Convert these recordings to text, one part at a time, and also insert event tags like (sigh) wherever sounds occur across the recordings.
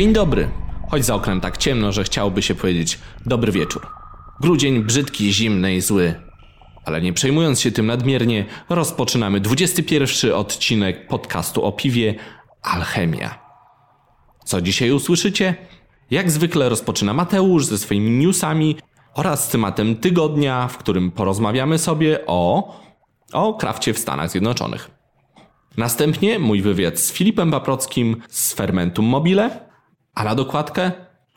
Dzień dobry, choć za oknem tak ciemno, że chciałoby się powiedzieć dobry wieczór. Grudzień brzydki, zimny i zły. Ale nie przejmując się tym nadmiernie, rozpoczynamy 21 odcinek podcastu o piwie Alchemia. Co dzisiaj usłyszycie? Jak zwykle rozpoczyna Mateusz ze swoimi newsami oraz tematem tygodnia, w którym porozmawiamy sobie o o krafcie w Stanach Zjednoczonych. Następnie mój wywiad z Filipem Paprockim z Fermentum Mobile, a na dokładkę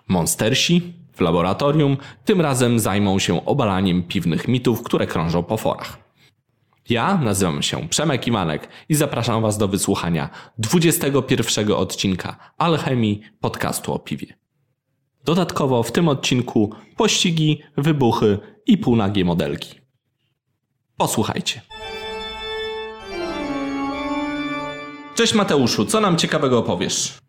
Monstersi w laboratorium tym razem zajmą się obalaniem piwnych mitów, które krążą po forach. Ja nazywam się Przemek Iwanek i zapraszam Was do wysłuchania 21 odcinka Alchemii podcastu o piwie. Dodatkowo w tym odcinku pościgi, wybuchy i półnagie modelki. Posłuchajcie. Cześć Mateuszu, co nam ciekawego opowiesz?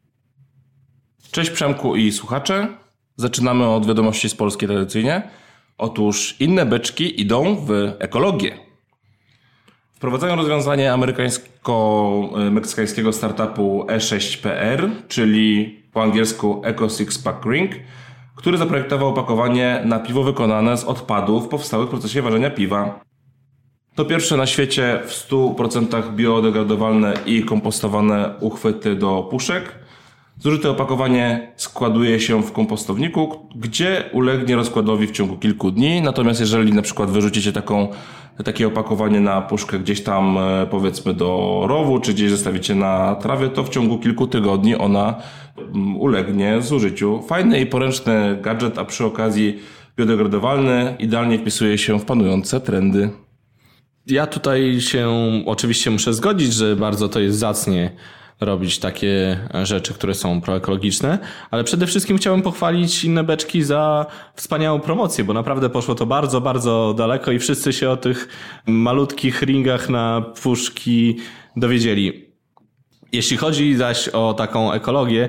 Cześć Przemku i słuchacze. Zaczynamy od wiadomości z Polski tradycyjnie. Otóż inne beczki idą w ekologię. Wprowadzają rozwiązanie amerykańsko-meksykańskiego startupu E6PR, czyli po angielsku Eco Six Pack Ring, który zaprojektował opakowanie na piwo wykonane z odpadów powstałych w procesie ważenia piwa. To pierwsze na świecie w 100% biodegradowalne i kompostowane uchwyty do puszek. Zużyte opakowanie składuje się w kompostowniku, gdzie ulegnie rozkładowi w ciągu kilku dni. Natomiast jeżeli na przykład wyrzucicie taką, takie opakowanie na puszkę gdzieś tam e, powiedzmy do rowu, czy gdzieś zostawicie na trawie, to w ciągu kilku tygodni ona mm, ulegnie zużyciu. Fajny i poręczny gadżet, a przy okazji biodegradowalny, idealnie wpisuje się w panujące trendy. Ja tutaj się oczywiście muszę zgodzić, że bardzo to jest zacnie robić takie rzeczy, które są proekologiczne, ale przede wszystkim chciałbym pochwalić inne beczki za wspaniałą promocję, bo naprawdę poszło to bardzo, bardzo daleko i wszyscy się o tych malutkich ringach na puszki dowiedzieli. Jeśli chodzi zaś o taką ekologię,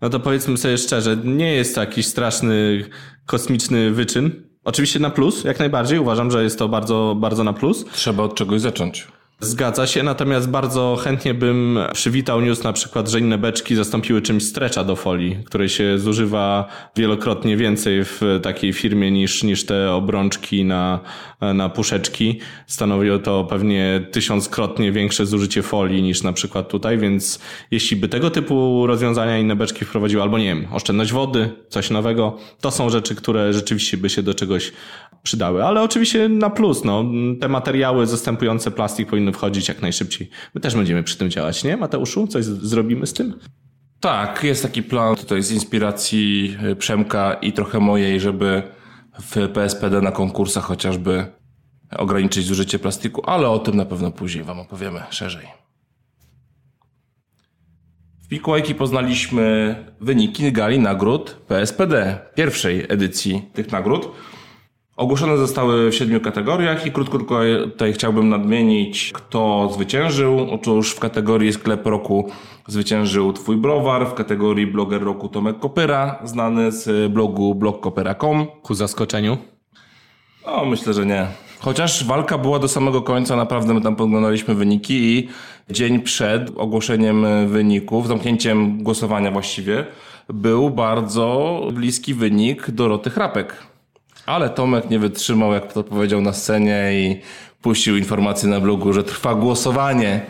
no to powiedzmy sobie szczerze, nie jest to jakiś straszny kosmiczny wyczyn, Oczywiście na plus, jak najbardziej. Uważam, że jest to bardzo, bardzo na plus. Trzeba od czegoś zacząć. Zgadza się, natomiast bardzo chętnie bym przywitał news na przykład, że inne beczki zastąpiły czymś strecza do folii, której się zużywa wielokrotnie więcej w takiej firmie niż, niż te obrączki na, na puszeczki. Stanowi to pewnie tysiąckrotnie większe zużycie folii niż na przykład tutaj, więc jeśli by tego typu rozwiązania inne beczki wprowadziły, albo nie wiem, oszczędność wody, coś nowego, to są rzeczy, które rzeczywiście by się do czegoś przydały. Ale oczywiście na plus, no, te materiały zastępujące plastik powinny wchodzić jak najszybciej. My też będziemy przy tym działać, nie? Mateuszu, coś zrobimy z tym? Tak, jest taki plan tutaj z inspiracji y, Przemka i trochę mojej, żeby w PSPD na konkursach chociażby ograniczyć zużycie plastiku, ale o tym na pewno później Wam opowiemy szerzej. W Mikołajki poznaliśmy wyniki gali nagród PSPD, pierwszej edycji tych nagród. Ogłoszone zostały w siedmiu kategoriach i krótko tutaj chciałbym nadmienić, kto zwyciężył. Otóż w kategorii sklep roku zwyciężył Twój Browar, w kategorii bloger roku Tomek Kopyra, znany z blogu blogkopera.com. Ku zaskoczeniu? O, myślę, że nie. Chociaż walka była do samego końca, naprawdę my tam podglądaliśmy wyniki i dzień przed ogłoszeniem wyników, zamknięciem głosowania właściwie, był bardzo bliski wynik Doroty Chrapek. Ale Tomek nie wytrzymał, jak to powiedział na scenie i puścił informację na blogu, że trwa głosowanie,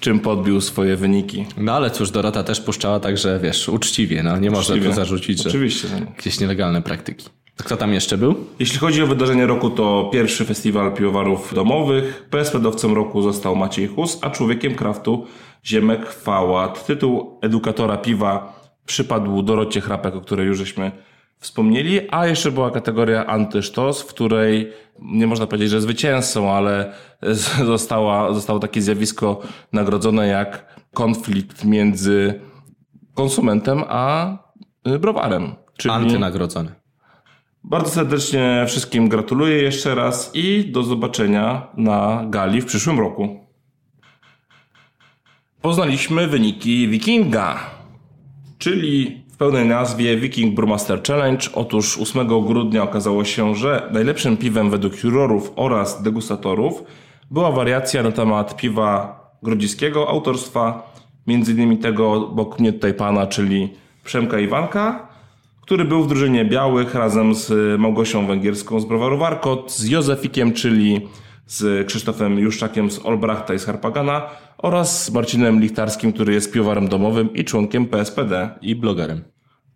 czym podbił swoje wyniki. No ale cóż, Dorota też puszczała, także wiesz, uczciwie, no nie można tu zarzucić, Oczywiście, że jakieś nielegalne praktyki. Kto tam jeszcze był? Jeśli chodzi o wydarzenie roku, to pierwszy festiwal piwowarów domowych. PSP-dowcem roku został Maciej Hus, a człowiekiem kraftu Ziemek Fałat. Tytuł edukatora piwa przypadł Dorocie Chrapek, o której już żeśmy wspomnieli, a jeszcze była kategoria antysztos, w której nie można powiedzieć, że zwycięzcą, ale została, zostało takie zjawisko nagrodzone jak konflikt między konsumentem a y, browarem. Czyli Antynagrodzony. Bardzo serdecznie wszystkim gratuluję jeszcze raz i do zobaczenia na gali w przyszłym roku. Poznaliśmy wyniki Wikinga, czyli w pełnej nazwie Viking Brewmaster Challenge. Otóż 8 grudnia okazało się, że najlepszym piwem według jurorów oraz degustatorów była wariacja na temat piwa grodziskiego autorstwa, między innymi tego obok mnie tutaj pana, czyli Przemka Iwanka, który był w drużynie białych razem z Małgosią Węgierską z Browaru Warkot, z Józefikiem, czyli z Krzysztofem Juszczakiem z Olbrachta i z Harpagana oraz z Marcinem Lichtarskim, który jest piwowarem domowym i członkiem PSPD. I blogerem.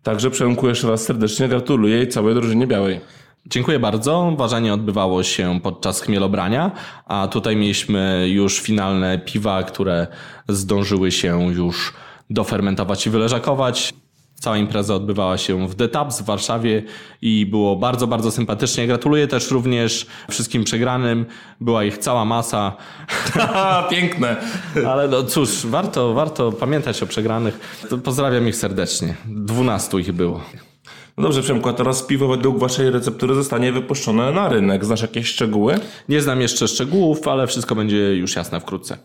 Także Przemku jeszcze raz serdecznie gratuluję i całej drużynie białej. Dziękuję bardzo. Ważenie odbywało się podczas chmielobrania, a tutaj mieliśmy już finalne piwa, które zdążyły się już dofermentować i wyleżakować. Cała impreza odbywała się w The w Warszawie i było bardzo, bardzo sympatycznie. Gratuluję też również wszystkim przegranym. Była ich cała masa, (laughs) Piękne. ale no cóż, warto, warto pamiętać o przegranych. Pozdrawiam ich serdecznie. Dwunastu ich było. No dobrze, Przemku, a teraz piwo według waszej receptury zostanie wypuszczone na rynek. Znasz jakieś szczegóły? Nie znam jeszcze szczegółów, ale wszystko będzie już jasne wkrótce.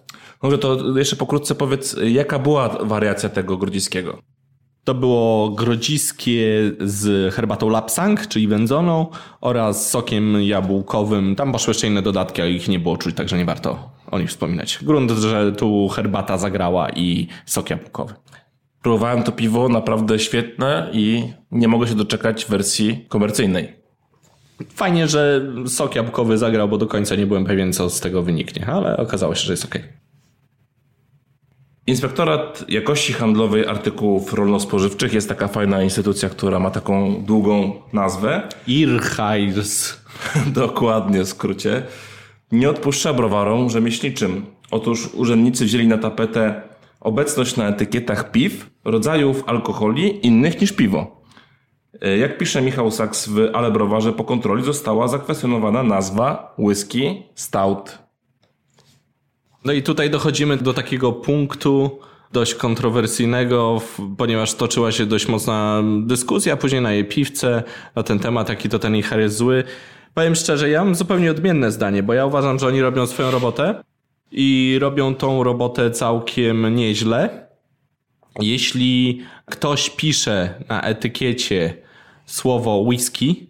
Może to jeszcze pokrótce powiedz, jaka była wariacja tego grodziskiego? To było grodziskie z herbatą lapsang, czyli wędzoną oraz sokiem jabłkowym. Tam poszły jeszcze inne dodatki, ale ich nie było czuć, także nie warto o nich wspominać. Grunt, że tu herbata zagrała i sok jabłkowy. Próbowałem to piwo, naprawdę świetne i nie mogę się doczekać wersji komercyjnej. Fajnie, że sok jabłkowy zagrał, bo do końca nie byłem pewien, co z tego wyniknie, ale okazało się, że jest ok. Inspektorat Jakości Handlowej Artykułów Rolno-Spożywczych jest taka fajna instytucja, która ma taką długą nazwę. Irheirs. (laughs) Dokładnie, w skrócie. Nie odpuszcza browarom rzemieślniczym. Otóż urzędnicy wzięli na tapetę obecność na etykietach piw, rodzajów alkoholi innych niż piwo. E, Jak pisze Michał Saks w Ale Browarze, po kontroli została zakwestionowana nazwa whisky stout. No i tutaj dochodzimy do takiego punktu dość kontrowersyjnego, ponieważ toczyła się dość mocna dyskusja później na jej piwce na ten temat, jaki to ten Ichar jest zły. Powiem szczerze, ja mam zupełnie odmienne zdanie, bo ja uważam, że oni robią swoją robotę i robią tą robotę całkiem nieźle. Jeśli ktoś pisze na etykiecie słowo whisky,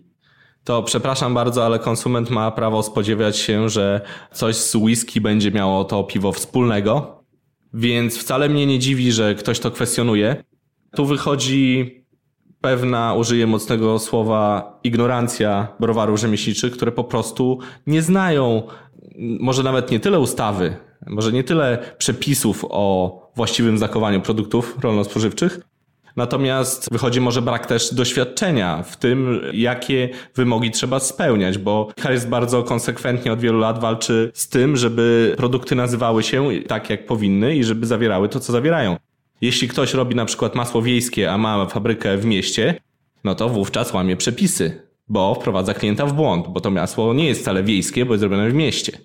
to przepraszam bardzo, ale konsument ma prawo spodziewać się, że coś z whisky będzie miało to piwo wspólnego. Więc wcale mnie nie dziwi, że ktoś to kwestionuje. Tu wychodzi pewna, użyję mocnego słowa, ignorancja browarów rzemieślniczych, które po prostu nie znają, może nawet nie tyle ustawy, może nie tyle przepisów o właściwym zakowaniu produktów rolno-spożywczych, Natomiast wychodzi może brak też doświadczenia w tym, jakie wymogi trzeba spełniać, bo jest bardzo konsekwentnie od wielu lat walczy z tym, żeby produkty nazywały się tak, jak powinny i żeby zawierały to, co zawierają. Jeśli ktoś robi na przykład masło wiejskie, a ma fabrykę w mieście, no to wówczas łamie przepisy, bo wprowadza klienta w błąd, bo to masło nie jest wcale wiejskie, bo jest zrobione w mieście.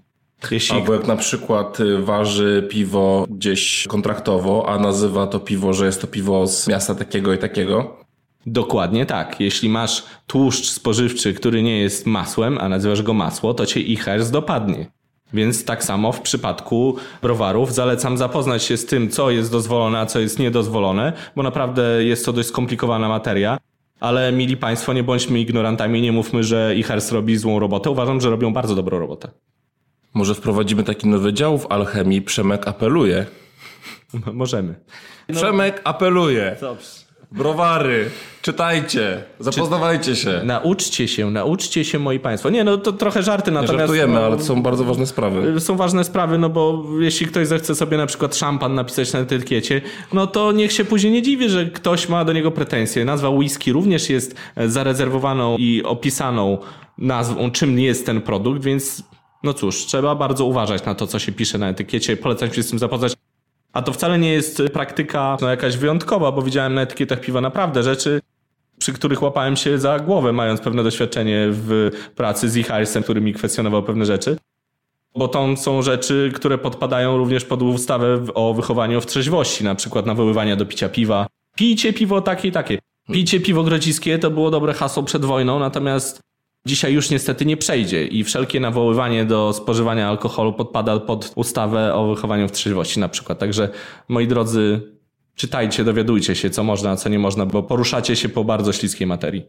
Jeśli Albo jak na przykład y, waży piwo gdzieś kontraktowo, a nazywa to piwo, że jest to piwo z miasta takiego i takiego. Dokładnie tak. Jeśli masz tłuszcz spożywczy, który nie jest masłem, a nazywasz go masło, to cię IHERS dopadnie. Więc tak samo w przypadku browarów zalecam zapoznać się z tym, co jest dozwolone, a co jest niedozwolone, bo naprawdę jest to dość skomplikowana materia. Ale mili Państwo, nie bądźmy ignorantami, nie mówmy, że IHERS robi złą robotę. Uważam, że robią bardzo dobrą robotę. Może wprowadzimy taki nowy dział w alchemii. Przemek apeluje. (laughs) Możemy. Przemek apeluje. Dobrze. Browary, czytajcie, zapoznawajcie się. Nauczcie się, nauczcie się, moi Państwo. Nie, no to trochę żarty, Nie natomiast... żartujemy, no, ale to są bardzo ważne sprawy. są ważne sprawy, no bo jeśli ktoś zechce sobie na przykład szampan napisać na etykiecie, no to niech się później nie dziwi, że ktoś ma do niego pretensje. Nazwa whisky również jest e, zarezerwowaną i opisaną nazwą, czym jest ten produkt, więc no cóż, trzeba bardzo uważać na to, co się pisze na etykiecie. Polecam się z tym zapoznać. A to wcale nie jest praktyka no, jakaś wyjątkowa, bo widziałem na etykietach piwa naprawdę rzeczy, przy których łapałem się za głowę, mając pewne doświadczenie w pracy z e który mi kwestionował pewne rzeczy. Bo to są rzeczy, które podpadają również pod ustawę o wychowaniu w trzeźwości, na przykład nawoływania do picia piwa. Pijcie piwo takie i takie. Pijcie piwo grodziskie to było dobre hasło przed wojną, natomiast dzisiaj już niestety nie przejdzie i wszelkie nawoływanie do spożywania alkoholu podpada pod ustawę o wychowaniu w trzeźwości na przykład. Także moi drodzy, czytajcie, dowiadujcie się co można, a co nie można, bo poruszacie się po bardzo śliskiej materii.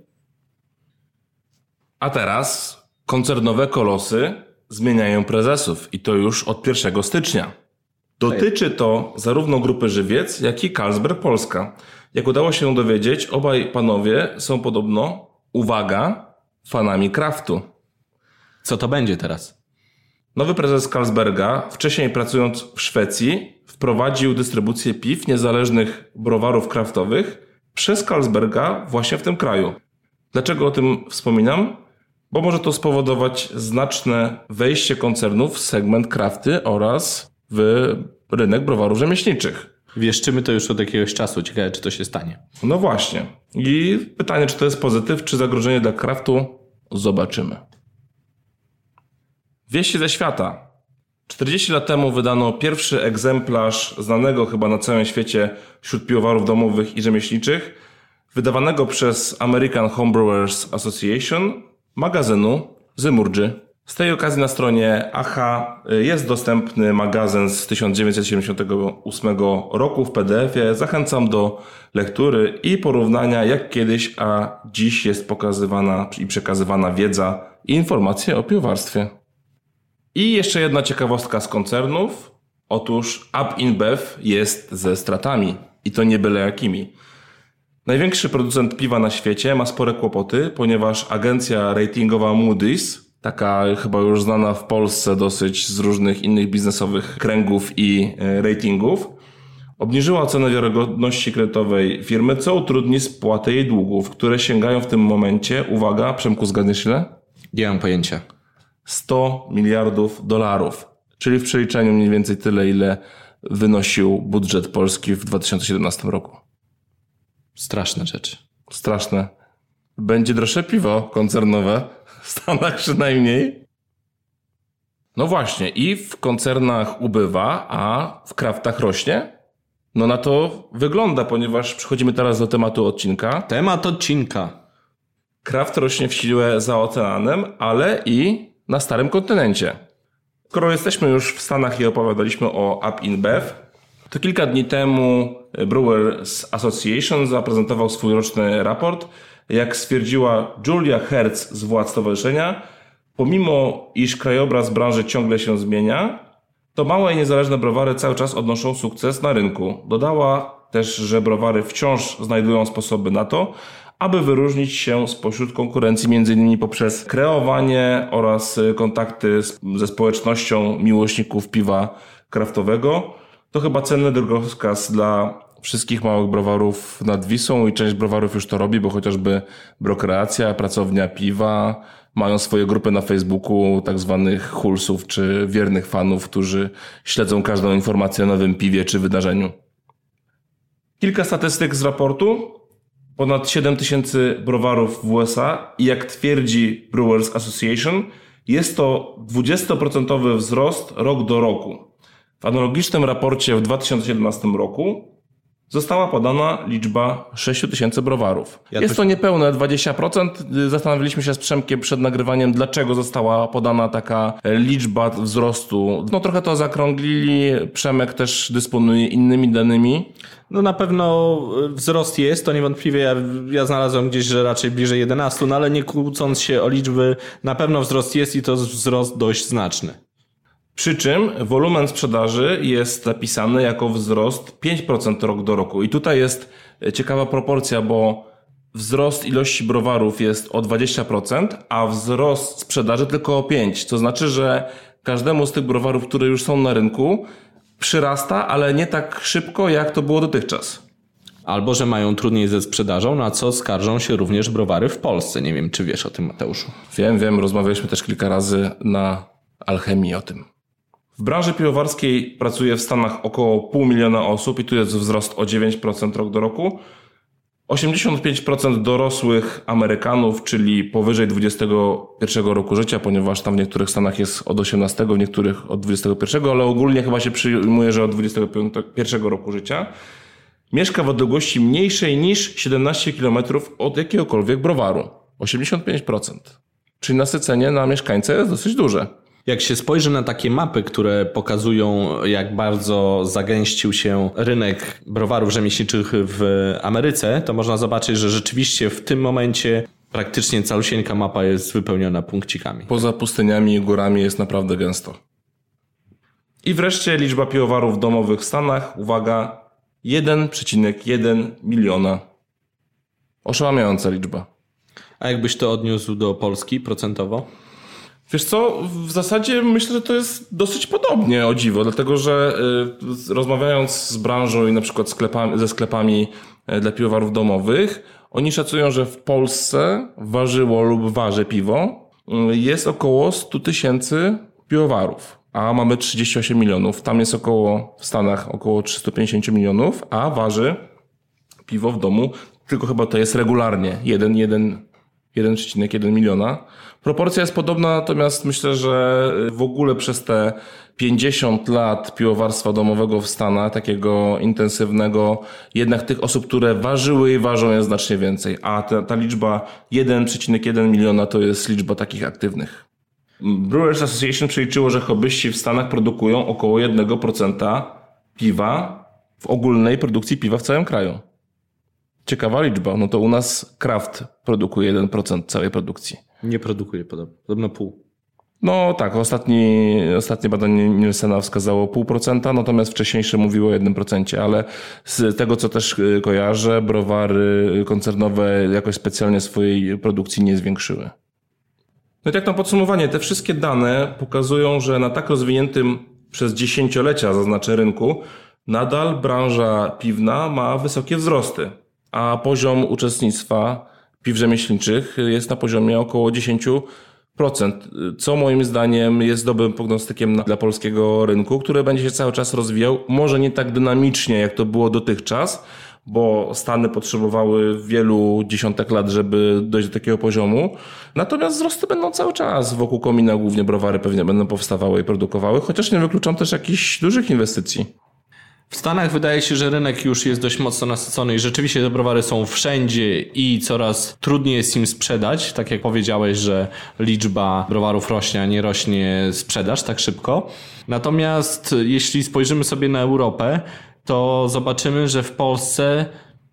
A teraz koncernowe kolosy zmieniają prezesów i to już od 1 stycznia. Dotyczy to zarówno grupy Żywiec, jak i Carlsberg Polska. Jak udało się dowiedzieć, obaj panowie są podobno, uwaga, fanami kraftu. Co to będzie teraz? Nowy prezes Carlsberga, wcześniej pracując w Szwecji, wprowadził dystrybucję piw niezależnych browarów kraftowych przez Carlsberga właśnie w tym kraju. Dlaczego o tym wspominam? Bo może to spowodować znaczne wejście koncernów w segment krafty oraz w rynek browarów rzemieślniczych. Wieszczymy to już od jakiegoś czasu. Ciekawe, czy to się stanie. No właśnie. I pytanie, czy to jest pozytyw, czy zagrożenie dla kraftu? Zobaczymy. Wieści ze świata. 40 lat temu wydano pierwszy egzemplarz znanego chyba na całym świecie wśród piwowarów domowych i rzemieślniczych, wydawanego przez American Homebrewers Association magazynu Zymurdży. Z tej okazji na stronie AHA jest dostępny magazyn z 1978 roku w PDF-ie. Zachęcam do lektury i porównania, jak kiedyś, a dziś jest pokazywana i przekazywana wiedza i informacje o piwowarstwie. I jeszcze jedna ciekawostka z koncernów. Otóż Up InBev jest ze stratami. I to nie byle jakimi. Największy producent piwa na świecie ma spore kłopoty, ponieważ agencja ratingowa Moody's, taka chyba już znana w Polsce dosyć z różnych innych biznesowych kręgów i e, ratingów, obniżyła ocenę wiarygodności kredytowej firmy, co utrudni spłatę jej długów, które sięgają w tym momencie, uwaga, Przemku, zgadniesz ile? Nie mam pojęcia. 100 miliardów dolarów, czyli w przeliczeniu mniej więcej tyle, ile wynosił budżet Polski w 2017 roku. Straszne rzeczy. Straszne. Będzie droższe piwo koncernowe, (laughs) w Stanach przynajmniej. No właśnie, i w koncernach ubywa, a w kraftach rośnie? No na to wygląda, ponieważ przechodzimy teraz do tematu odcinka. Temat odcinka. Kraft rośnie w siłę za oceanem, ale i na starym kontynencie. Skoro jesteśmy już w Stanach i opowiadaliśmy o Up InBev, to kilka dni temu Brewers Association zaprezentował swój roczny raport. Jak stwierdziła Julia Hertz z władz stowarzyszenia, pomimo iż krajobraz branży ciągle się zmienia, to małe i niezależne browary cały czas odnoszą sukces na rynku. Dodała też, że browary wciąż znajdują sposoby na to, aby wyróżnić się spośród konkurencji, m.in. poprzez kreowanie oraz kontakty ze społecznością miłośników piwa kraftowego. To chyba cenny drogowskaz dla wszystkich małych browarów nad Wisą i część browarów już to robi, bo chociażby Brokreacja, Pracownia Piwa mają swoje grupy na Facebooku tak zwanych hulsów czy wiernych fanów, którzy śledzą każdą informację o nowym piwie czy wydarzeniu. Kilka statystyk z raportu. Ponad 7 tysięcy browarów w USA i jak twierdzi Brewers Association, jest to 20% wzrost rok do roku. W analogicznym raporcie w 2017 roku została podana liczba 6 tysięcy browarów. Ja jest to- nipełne 20%. Zastanawialiśmy się z Przemkiem przed nagrywaniem, dlaczego została podana taka liczba wzrostu. No trochę to zakrąglili. Przemek też dysponuje innymi danymi. No na pewno y, wzrost jest, to niewątpliwie ja, ja znalazłem gdzieś, że raczej bliżej 11, no ale nie kłócąc się o liczby, na pewno wzrost jest i to wzrost dość znaczny. Przy czym wolumen sprzedaży jest zapisany jako wzrost 5% rok do roku. I tutaj jest ciekawa proporcja, bo wzrost ilości browarów jest o 20%, a wzrost sprzedaży tylko o 5%. To znaczy, że każdemu z tych browarów, które już są na rynku, przyrasta, ale nie tak szybko, jak to było dotychczas. Albo, że mają trudniej ze sprzedażą, na co skarżą się również browary w Polsce. Nie wiem, czy wiesz o tym, Mateuszu. Wiem, wiem, rozmawialiśmy też kilka razy na alchemii o tym. W branży piwowarskiej pracuje w Stanach około pół miliona osób i tu jest wzrost o 9% rok do roku. 85% dorosłych Amerykanów, czyli powyżej 21 roku życia, ponieważ tam w niektórych stanach jest od 18, w niektórych od 21, ale ogólnie chyba się przyjmuje, że od 21 roku życia, mieszka w odległości mniejszej niż 17 km od jakiegokolwiek browaru. 85%. Czyli nasycenie na mieszkańcę jest dosyć duże. Jak się spojrzy na takie mapy, które pokazują, jak bardzo zagęścił się rynek browarów rzemieślniczych w Ameryce, to można zobaczyć, że rzeczywiście w tym momencie praktycznie calusieńka mapa jest wypełniona punkcikami. Poza pustyniami i górami jest naprawdę gęsto. I wreszcie liczba piwowarów domowych w Stanach, uwaga, 1,1 miliona. Oszałamiająca liczba. A jakbyś to odniósł do Polski procentowo? Wiesz co, w zasadzie myślę, że to jest dosyć podobnie, o dziwo, dlatego że y, rozmawiając z branżą i na przykład sklepami, ze sklepami y, dla piwowarów domowych, oni szacują, że w Polsce ważyło lub waży piwo y, jest około 100 tysięcy piwowarów, a mamy 38 milionów. Tam jest około, w Stanach około 350 milionów, a waży piwo w domu, tylko chyba to jest regularnie, 1, 1, 1,1 miliona. Proporcja jest podobna, natomiast myślę, że w ogóle przez te 50 lat piwowarstwa domowego w Stanach, takiego intensywnego, jednak tych osób, które ważyły i ważą jest znacznie więcej, a ta, ta liczba 1,1 miliona to jest liczba takich aktywnych. Brewers Association przeliczyło, że hobbyści w Stanach produkują około 1% piwa w ogólnej produkcji piwa w całym kraju. Ciekawa liczba. No to u nas Kraft produkuje 1% całej produkcji. Nie produkuje podobno, podobno pół. No tak, ostatni, ostatnie badanie Nielsena wskazało 0,5%, natomiast wcześniejsze mówiło o 1%, ale z tego co też y, kojarzę, browary koncernowe jakoś specjalnie swojej produkcji nie zwiększyły. No i tak na podsumowanie, te wszystkie dane pokazują, że na tak rozwiniętym przez dziesięciolecia, zaznaczę, rynku, nadal branża piwna ma wysokie wzrosty a poziom uczestnictwa piw rzemieślniczych jest na poziomie około 10%, co moim zdaniem jest dobrym prognostykiem dla polskiego rynku, który będzie się cały czas rozwijał, może nie tak dynamicznie, jak to było dotychczas, bo Stany potrzebowały wielu dziesiątek lat, żeby dojść do takiego poziomu. Natomiast wzrosty będą cały czas. Wokół komina głównie browary pewnie będą powstawały i produkowały, chociaż nie wykluczam też jakichś dużych inwestycji. W Stanach wydaje się, że rynek już jest dość mocno nasycony i rzeczywiście te browary są wszędzie i coraz trudniej jest im sprzedać. Tak jak powiedziałeś, że liczba browarów rośnie, a nie rośnie sprzedaż tak szybko. Natomiast jeśli spojrzymy sobie na Europę, to zobaczymy, że w Polsce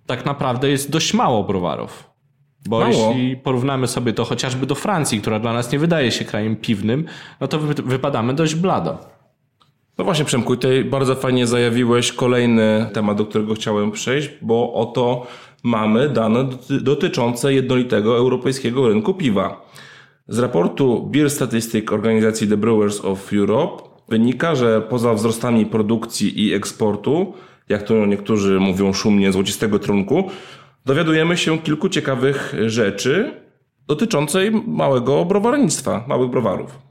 tak naprawdę jest dość mało browarów. Bo mało. jeśli porównamy sobie to chociażby do Francji, która dla nas nie wydaje się krajem piwnym, no to wypadamy dość blado. No właśnie, Przemku, tutaj bardzo fajnie zajawiłeś kolejny temat, do którego chciałem przejść, bo oto mamy dane dotyczące jednolitego europejskiego rynku piwa. Z raportu Beer Statistic organizacji The Brewers of Europe wynika, że poza wzrostami produkcji i eksportu, jak to niektórzy mówią szumnie, złocistego trunku, dowiadujemy się kilku ciekawych rzeczy dotyczącej małego browarnictwa, małych browarów.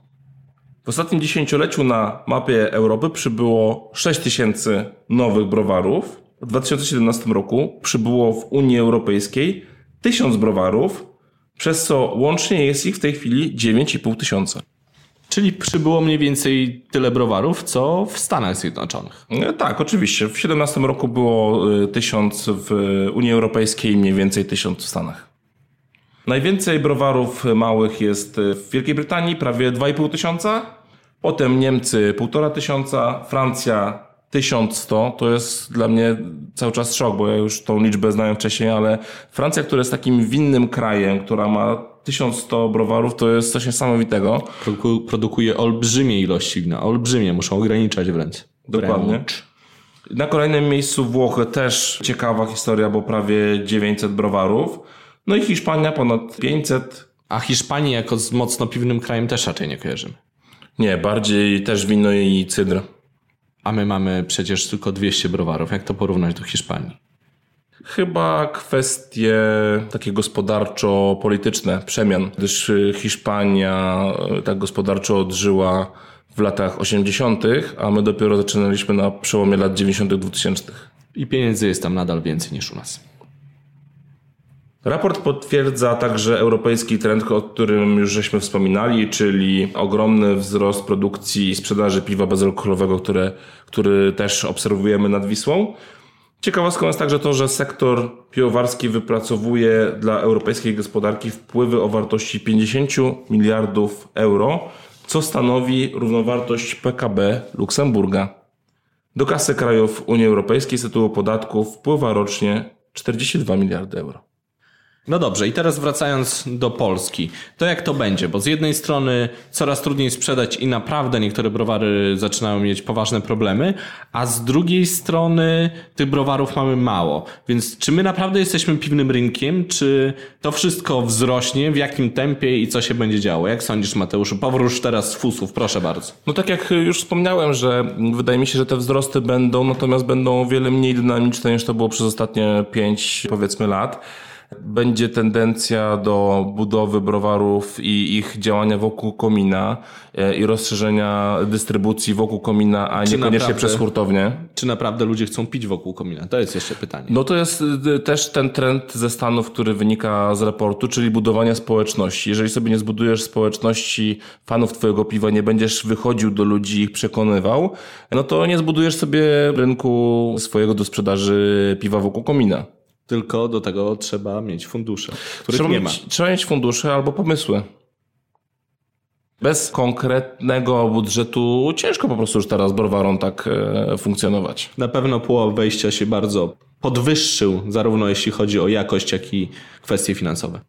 W ostatnim dziesięcioleciu na mapie Europy przybyło 6 tysięcy nowych browarów. W 2017 roku przybyło w Unii Europejskiej 1000 browarów, przez co łącznie jest ich w tej chwili 9,5 tysiąca. Czyli przybyło mniej więcej tyle browarów, co w Stanach Zjednoczonych. E, tak, oczywiście. W 2017 roku było 1000 e, w Unii Europejskiej, mniej więcej 1000 w Stanach. Najwięcej browarów małych jest w Wielkiej Brytanii, prawie 2,5 tysiąca, Potem Niemcy 1,5 tysiąca, Francja 1100. To jest dla mnie cały czas szok, bo ja już tą liczbę znałem wcześniej, ale Francja, która jest takim winnym krajem, która ma 1100 browarów, to jest coś niesamowitego. produkuje olbrzymie ilości wina, olbrzymie, muszą ograniczać wręcz. Dokładnie. Wręcz. Na kolejnym miejscu Włochy też ciekawa historia, bo prawie 900 browarów. No i Hiszpania ponad 500. A Hiszpanii jako z mocno piwnym krajem też raczej nie kojarzymy. Nie, bardziej też wino i cydr. A my mamy przecież tylko 200 browarów. Jak to porównać do Hiszpanii? Chyba kwestie takie gospodarczo-polityczne przemian, gdyż Hiszpania e, tak gospodarczo odżyła w latach 80., a my dopiero zaczynaliśmy na przełomie lat 90. 2000. I pieniędzy jest tam nadal więcej niż u nas. Raport potwierdza także europejski trend, o którym już żeśmy wspominali, czyli ogromny wzrost produkcji i sprzedaży piwa bezalkoholowego, które, który też obserwujemy nad Wisłą. Ciekawostką jest także to, że sektor piwowarski wypracowuje dla europejskiej gospodarki wpływy o wartości 50 miliardów euro, co stanowi równowartość PKB Luksemburga. Do kasy krajów Unii Europejskiej z tytułu podatków wpływa rocznie 42 miliardy euro. No dobrze, i teraz wracając do Polski, to jak to będzie? Bo z jednej strony coraz trudniej sprzedać i naprawdę niektóre browary zaczynają mieć poważne problemy, a z drugiej strony tych browarów mamy mało. Więc czy my naprawdę jesteśmy piwnym rynkiem, czy to wszystko wzrośnie, w jakim tempie i co się będzie działo? Jak sądzisz, Mateuszu? Powróż teraz z fusów, proszę bardzo. No tak jak już wspomniałem, że wydaje mi się, że te wzrosty będą, natomiast będą o wiele mniej dynamiczne niż to było przez ostatnie pięć, powiedzmy lat będzie tendencja do budowy browarów i ich działania wokół komina e, i rozszerzenia dystrybucji wokół komina, a Czy niekoniecznie naprawdę, przez hurtownię. Czy naprawdę ludzie chcą pić wokół komina? To jest jeszcze pytanie. No to jest e, też ten trend ze Stanów, który wynika z raportu, czyli budowania społeczności. Jeżeli sobie nie zbudujesz społeczności fanów twojego piwa, nie będziesz wychodził do ludzi i ich przekonywał, no to nie zbudujesz sobie rynku swojego do sprzedaży piwa wokół komina. Tylko do tego trzeba mieć fundusze, których trzeba nie mieć, ma. Trzeba mieć fundusze albo pomysły. Bez konkretnego budżetu ciężko po prostu już teraz browarom tak e, funkcjonować. Na pewno pułap wejścia się bardzo podwyższył, zarówno jeśli chodzi o jakość, jak i kwestie finansowe.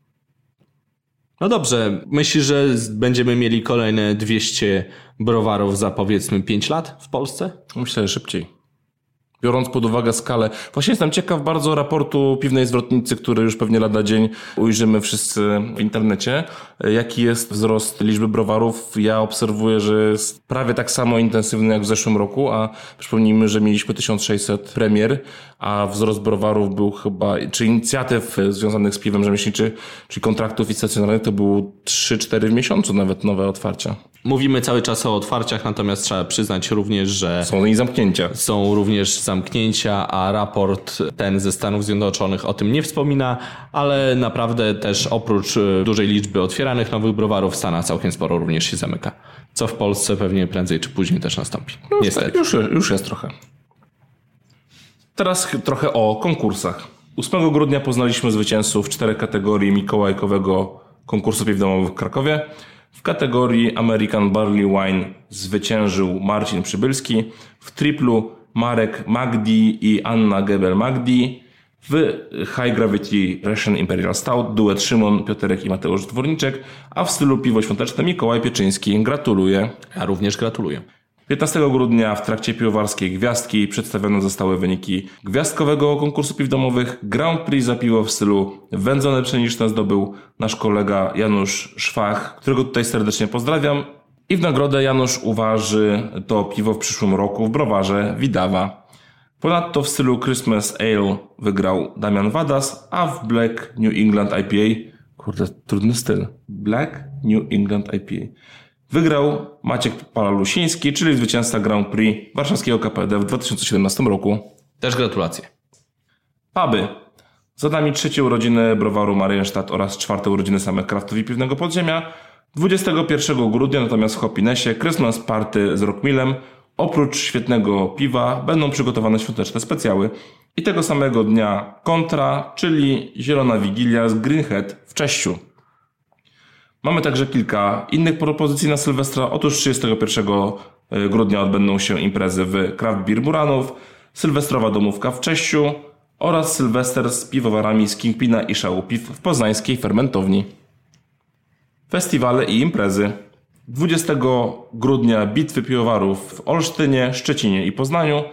No dobrze, myślisz, że będziemy mieli kolejne 200 browarów za powiedzmy 5 lat w Polsce? Myślę, że szybciej biorąc pod uwagę skalę. Właśnie jestem ciekaw bardzo raportu piwnej zwrotnicy, który już pewnie lada dzień ujrzymy wszyscy w internecie. Jaki jest wzrost liczby browarów? Ja obserwuję, że jest prawie tak samo intensywny jak w zeszłym roku, a przypomnijmy, że mieliśmy 1600 premier, a wzrost browarów był chyba, czy inicjatyw związanych z piwem rzemieślniczym, czyli kontraktów i stacjonarnych to było 3-4 w miesiącu nawet nowe otwarcia. Mówimy cały czas o otwarciach, natomiast trzeba przyznać również, że są i zamknięcia. Są również zamknięcia, a raport ten ze Stanów Zjednoczonych o tym nie wspomina, ale naprawdę też oprócz e, dużej liczby otwieranych nowych browarów w Stanach całkiem sporo również się zamyka. Co w Polsce pewnie prędzej czy później też nastąpi. No, Niestety. Już, już jest trochę. Teraz trochę o konkursach. 8 grudnia poznaliśmy zwycięzców czterech kategorii mikołajkowego konkursu piw domowych w Krakowie. W kategorii American Barley Wine zwyciężył Marcin Przybylski. W triplu Marek Magdi i Anna Gebel-Magdi. W High Gravity Russian Imperial Stout duet Szymon, Pioterek i Mateusz Dworniczek, a w stylu piwo świąteczne Mikołaj Pieczyński. Gratuluję. Ja również gratuluję. 15 grudnia w trakcie piwowarskiej Gwiazdki przedstawione zostały wyniki gwiazdkowego konkursu piw domowych. Grand Prix za piwo w stylu wędzone pszeniczne zdobył nasz kolega Janusz Szwach, którego tutaj serdecznie pozdrawiam. I w nagrodę Janusz uważy to piwo w przyszłym roku w browarze Widawa. Ponadto w stylu Christmas Ale wygrał Damian Wadas, a w Black New England IPA, kurde, trudny styl, Black New England IPA, wygrał Maciek Palalusiński, czyli zwycięzca Grand Prix warszawskiego KPD w 2017 roku. Też gratulacje. Puby. Za nami trzecie urodziny browaru Marienstadt oraz czwarte urodziny samych kraftów i piwnego podziemia. 21 grudnia natomiast w Hopinesie Christmas Party z Rockmillem. Oprócz świetnego piwa będą przygotowane świąteczne specjały. I tego samego dnia kontra, czyli Zielona Wigilia z Greenhead w Cześciu. Mamy także kilka innych propozycji na Sylwestra. Otóż 31 e, grudnia odbędą się imprezy w Craft Beer Muranów, Sylwestrowa domówka w Cześciu oraz Sylwester z piwowarami z Kingpina i Szału Piw w poznańskiej fermentowni. Festiwale i imprezy. 20 grudnia bitwy piwowarów w Olsztynie, Szczecinie i Poznaniu,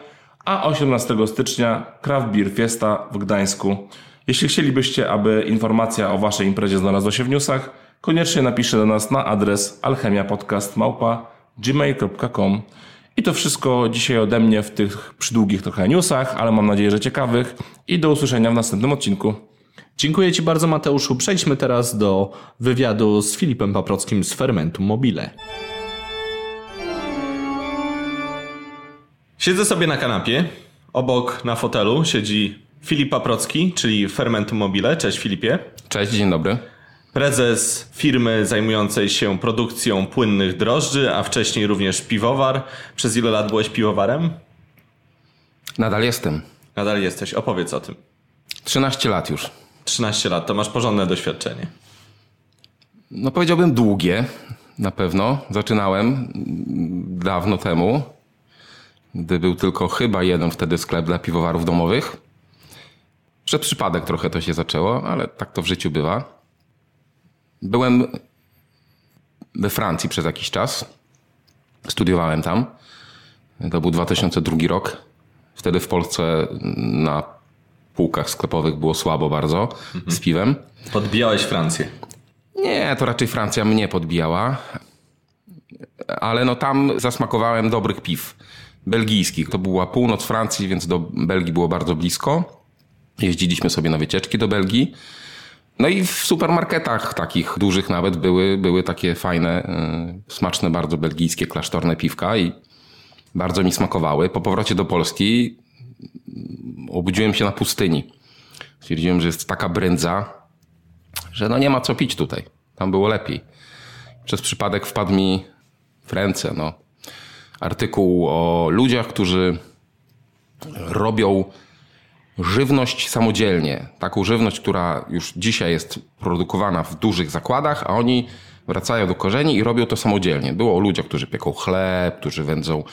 a 18 stycznia Craft Beer Fiesta w Gdańsku. Jeśli chcielibyście, aby informacja o Waszej imprezie znalazła się w newsach, koniecznie napiszcie do nas na adres alchemiapodcast.gmail.com I to wszystko dzisiaj ode mnie w tych przydługich trochę newsach, ale mam nadzieję, że ciekawych i do usłyszenia w następnym odcinku. Dziękuję Ci bardzo Mateuszu. Przejdźmy teraz do wywiadu z Filipem Paprockim z Fermentum Mobile. Siedzę sobie na kanapie. Obok na fotelu siedzi Filip Paprocki, czyli Fermentum Mobile. Cześć Filipie. Cześć, dzień dobry. Prezes firmy zajmującej się produkcją płynnych drożdży, a wcześniej również piwowar. Przez ile lat byłeś piwowarem? Nadal jestem. Nadal jesteś. Opowiedz o tym. 13 lat już. 13 lat, to masz porządne doświadczenie. No powiedziałbym długie, na pewno. Zaczynałem dawno temu, gdy był tylko chyba jeden wtedy sklep dla piwowarów domowych. Przez przypadek trochę to się zaczęło, ale tak to w życiu bywa. Byłem we Francji przez jakiś czas. Studiowałem tam. To był 2002 rok. Wtedy w Polsce na półkach sklepowych było słabo bardzo z piwem. Podbijałeś Francję. Nie, to raczej Francja mnie podbijała. Ale no tam zasmakowałem dobrych piw. Belgijskich. To była północ Francji, więc do Belgii było bardzo blisko. Jeździliśmy sobie na wycieczki do Belgii. No i w supermarketach takich dużych nawet były, były takie fajne, yy, smaczne bardzo belgijskie klasztorne piwka i bardzo mi smakowały. Po powrocie do Polski obudziłem się na pustyni. Stwierdziłem, że jest taka brędza, że no nie ma co pić tutaj. Tam było lepiej. Przez przypadek wpadł mi w ręce no, artykuł o ludziach, którzy robią żywność samodzielnie. Taką żywność, która już dzisiaj jest produkowana w dużych zakładach, a oni wracają do korzeni i robią to samodzielnie. Było o ludziach, którzy pieką chleb, którzy wędzą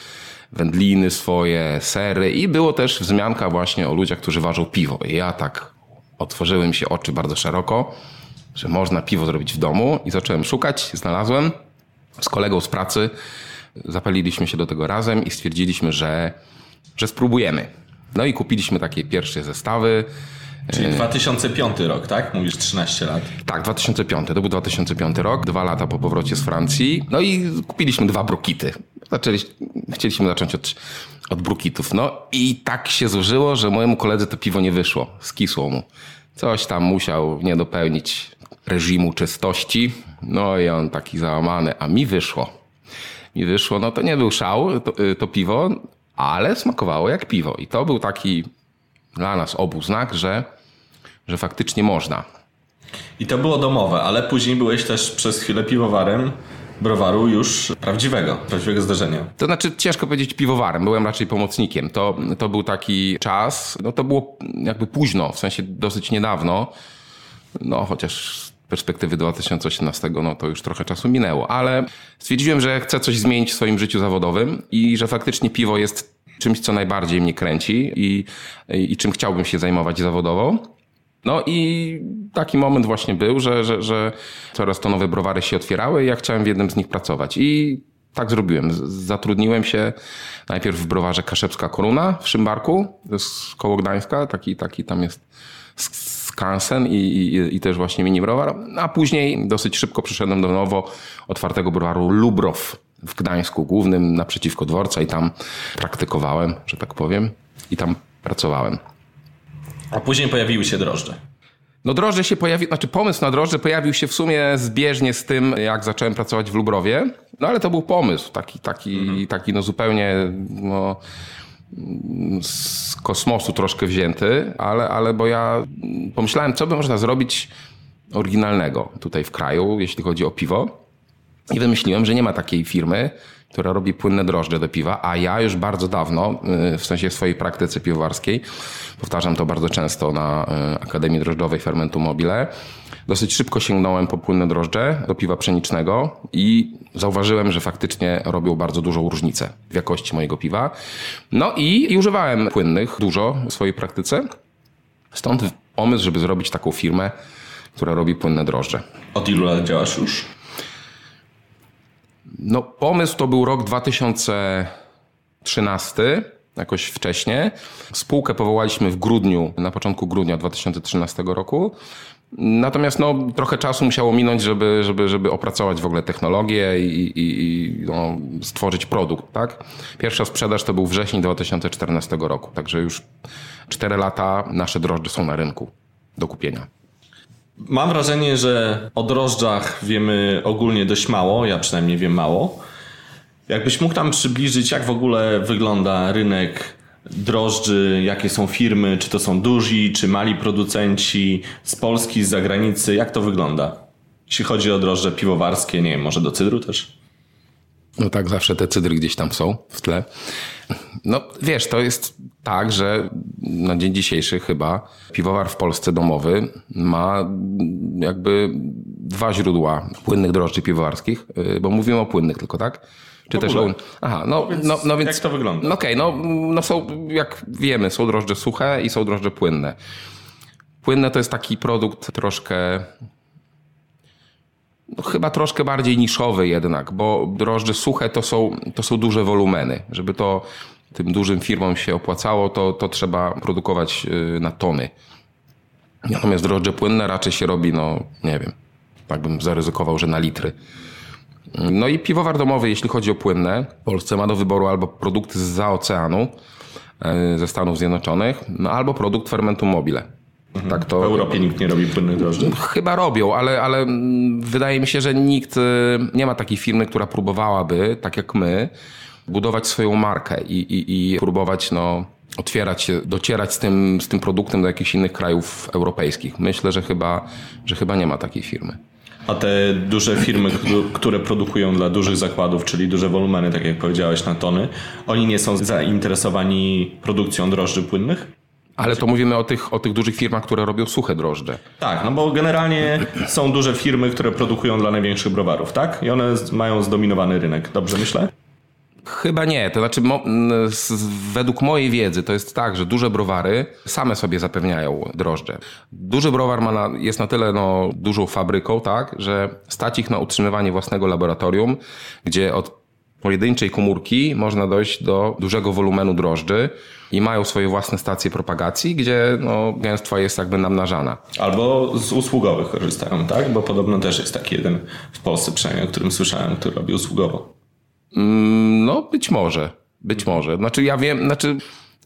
wędliny swoje, sery i było też wzmianka właśnie o ludziach, którzy ważą piwo. I ja tak otworzyły mi się oczy bardzo szeroko, że można piwo zrobić w domu i zacząłem szukać, znalazłem z kolegą z pracy, zapaliliśmy się do tego razem i stwierdziliśmy, że, że spróbujemy. No i kupiliśmy takie pierwsze zestawy. Czyli 2005 rok, tak? Mówisz 13 lat. Tak, 2005. To był 2005 rok, dwa lata po powrocie z Francji. No i kupiliśmy dwa brukity. Zaczęli, chcieliśmy zacząć od, od brukitów. No i tak się złożyło, że mojemu koledze to piwo nie wyszło. Skisło mu. Coś tam musiał nie dopełnić reżimu czystości. No i on taki załamany, a mi wyszło. Mi wyszło, no to nie był szał, to, to piwo, ale smakowało jak piwo. I to był taki dla nas obu znak, że, że faktycznie można. I to było domowe, ale później byłeś też przez chwilę piwowarem browaru już prawdziwego, prawdziwego zdarzenia. To znaczy ciężko powiedzieć piwowarem, byłem raczej pomocnikiem. To, to był taki czas, no to było jakby późno, w sensie dosyć niedawno, no chociaż perspektywy 2018, no to już trochę czasu minęło, ale stwierdziłem, że chcę coś zmienić w swoim życiu zawodowym i że faktycznie piwo jest czymś, co najbardziej mnie kręci i, i, i czym chciałbym się zajmować zawodowo. No i taki moment właśnie był, że, że, że coraz to nowe browary się otwierały i ja chciałem w jednym z nich pracować. I tak zrobiłem. Zatrudniłem się najpierw w browarze Kaszebska Koruna w Szymbarku, koło Gdańska, taki, taki tam jest skansen i, i, i też właśnie mini browar. A później dosyć szybko przyszedłem do nowo otwartego browaru Lubrow w Gdańsku Głównym naprzeciwko dworca i tam praktykowałem, że tak powiem, i tam pracowałem. A później pojawiły się drożdże. No drożdże się pojawił, znaczy pomysł na drożdże pojawił się w sumie zbieżnie z tym, jak zacząłem pracować w Lubrowie. No ale to był pomysł, taki, taki, mhm. taki no zupełnie no, z kosmosu troszkę wzięty, ale, ale bo ja pomyślałem, co by można zrobić oryginalnego tutaj w kraju, jeśli chodzi o piwo. I wymyśliłem, że nie ma takiej firmy, która robi płynne drożdże do piwa, a ja już bardzo dawno, y, w sensie swojej praktyce piwowarskiej, powtarzam to bardzo często na y, Akademii Drożdżowej Fermentu Mobile, dosyć szybko sięgnąłem po płynne drożdże do piwa pszenicznego i zauważyłem, że faktycznie robią bardzo dużą różnicę w jakości mojego piwa. No i, i używałem płynnych dużo w swojej praktyce. Stąd pomysł, żeby zrobić taką firmę, która robi płynne drożdże. Od ilu lat działasz już? No, pomysł to był rok 2013, jakoś wcześniej. Spółkę powołaliśmy w grudniu, na początku grudnia 2013 roku. Natomiast no, trochę czasu musiało minąć, żeby, żeby, żeby opracować w ogóle technologię i, i, i no, stworzyć produkt. Tak? Pierwsza sprzedaż to był wrzesień 2014 roku, także już 4 lata nasze drożdże są na rynku do kupienia. Mam wrażenie, że o drożdżach wiemy ogólnie dość mało, ja przynajmniej wiem mało. Jakbyś mógł tam przybliżyć, jak w ogóle wygląda rynek drożdży, jakie są firmy, czy to są duzi, czy mali producenci z Polski, z zagranicy, jak to wygląda? Jeśli chodzi o drożdże piwowarskie, nie wiem, może do cydru też? No tak, zawsze te cydry gdzieś tam są w tle. No wiesz, to jest tak, że na dzień dzisiejszy chyba piwowar w Polsce domowy ma jakby dwa źródła płynnych drożdży piwowarskich, y, bo mówimy o płynnych tylko, tak? Czy też o... Aha, no, no, więc, no, no więc... Jak to wygląda? No okej, okay, no, no są, jak wiemy, są drożdże suche i są drożdże płynne. Płynne to jest taki produkt troszkę no, chyba troszkę bardziej niszowy jednak, bo drożdże suche to są, to są duże wolumeny. Żeby to tym dużym firmom się opłacało, to, to trzeba produkować y, na tony. Natomiast drożdże płynne raczej się robi, no nie wiem, tak bym zaryzykował, że na litry. No i piwowar domowy, jeśli chodzi o płynne, w Polsce ma do wyboru albo produkty z oceanu, y, ze Stanów Zjednoczonych, no albo produkt fermentum mobile. Tak to W Europie nikt nie robi płynnych drożdży. Chyba robią, ale, ale mm, wydaje mi się, że nikt, y, nie ma takiej firmy, która próbowałaby, tak jak my, budować swoją markę i, i, i próbować no, otwierać się, docierać z tym, z tym produktem do jakichś innych krajów europejskich. Myślę, że chyba, że chyba nie ma takiej firmy. A te duże firmy, któ- które produkują dla dużych zakładów, czyli duże wolumeny, tak jak powiedziałeś, na tony, oni nie są zainteresowani produkcją drożdży płynnych? Ale to mówimy o tych, o tych dużych firmach, które robią suche drożdże. Tak, no bo generalnie są duże firmy, które produkują dla największych browarów, tak? I one mają zdominowany rynek. Dobrze myślę? Chyba nie. To znaczy, mo, z, według mojej wiedzy, to jest tak, że duże browary same sobie zapewniają drożdże. Duży browar ma na, jest na tyle no, dużą fabryką, tak, że stać ich na utrzymywanie własnego laboratorium, gdzie od pojedynczej komórki można dojść do dużego wolumenu drożdży i mają swoje własne stacje propagacji, gdzie no, gęstwa jest jakby namnażana. Albo z usługowych korzystają, tak? Bo podobno też jest taki jeden w Polsce przynajmniej, o którym słyszałem, który robi usługowo. Mm, No, być może. Być może. Znaczy, ja wiem, znaczy,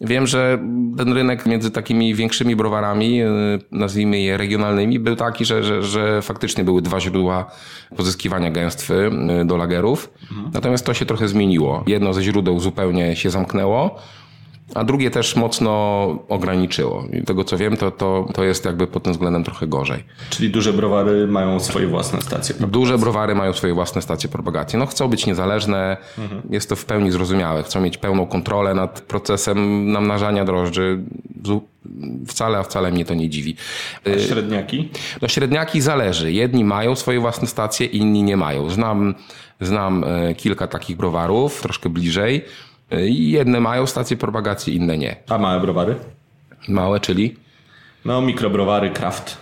wiem, że ten rynek między takimi większymi browarami, yy, nazwijmy je regionalnymi, był taki, że, że, że faktycznie były dwa źródła pozyskiwania gęstwy yy, do lagerów. Natomiast to się trochę zmieniło. Jedno ze źródeł zupełnie się zamknęło. A drugie też mocno ograniczyło. I tego co wiem, to, to, to jest jakby pod tym względem trochę gorzej. Czyli duże browary mają swoje własne stacje. Duże browary mają swoje własne stacje propagacji. No chcą być niezależne, jest to w pełni zrozumiałe. Chcą mieć pełną kontrolę nad procesem namnażania drożdży. Wcale, a wcale mnie to nie dziwi. A średniaki? No średniaki zależy. Jedni mają swoje własne stacje, inni nie mają. Znam, znam e, kilka takich browarów, troszkę bliżej. Jedne mają stacje propagacji, inne nie. A małe browary? Małe, czyli? No, mikrobrowary, kraft.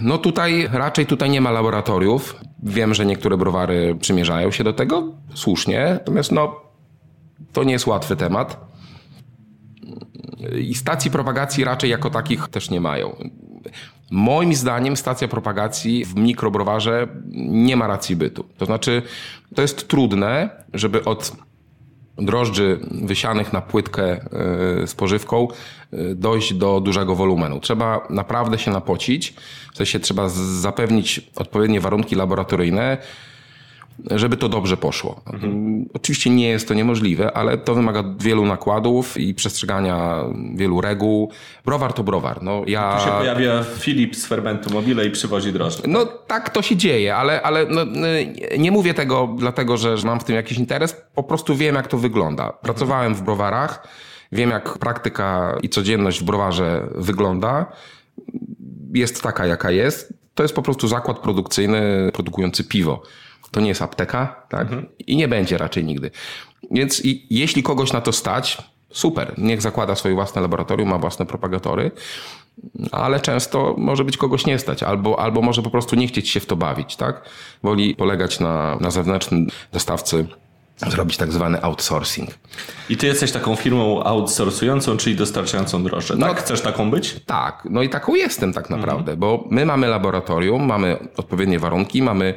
No tutaj raczej tutaj nie ma laboratoriów. Wiem, że niektóre browary przymierzają się do tego, słusznie, natomiast no to nie jest łatwy temat. I stacji propagacji raczej jako takich też nie mają. Moim zdaniem stacja propagacji w mikrobrowarze nie ma racji bytu. To znaczy, to jest trudne, żeby od drożdży wysianych na płytkę y, spożywką y, dojść do dużego wolumenu. Trzeba naprawdę się napocić, w sensie trzeba z- zapewnić odpowiednie warunki laboratoryjne, żeby to dobrze poszło. Mm, Oczywiście nie jest to niemożliwe, ale to wymaga wielu nakładów i przestrzegania wielu reguł. Browar to browar. No, ja... Tu się pojawia Filip z Fermentu Mobile i przywozi drożdże. No tak to się dzieje, ale, ale no, y, nie mówię tego dlatego, że że mam w tym jakiś interes. Po prostu wiem, jak to wygląda. Pracowałem w browarach, wiem, jak praktyka i codzienność w browarze wygląda. Jest taka, jaka jest. To jest po prostu zakład produkcyjny produkujący piwo. To nie jest apteka, tak? I nie będzie raczej nigdy. Więc i, jeśli kogoś na to stać, super. Niech zakłada swoje własne laboratorium, ma własne propagatory ale często może być kogoś nie stać, albo, albo może po prostu nie chcieć się w to bawić, tak? Woli polegać na, na zewnętrznym dostawcy, zrobić tak zwany outsourcing. I ty jesteś taką firmą outsourcującą, czyli dostarczającą drożdże. Tak? Chcesz taką być? Tak, no i taką jestem tak naprawdę, bo my mamy laboratorium, mamy odpowiednie warunki, mamy,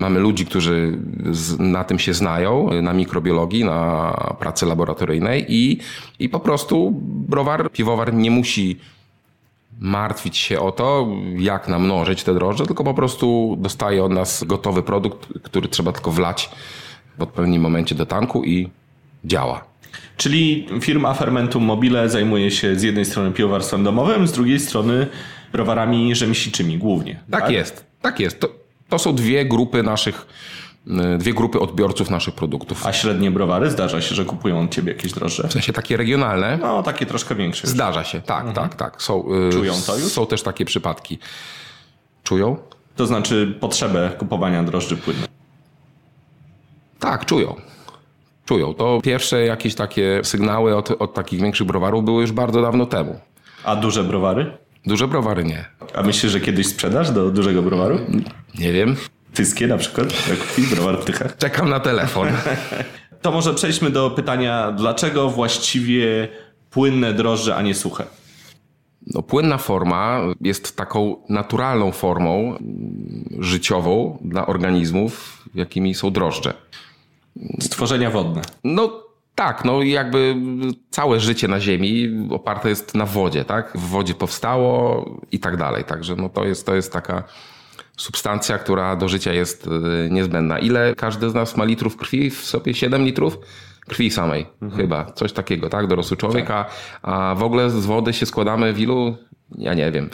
mamy ludzi, którzy na tym się znają, na mikrobiologii, na pracy laboratoryjnej i, i po prostu browar, piwowar nie musi martwić się o to, jak namnożyć te drożdże, tylko po prostu dostaje od nas gotowy produkt, który trzeba tylko wlać w odpowiednim momencie do tanku i działa. Czyli firma Fermentum Mobile zajmuje się z jednej strony piwowarstwem domowym, z drugiej strony browarami rzemieślniczymi głównie. Tak, jest, tak jest. To, to są dwie grupy naszych, y, dwie grupy odbiorców naszych produktów. A średnie browary zdarza się, że kupują od ciebie jakieś drożdże? W sensie takie regionalne. No, takie troszkę większe. już. Zdarza się, tak, tak, tak. Są, y, Mhm. Czują to już? Są też takie przypadki. Czują? To znaczy potrzebę kupowania drożdży płynnych. Tak, czują. Czują. To pierwsze jakieś takie sygnały od, od takich większych browarów były już bardzo dawno temu. A duże browary? Duże browary nie. A myślisz, że kiedyś sprzedasz do dużego browaru? Nie wiem. Tyskie na przykład? Jak browar w Tychach? Czekam na telefon. To może przejdźmy do pytania, dlaczego właściwie płynne drożdże, a nie suche? No, płynna forma jest taką naturalną formą życiową dla organizmów, jakimi są drożdże. Stworzenia wodne. No tak, no jakby całe życie na Ziemi oparte jest na wodzie, tak? W wodzie powstało i tak dalej. Także no to jest, to jest taka substancja, która do życia jest y, niezbędna. Ile każdy z nas ma litrów krwi w sobie? 7 litrów? Krwi samej, chyba. Coś takiego, tak? Dorosły człowiek, a, a w ogóle z wody się składamy w ilu? Ja nie wiem,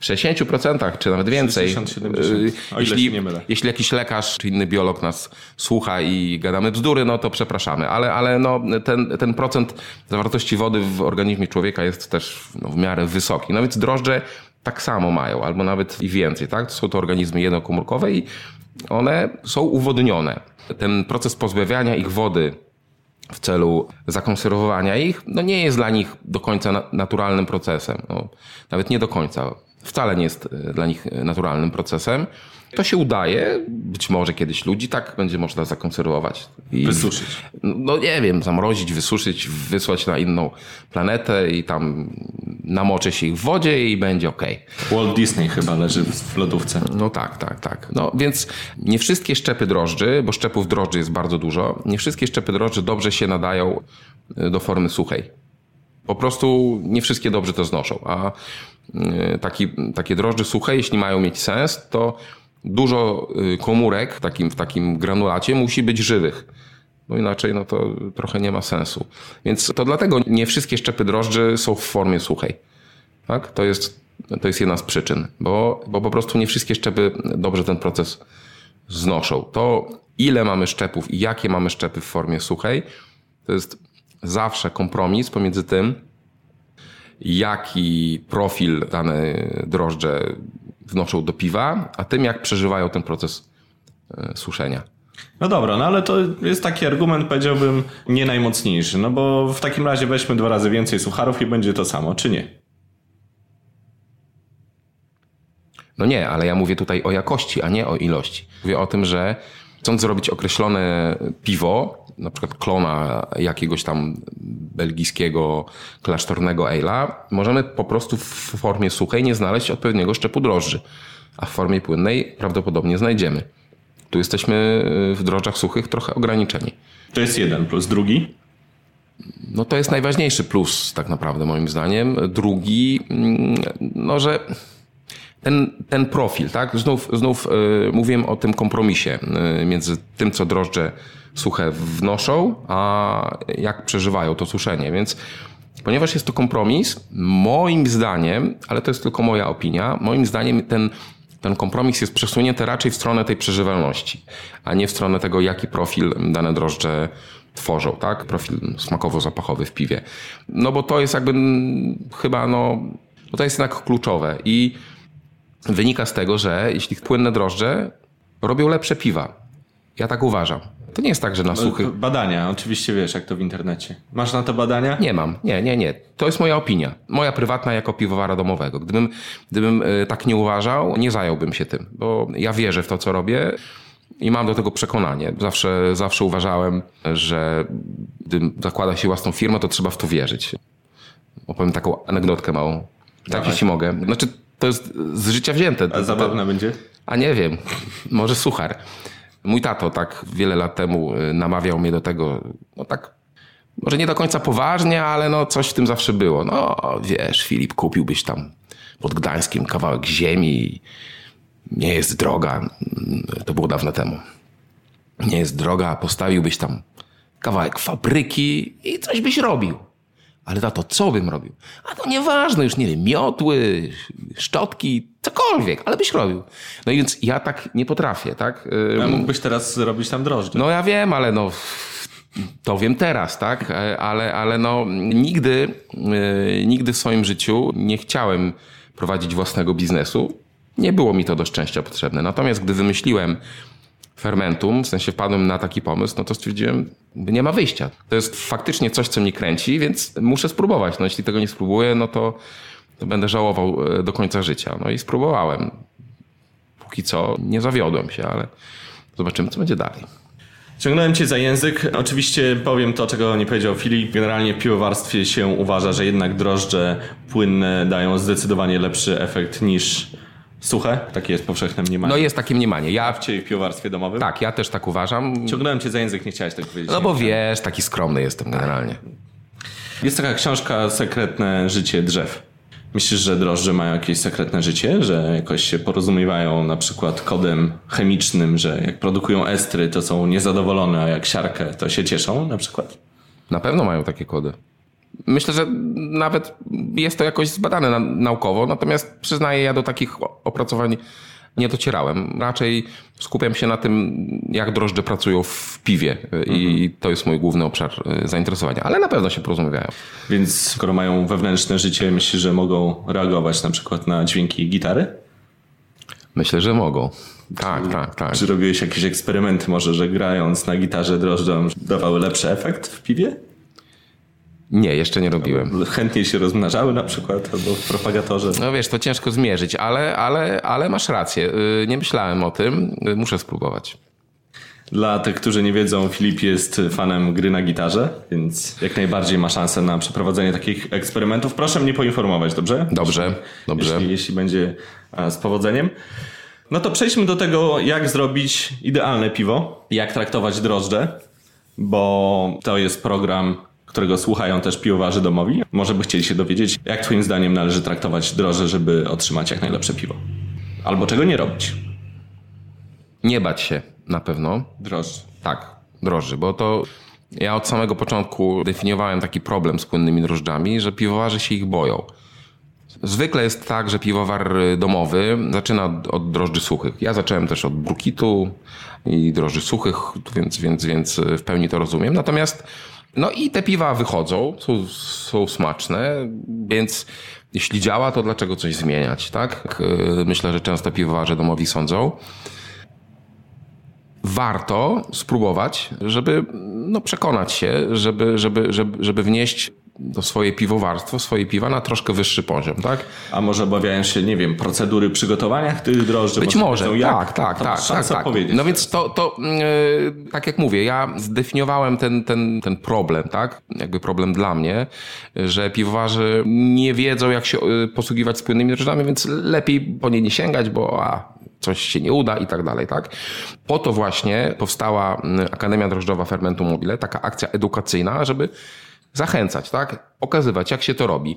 w 60% czy nawet więcej. 60, 70, Y, o ile się nie mylę. jeśli jakiś lekarz czy inny biolog nas słucha i gadamy bzdury, no to przepraszamy. Ale, ale no, ten, ten procent zawartości wody w organizmie człowieka jest też no, w miarę wysoki. No więc drożdże tak samo mają, albo nawet i więcej. Tak? Są to organizmy jednokomórkowe i one są uwodnione. Ten proces pozbawiania ich wody w celu zakonserwowania ich, no nie jest dla nich do końca na- naturalnym procesem. No, nawet nie do końca. Wcale nie jest e, dla nich e, naturalnym procesem. To się udaje, być może kiedyś ludzi tak będzie można zakonserwować. I, Wysuszyć. No nie wiem, zamrozić, wysuszyć, wysłać na inną planetę i tam namoczy się ich w wodzie i będzie ok. Walt Disney chyba leży w lodówce. No tak, tak, tak. No więc nie wszystkie szczepy drożdży, bo szczepów drożdży jest bardzo dużo, nie wszystkie szczepy drożdży dobrze się nadają y, do formy suchej. Po prostu nie wszystkie dobrze to znoszą, a y, taki, takie drożdże suche, jeśli mają mieć sens, to dużo y, komórek w takim, w takim granulacie musi być żywych. Bo inaczej no to trochę nie ma sensu. Więc to dlatego nie wszystkie szczepy drożdży są w formie suchej. Tak? To, jest, to jest jedna z przyczyn, bo, bo po prostu nie wszystkie szczepy dobrze ten proces znoszą. To ile mamy szczepów i jakie mamy szczepy w formie suchej, to jest zawsze kompromis pomiędzy tym, jaki profil dane drożdże wnoszą do piwa, a tym, jak przeżywają ten proces e, suszenia. No dobra, no ale to jest taki argument, powiedziałbym, nie najmocniejszy. No bo w takim razie weźmy dwa razy więcej sucharów i będzie to samo, czy nie? No nie, ale ja mówię tutaj o jakości, a nie o ilości. Mówię o tym, że chcąc zrobić określone piwo, na przykład klona jakiegoś tam belgijskiego klasztornego ale'a, możemy po prostu w formie suchej nie znaleźć odpowiedniego szczepu drożdży, a w formie płynnej prawdopodobnie znajdziemy. Tu jesteśmy w drożdżach suchych trochę ograniczeni. To jest jeden plus drugi. No to jest najważniejszy plus tak naprawdę moim zdaniem. Drugi, mm, no że ten, ten profil, tak? Znów, znów y, mówiłem o tym kompromisie y, między tym, co drożdże suche wnoszą, a jak przeżywają to suszenie. Więc ponieważ jest to kompromis, moim zdaniem, ale to jest tylko moja opinia, moim zdaniem ten, ten kompromis jest przesunięty raczej w stronę tej przeżywalności, a nie w stronę tego, jaki profil dane drożdże tworzą, tak? Profil smakowo-zapachowy w piwie. No bo to jest jakby mm, chyba, no to jest jednak kluczowe i wynika z tego, że jeśli płynne drożdże robią lepsze piwa. Ja tak uważam. To nie jest tak, że na suchych... Badania, oczywiście wiesz, jak to w internecie. Masz na to badania? Nie mam. Nie, nie, nie. To jest moja opinia. Moja prywatna jako piwowara domowego. Gdybym, gdybym y, tak nie uważał, nie zająłbym się tym, bo ja wierzę w to, co robię i mam do tego przekonanie. Zawsze, zawsze uważałem, że gdy zakłada się własną firmę, to trzeba w to wierzyć. Opowiem taką anegdotkę małą. Tak, jeśli mogę. Znaczy, to jest z życia wzięte. A zabawne będzie? A nie wiem, może suchar. Mój tato tak wiele lat temu y, namawiał mnie do tego, no tak, może nie do końca poważnie, ale no coś w tym zawsze było. No wiesz, Filip, kupiłbyś tam pod Gdańskiem kawałek ziemi, nie jest droga, to było dawno temu. Nie jest droga, postawiłbyś tam kawałek fabryki i coś byś robił. Ale tato, co bym robił? A to nieważne, już nie wiem, miotły, szczotki, cokolwiek, ale byś robił. No i więc ja tak nie potrafię, tak? A mógłbyś teraz zrobić tam drożdże. no ja wiem, ale no to wiem teraz, tak? E, Ale, ale no nigdy, e, nigdy w swoim życiu nie chciałem prowadzić własnego biznesu. Nie było mi to do szczęścia potrzebne. Natomiast gdy wymyśliłem fermentum, w sensie wpadłem na taki pomysł, no to stwierdziłem, nie ma wyjścia. To jest faktycznie coś, co mnie kręci, więc muszę spróbować. No jeśli tego nie spróbuję, no to, to będę żałował e, do końca życia. No i spróbowałem. Póki co nie zawiodłem się, ale zobaczymy, co będzie dalej. Ciągnąłem cię za język. Oczywiście powiem to, czego nie powiedział Filip. Generalnie w piwowarstwie się uważa, że jednak drożdże płynne dają zdecydowanie lepszy efekt niż suche. Takie jest powszechne mniemanie. No jest takie mniemanie. Ja, w ciebie w piwowarstwie domowym. tak, ja też tak uważam. Ciągnąłem cię za język, nie chciałeś tego powiedzieć. No bo wiesz, taki skromny jestem generalnie. Jest taka książka Sekretne życie drzew. Myślisz, że drożdże mają jakieś sekretne życie, że jakoś się porozumiewają na przykład kodem chemicznym, że jak produkują estry, to są niezadowolone, a jak siarkę, to się cieszą na przykład? Na pewno mają takie kody. Myślę, że nawet jest to jakoś zbadane na, naukowo, natomiast przyznaję, ja do takich opracowań nie docierałem. Raczej skupiam się na tym, jak drożdże pracują w piwie i to jest mój główny obszar y, zainteresowania, ale na pewno się porozumiewają. Więc skoro mają wewnętrzne życie, myślisz, że mogą reagować na przykład na dźwięki gitary? Myślę, że mogą. Tak, tak, tak. Czy robiłeś jakieś eksperymenty może, że grając na gitarze drożdżom dawały lepszy efekt w piwie? Nie, jeszcze nie robiłem. Chętniej się rozmnażały na przykład, albo w propagatorze? No wiesz, to ciężko zmierzyć, ale, ale, ale masz rację. Y, Nie myślałem o tym, Y, muszę spróbować. Dla tych, którzy nie wiedzą, Filip jest fanem gry na gitarze, więc jak najbardziej ma szansę na przeprowadzenie takich eksperymentów. Proszę mnie poinformować, dobrze? Dobrze, dobrze. Jeśli, jeśli będzie z powodzeniem. No to przejdźmy do tego, jak zrobić idealne piwo, jak traktować drożdże, bo to jest program, którego słuchają też piwowarzy domowi. Może by chcieli się dowiedzieć, jak twoim zdaniem należy traktować drożdże, żeby otrzymać jak najlepsze piwo. Albo czego nie robić. Nie bać się na pewno. Drożdż. Tak, drożdży, bo to ja od samego początku definiowałem taki problem z płynnymi drożdżami, że piwowarze się ich boją. Zwykle jest tak, że piwowar domowy zaczyna od, od drożdży suchych. Ja zacząłem też od brukitu i drożdży suchych, więc, więc, więc w pełni to rozumiem. Natomiast no i te piwa wychodzą, są, są smaczne, więc jeśli działa, to dlaczego coś zmieniać, tak? Myślę, że często piwowarze domowi sądzą warto spróbować, żeby no, przekonać się, żeby, żeby, żeby, żeby wnieść do swoje piwowarstwo, swoje piwa na troszkę wyższy poziom, tak? A może obawiają się, nie wiem, procedury przygotowania tych drożdży? Być może, jak? tak, tak, To tak, tak, tak. powiedzieć. No więc to, to yy, tak jak mówię, ja zdefiniowałem ten, ten, ten problem, tak? Jakby problem dla mnie, że piwowarze nie wiedzą, jak się yy, posługiwać spłynnymi drożdżami, więc lepiej po nie nie sięgać, bo a, coś się nie uda i tak dalej, tak? Po to właśnie powstała mm, Akademia Drożdżowa Fermentu Mobile, taka akcja edukacyjna, żeby zachęcać, tak? Pokazywać, jak się to robi.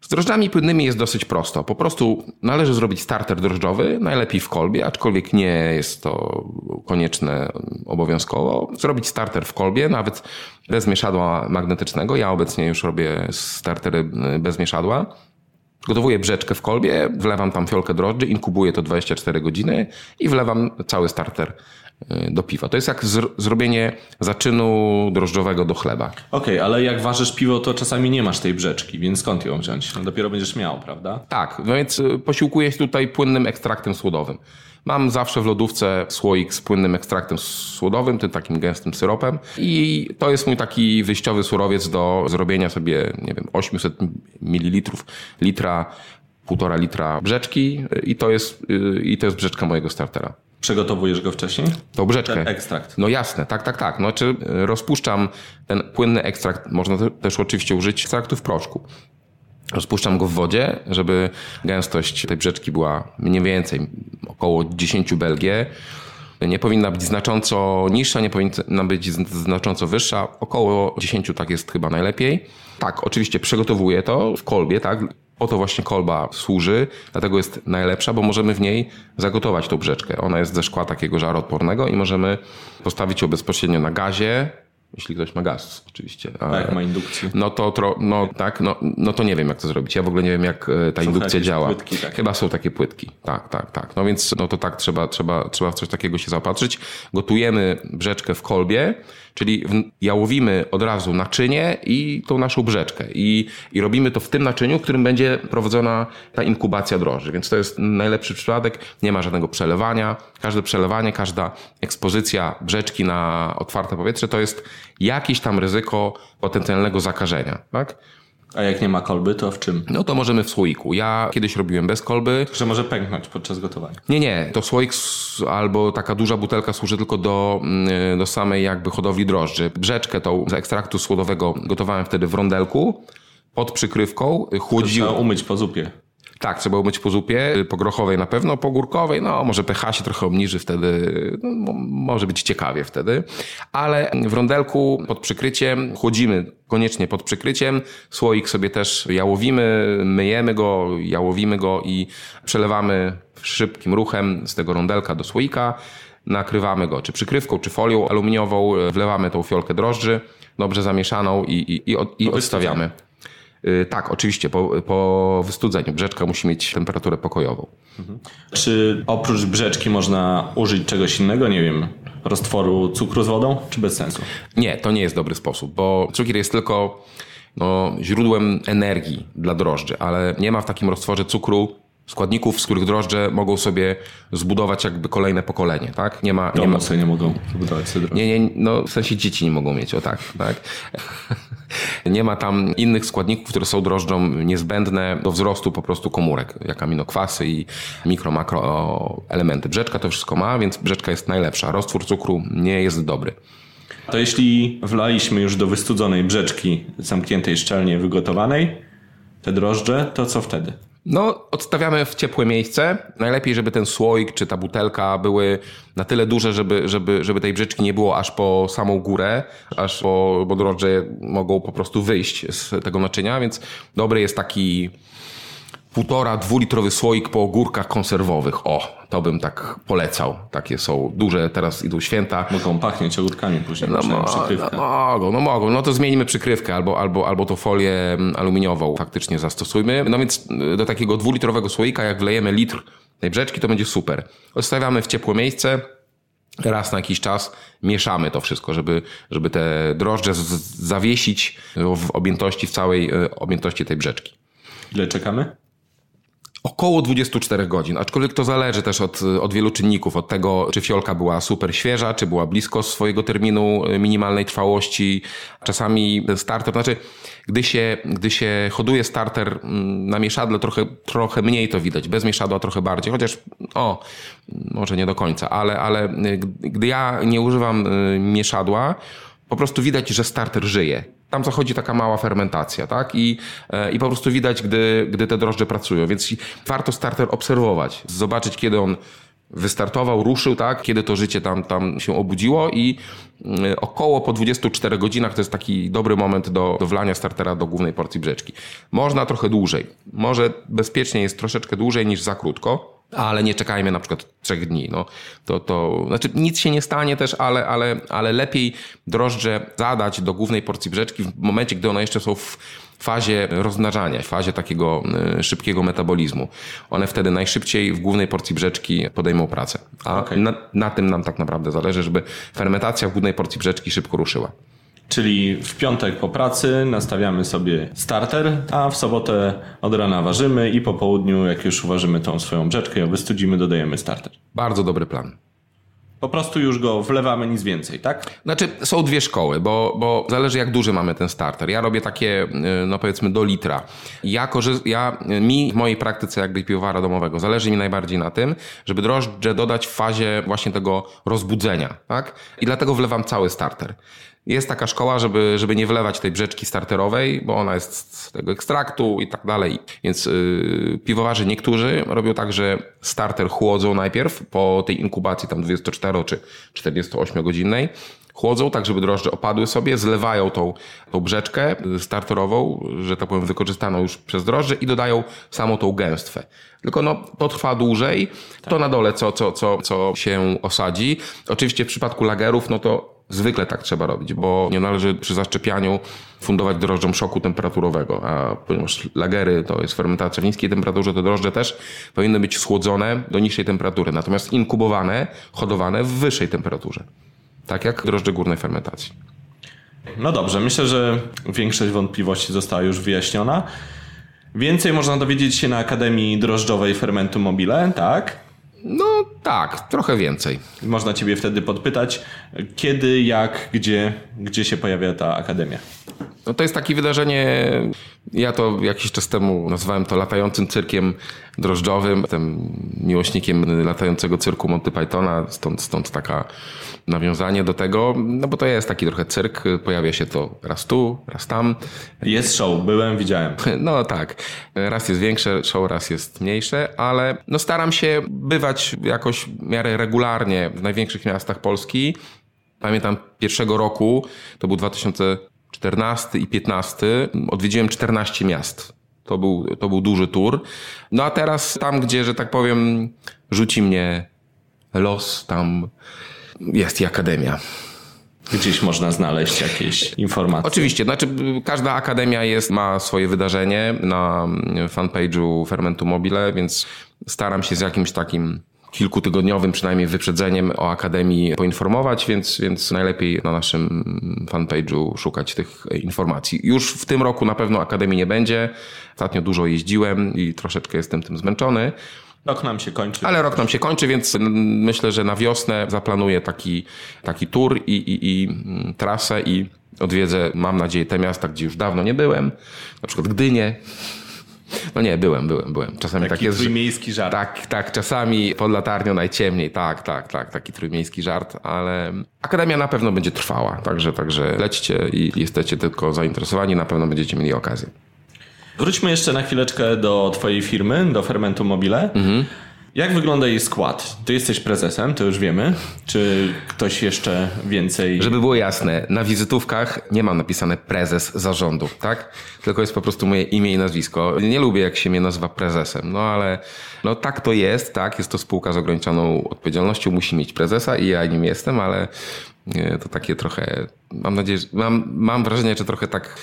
Z drożdżami płynnymi jest dosyć prosto. Po prostu należy zrobić starter drożdżowy, najlepiej w kolbie, aczkolwiek nie jest to konieczne obowiązkowo. Zrobić starter w kolbie, nawet bez mieszadła magnetycznego. Ja obecnie już robię startery bez mieszadła. Gotowuję brzeczkę w kolbie, wlewam tam fiolkę drożdży, inkubuję to 24 godziny i wlewam cały starter y, do piwa. To jest jak zr- zrobienie zaczynu drożdżowego do chleba. Okej, ale jak ważysz piwo, to czasami nie masz tej brzeczki, więc skąd ją wziąć? No dopiero będziesz miał, prawda? Tak, no więc y, posiłkuję się tutaj płynnym ekstraktem słodowym. Mam zawsze w lodówce słoik z płynnym ekstraktem słodowym, tym takim gęstym syropem i to jest mój taki wyjściowy surowiec do zrobienia sobie, nie wiem, 800 ml, litra, półtora litra brzeczki i to jest, y, i to jest brzeczka mojego startera. Przygotowujesz go wcześniej? Tą brzeczkę. Ten ekstrakt. No jasne, tak, tak, tak. No, czy y, rozpuszczam ten płynny ekstrakt, można te- też oczywiście użyć ekstraktu w proszku. Rozpuszczam go w wodzie, żeby gęstość tej brzeczki była mniej więcej około 10 Belgie. Nie powinna być znacząco niższa, nie powinna być zn- znacząco wyższa. Około 10 tak jest chyba najlepiej. Tak, oczywiście przygotowuję to w kolbie, tak. Po to właśnie kolba służy, dlatego jest najlepsza, bo możemy w niej zagotować tą brzeczkę. Ona jest ze szkła takiego żaroodpornego i możemy postawić ją bezpośrednio na gazie, jeśli ktoś ma gaz oczywiście. Jak ma indukcję? no to, tro, no, tak, no, no to nie wiem, jak to zrobić. Ja w ogóle nie wiem, jak e, ta indukcja jakieś działa. płytki takie. Chyba są takie płytki. Tak, tak, tak. No więc no to tak, trzeba, trzeba, trzeba w coś takiego się zaopatrzyć. Gotujemy brzeczkę w kolbie, czyli jałowimy od razu naczynie i tą naszą brzeczkę. I, I robimy to w tym naczyniu, w którym będzie prowadzona ta inkubacja drożdży. Więc to jest najlepszy przypadek. Nie ma żadnego przelewania. Każde przelewanie, każda ekspozycja brzeczki na otwarte powietrze to jest jakieś tam ryzyko potencjalnego zakażenia. Tak? A jak nie ma kolby, to w czym? No to możemy w słoiku. Ja kiedyś robiłem bez kolby. Że może pęknąć podczas gotowania. Nie, nie, to słoik albo taka duża butelka służy tylko do, mm, do samej jakby hodowli drożdży. Brzeczkę tą z ekstraktu słodowego gotowałem wtedy w rondelku pod przykrywką. Chłodził, Trzeba umyć po zupie. Tak, trzeba umyć po zupie, po grochowej na pewno, po górkowej, no może pH się trochę obniży wtedy, no, mo- może być ciekawie wtedy, ale w rondelku pod przykryciem chłodzimy koniecznie pod przykryciem, słoik sobie też jałowimy, myjemy go, jałowimy go i przelewamy szybkim ruchem z tego rondelka do słoika, nakrywamy go czy przykrywką, czy folią aluminiową, wlewamy tą fiolkę drożdży, dobrze zamieszaną i, i, i, od, i odstawiamy. Y, Tak, oczywiście, po, po wystudzeniu. Brzeczka musi mieć temperaturę pokojową. Czy oprócz brzeczki można użyć czegoś innego? Nie wiem, roztworu cukru z wodą, czy bez sensu? Nie, to nie jest dobry sposób, bo cukier jest tylko no, źródłem energii dla drożdży, ale nie ma w takim roztworze cukru składników, z których drożdże mogą sobie zbudować jakby kolejne pokolenie, tak? Nie ma, nie ma, sobie nie mogą budować sobie drogi. Nie, nie, no w sensie dzieci nie mogą mieć, o tak, tak. (laughs) Nie ma tam innych składników, które są drożdżom niezbędne do wzrostu po prostu komórek, jak aminokwasy i mikro, makro elementy. Brzeczka to wszystko ma, więc brzeczka jest najlepsza. Roztwór cukru nie jest dobry. To jeśli wlaliśmy już do wystudzonej brzeczki zamkniętej szczelnie wygotowanej te drożdże, to co wtedy? No, odstawiamy w ciepłe miejsce. Najlepiej, żeby ten słoik czy ta butelka były na tyle duże, żeby, żeby, żeby tej brzeczki nie było aż po samą górę, aż po, bo drożdże mogą po prostu wyjść z tego naczynia, więc dobry jest taki półtora, dwulitrowy słoik po ogórkach konserwowych. O, to bym tak polecał. Takie są duże, teraz idą święta. Mogą pachnieć ogórkami później, No, mo- przykrywkę. no, mogą, no mogą. No to zmienimy przykrywkę albo, albo, albo tą folię mm, aluminiową faktycznie zastosujmy. No więc y, do takiego dwulitrowego słoika, jak wlejemy litr tej brzeczki, to będzie super. Odstawiamy w ciepłe miejsce. Raz na jakiś czas mieszamy to wszystko, żeby, żeby te drożdże z- z- zawiesić w objętości, w całej y, objętości tej brzeczki. Ile czekamy? Około 24 godzin, aczkolwiek to zależy też od, od wielu czynników, od tego, czy fiolka była super świeża, czy była blisko swojego terminu y, minimalnej trwałości. Czasami starter, znaczy, gdy się, gdy się hoduje starter mm, na mieszadle, trochę, trochę mniej to widać, bez mieszadła trochę bardziej, chociaż, o, może nie do końca, ale, ale y, gdy ja nie używam y, mieszadła, po prostu widać, że starter żyje. Tam zachodzi taka mała fermentacja, tak? I, e, i po prostu widać, gdy, gdy te drożdże pracują. Więc warto starter obserwować, zobaczyć, kiedy on wystartował, ruszył, tak? Kiedy to życie tam, tam się obudziło i mm, około po 24 godzinach to jest taki dobry moment do, do wlania startera do głównej porcji brzeczki. Można trochę dłużej. Może bezpiecznie jest troszeczkę dłużej niż za krótko, ale nie czekajmy na przykład trzech dni. No, to, to, znaczy nic się nie stanie też, ale, ale, ale lepiej drożdże zadać do głównej porcji brzeczki w momencie, gdy one jeszcze są w fazie rozmnażania, w fazie takiego y, szybkiego metabolizmu. One wtedy najszybciej w głównej porcji brzeczki podejmą pracę. A Okej. na, na tym nam tak naprawdę zależy, żeby fermentacja w głównej porcji brzeczki szybko ruszyła. Czyli w piątek po pracy nastawiamy sobie starter, a w sobotę od rana ważymy i po południu, jak już uważymy tą swoją brzeczkę i wystudzimy, dodajemy starter. Bardzo dobry plan. Po prostu już go wlewamy, nic więcej, tak? Znaczy, są dwie szkoły, bo, bo zależy jak duży mamy ten starter. Ja robię takie, y, no powiedzmy, do litra. Ja, ja mi w mojej praktyce jakby piwowara domowego zależy mi najbardziej na tym, żeby drożdże dodać w fazie właśnie tego rozbudzenia, tak? I dlatego wlewam cały starter. Jest taka szkoła, żeby, żeby nie wlewać tej brzeczki starterowej, bo ona jest z tego ekstraktu i tak dalej. Więc yy, piwowarzy niektórzy robią tak, że starter chłodzą najpierw po tej inkubacji tam 24 czy 48 godzinnej. Chłodzą tak, żeby drożdże opadły sobie, zlewają tą, tą brzeczkę starterową, że tak powiem wykorzystaną już przez drożdże i dodają samą tą gęstwę. Tylko no, to trwa dłużej, to na dole co, co, co, co się osadzi. Oczywiście w przypadku lagerów, no to Zwykle tak trzeba robić, bo nie należy przy zaszczepianiu fundować drożdżom szoku temperaturowego, a ponieważ lagery to jest fermentacja w niskiej temperaturze, to drożdże też powinny być schłodzone do niższej temperatury, natomiast inkubowane, hodowane w wyższej temperaturze. Tak jak drożdże górnej fermentacji. No dobrze, myślę, że większość wątpliwości została już wyjaśniona. Więcej można dowiedzieć się na Akademii Drożdżowej Fermentu Mobile, tak? No tak, trochę więcej. Można Ciebie wtedy podpytać, kiedy, jak, gdzie, gdzie się pojawia ta Akademia. No to jest takie wydarzenie, ja to jakiś czas temu nazwałem to latającym cyrkiem drożdżowym, jestem miłośnikiem latającego cyrku Monty Pythona, stąd, stąd taka nawiązanie do tego, no bo to jest taki trochę cyrk, pojawia się to raz tu, raz tam. Jest show, byłem, widziałem. (laughs) No tak, raz jest większe show, raz jest mniejsze, ale no staram się bywać jakoś w miarę regularnie w największych miastach Polski. Pamiętam pierwszego roku, to był 2014 i 15, odwiedziłem 14 miast. To był, to był duży tour. No a teraz tam, gdzie, że tak powiem, rzuci mnie los, tam jest i akademia. Gdzieś można znaleźć jakieś informacje. Oczywiście, znaczy każda akademia jest, ma swoje wydarzenie na fanpage'u Fermentu Mobile, więc staram się z jakimś takim kilkutygodniowym przynajmniej wyprzedzeniem o Akademii poinformować, więc, więc najlepiej na naszym fanpage'u szukać tych informacji. Już w tym roku na pewno Akademii nie będzie. Ostatnio dużo jeździłem i troszeczkę jestem tym zmęczony. Rok nam się kończy. Ale rok nam się kończy, więc myślę, że na wiosnę zaplanuję taki, taki tour i, i, i trasę i odwiedzę, mam nadzieję, te miasta, gdzie już dawno nie byłem. Na przykład Gdynię. No nie, byłem, byłem, byłem. Czasami taki tak jest. trójmiejski żart. Tak, tak, czasami pod latarnią najciemniej, tak, tak, tak, taki trójmiejski żart, ale Akademia na pewno będzie trwała, także, także lećcie i jesteście tylko zainteresowani, na pewno będziecie mieli okazję. Wróćmy jeszcze na chwileczkę do twojej firmy, do Fermentu Mobile. Jak wygląda jej skład? Ty jesteś prezesem, to już wiemy. Czy ktoś jeszcze więcej... Żeby było jasne, na wizytówkach nie mam napisane prezes zarządu, tak? Tylko jest po prostu moje imię i nazwisko. Nie lubię, jak się mnie nazywa prezesem, no ale no tak to jest, tak? Jest to spółka z ograniczoną odpowiedzialnością, musi mieć prezesa i ja nim jestem, ale e, to takie trochę, mam nadzieję, że, mam, mam wrażenie, że trochę tak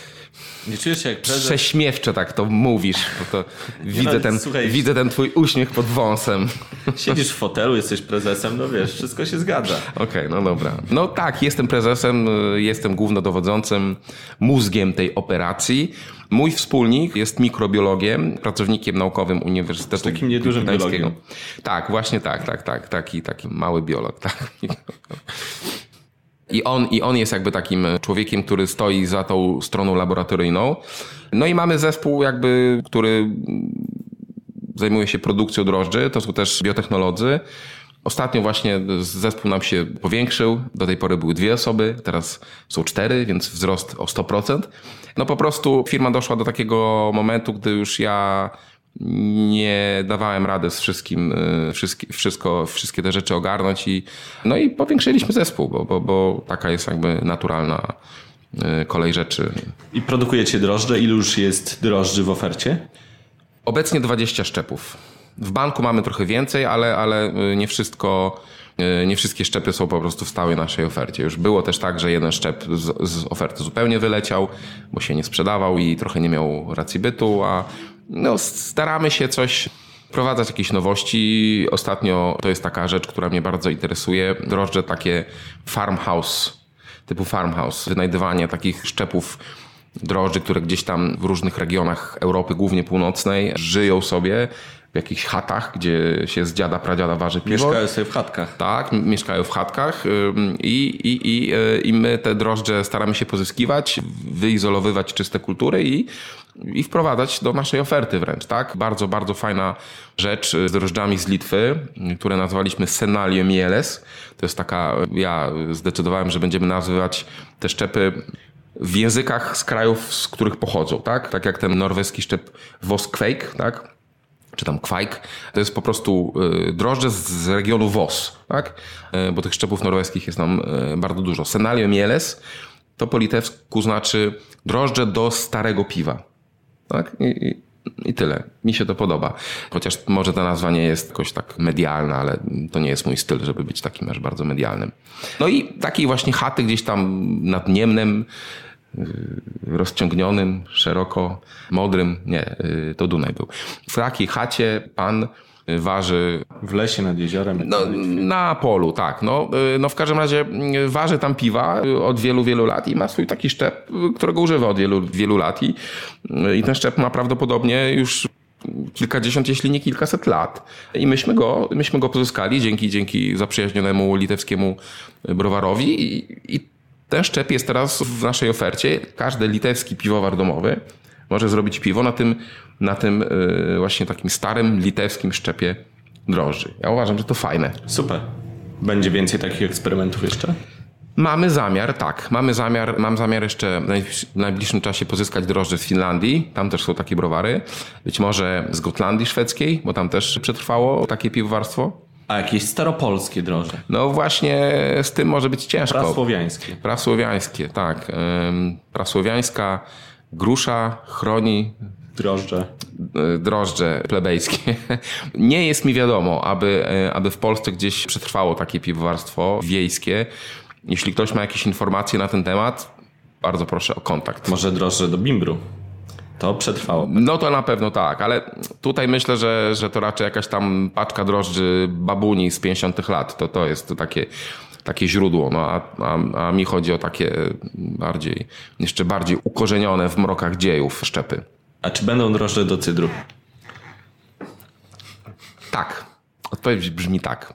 Nie czujesz się jak prezes? prześmiewcze tak to mówisz, bo to widzę, no, ten, słuchaj. widzę ten twój uśmiech pod wąsem. Siedzisz w fotelu, jesteś prezesem, no wiesz, wszystko się zgadza. Okej, no dobra. No tak, jestem prezesem, y, jestem głównodowodzącym, mózgiem tej operacji. Mój wspólnik jest mikrobiologiem, pracownikiem naukowym Uniwersytetu takim niedużym biologiem. Tak, właśnie tak, tak, tak. Taki, taki mały biolog, tak. (laughs) I on, I on jest jakby takim człowiekiem, który stoi za tą stroną laboratoryjną. No i mamy zespół jakby, który zajmuje się produkcją drożdży, to są też biotechnolodzy. Ostatnio właśnie zespół nam się powiększył. Do tej pory były dwie osoby, teraz są cztery, więc wzrost o 100%. No po prostu firma doszła do takiego momentu, gdy już ja nie dawałem rady z wszystkim, y, wszystkie, wszystko, wszystkie te rzeczy ogarnąć i no i powiększyliśmy zespół, bo, bo, bo taka jest jakby naturalna y, kolej rzeczy. I produkujecie drożdże. Ilu już jest drożdży w ofercie? Obecnie 20 szczepów. W banku mamy trochę więcej, ale, ale y, nie wszystko, nie wszystkie szczepy są po prostu w stałej naszej ofercie. Już było też tak, że jeden szczep z, z oferty zupełnie wyleciał, bo się nie sprzedawał i trochę nie miał racji bytu, a no, staramy się coś wprowadzać jakieś nowości. Ostatnio to jest taka rzecz, która mnie bardzo interesuje. Drożdże takie farmhouse, typu farmhouse. Wynajdywanie takich szczepów drożdży, które gdzieś tam w różnych regionach Europy, głównie północnej, żyją sobie w jakichś chatach, gdzie się z dziada, pradziada waży piwo. Mieszkają sobie w chatkach. Tak, mieszkają w chatkach i, i, i, y, i my te drożdże staramy się pozyskiwać, wyizolowywać czyste kultury i, i wprowadzać do naszej oferty wręcz, tak? Bardzo, bardzo fajna rzecz y, z drożdżami z Litwy, y, które nazwaliśmy Senalio Mieles. To jest taka, ja zdecydowałem, że będziemy nazywać te szczepy w językach z krajów, z których pochodzą, tak? Tak jak ten norweski szczep Voskveik, tak? czy tam kwajk, to jest po prostu y, drożdże z- regionu Wos, tak? Y, Bo tych szczepów norweskich jest nam y, bardzo dużo. Senalio mieles to po litewsku znaczy drożdże do starego piwa, tak? I, i, I tyle. Mi się to podoba. Chociaż może ta nazwa nie jest jakoś tak medialna, ale to nie jest mój styl, żeby być takim aż bardzo medialnym. No i takiej właśnie chaty gdzieś tam nad Niemnem, rozciągnionym, szeroko, modrym, nie, y, to Dunaj był. W takiej chacie pan waży W lesie nad jeziorem. no, na polu, tak. No, y, no w każdym razie y, waży tam piwa y, od wielu, wielu lat i ma swój taki szczep, którego używa od wielu, wielu lat i, i ten szczep ma prawdopodobnie już kilkadziesiąt, jeśli nie kilkaset lat. I myśmy go, myśmy go pozyskali dzięki, dzięki zaprzyjaźnionemu litewskiemu browarowi i, i Ten szczep jest teraz w naszej ofercie. Każdy litewski piwowar domowy może zrobić piwo na tym, na tym yy, właśnie takim starym litewskim szczepie drożdży. Ja uważam, że to fajne. Super. Będzie więcej takich eksperymentów jeszcze? Mamy zamiar, tak, mamy zamiar, mam zamiar jeszcze w najbliższym czasie pozyskać drożdże z Finlandii, tam też są takie browary, być może z Gotlandii szwedzkiej, bo tam też przetrwało takie piwowarstwo. A jakieś staropolskie droże? No właśnie z tym może być ciężko. Prasłowiańskie. Prasłowiańskie, tak. Prasłowiańska grusza chroni drożdże. Drożdże plebejskie. (laughs) Nie jest mi wiadomo, aby, aby w Polsce gdzieś przetrwało takie piwowarstwo wiejskie. Jeśli ktoś ma jakieś informacje na ten temat, bardzo proszę o kontakt. Może drożdże do bimbru. To przetrwało. No to na pewno tak, ale tutaj myślę, że, że to raczej jakaś tam paczka drożdży babuni z 50 lat. To, to jest to takie, takie źródło, no a, a, a mi chodzi o takie bardziej, jeszcze bardziej ukorzenione w mrokach dziejów szczepy. A czy będą drożdże do cydru? Tak. Odpowiedź brzmi tak.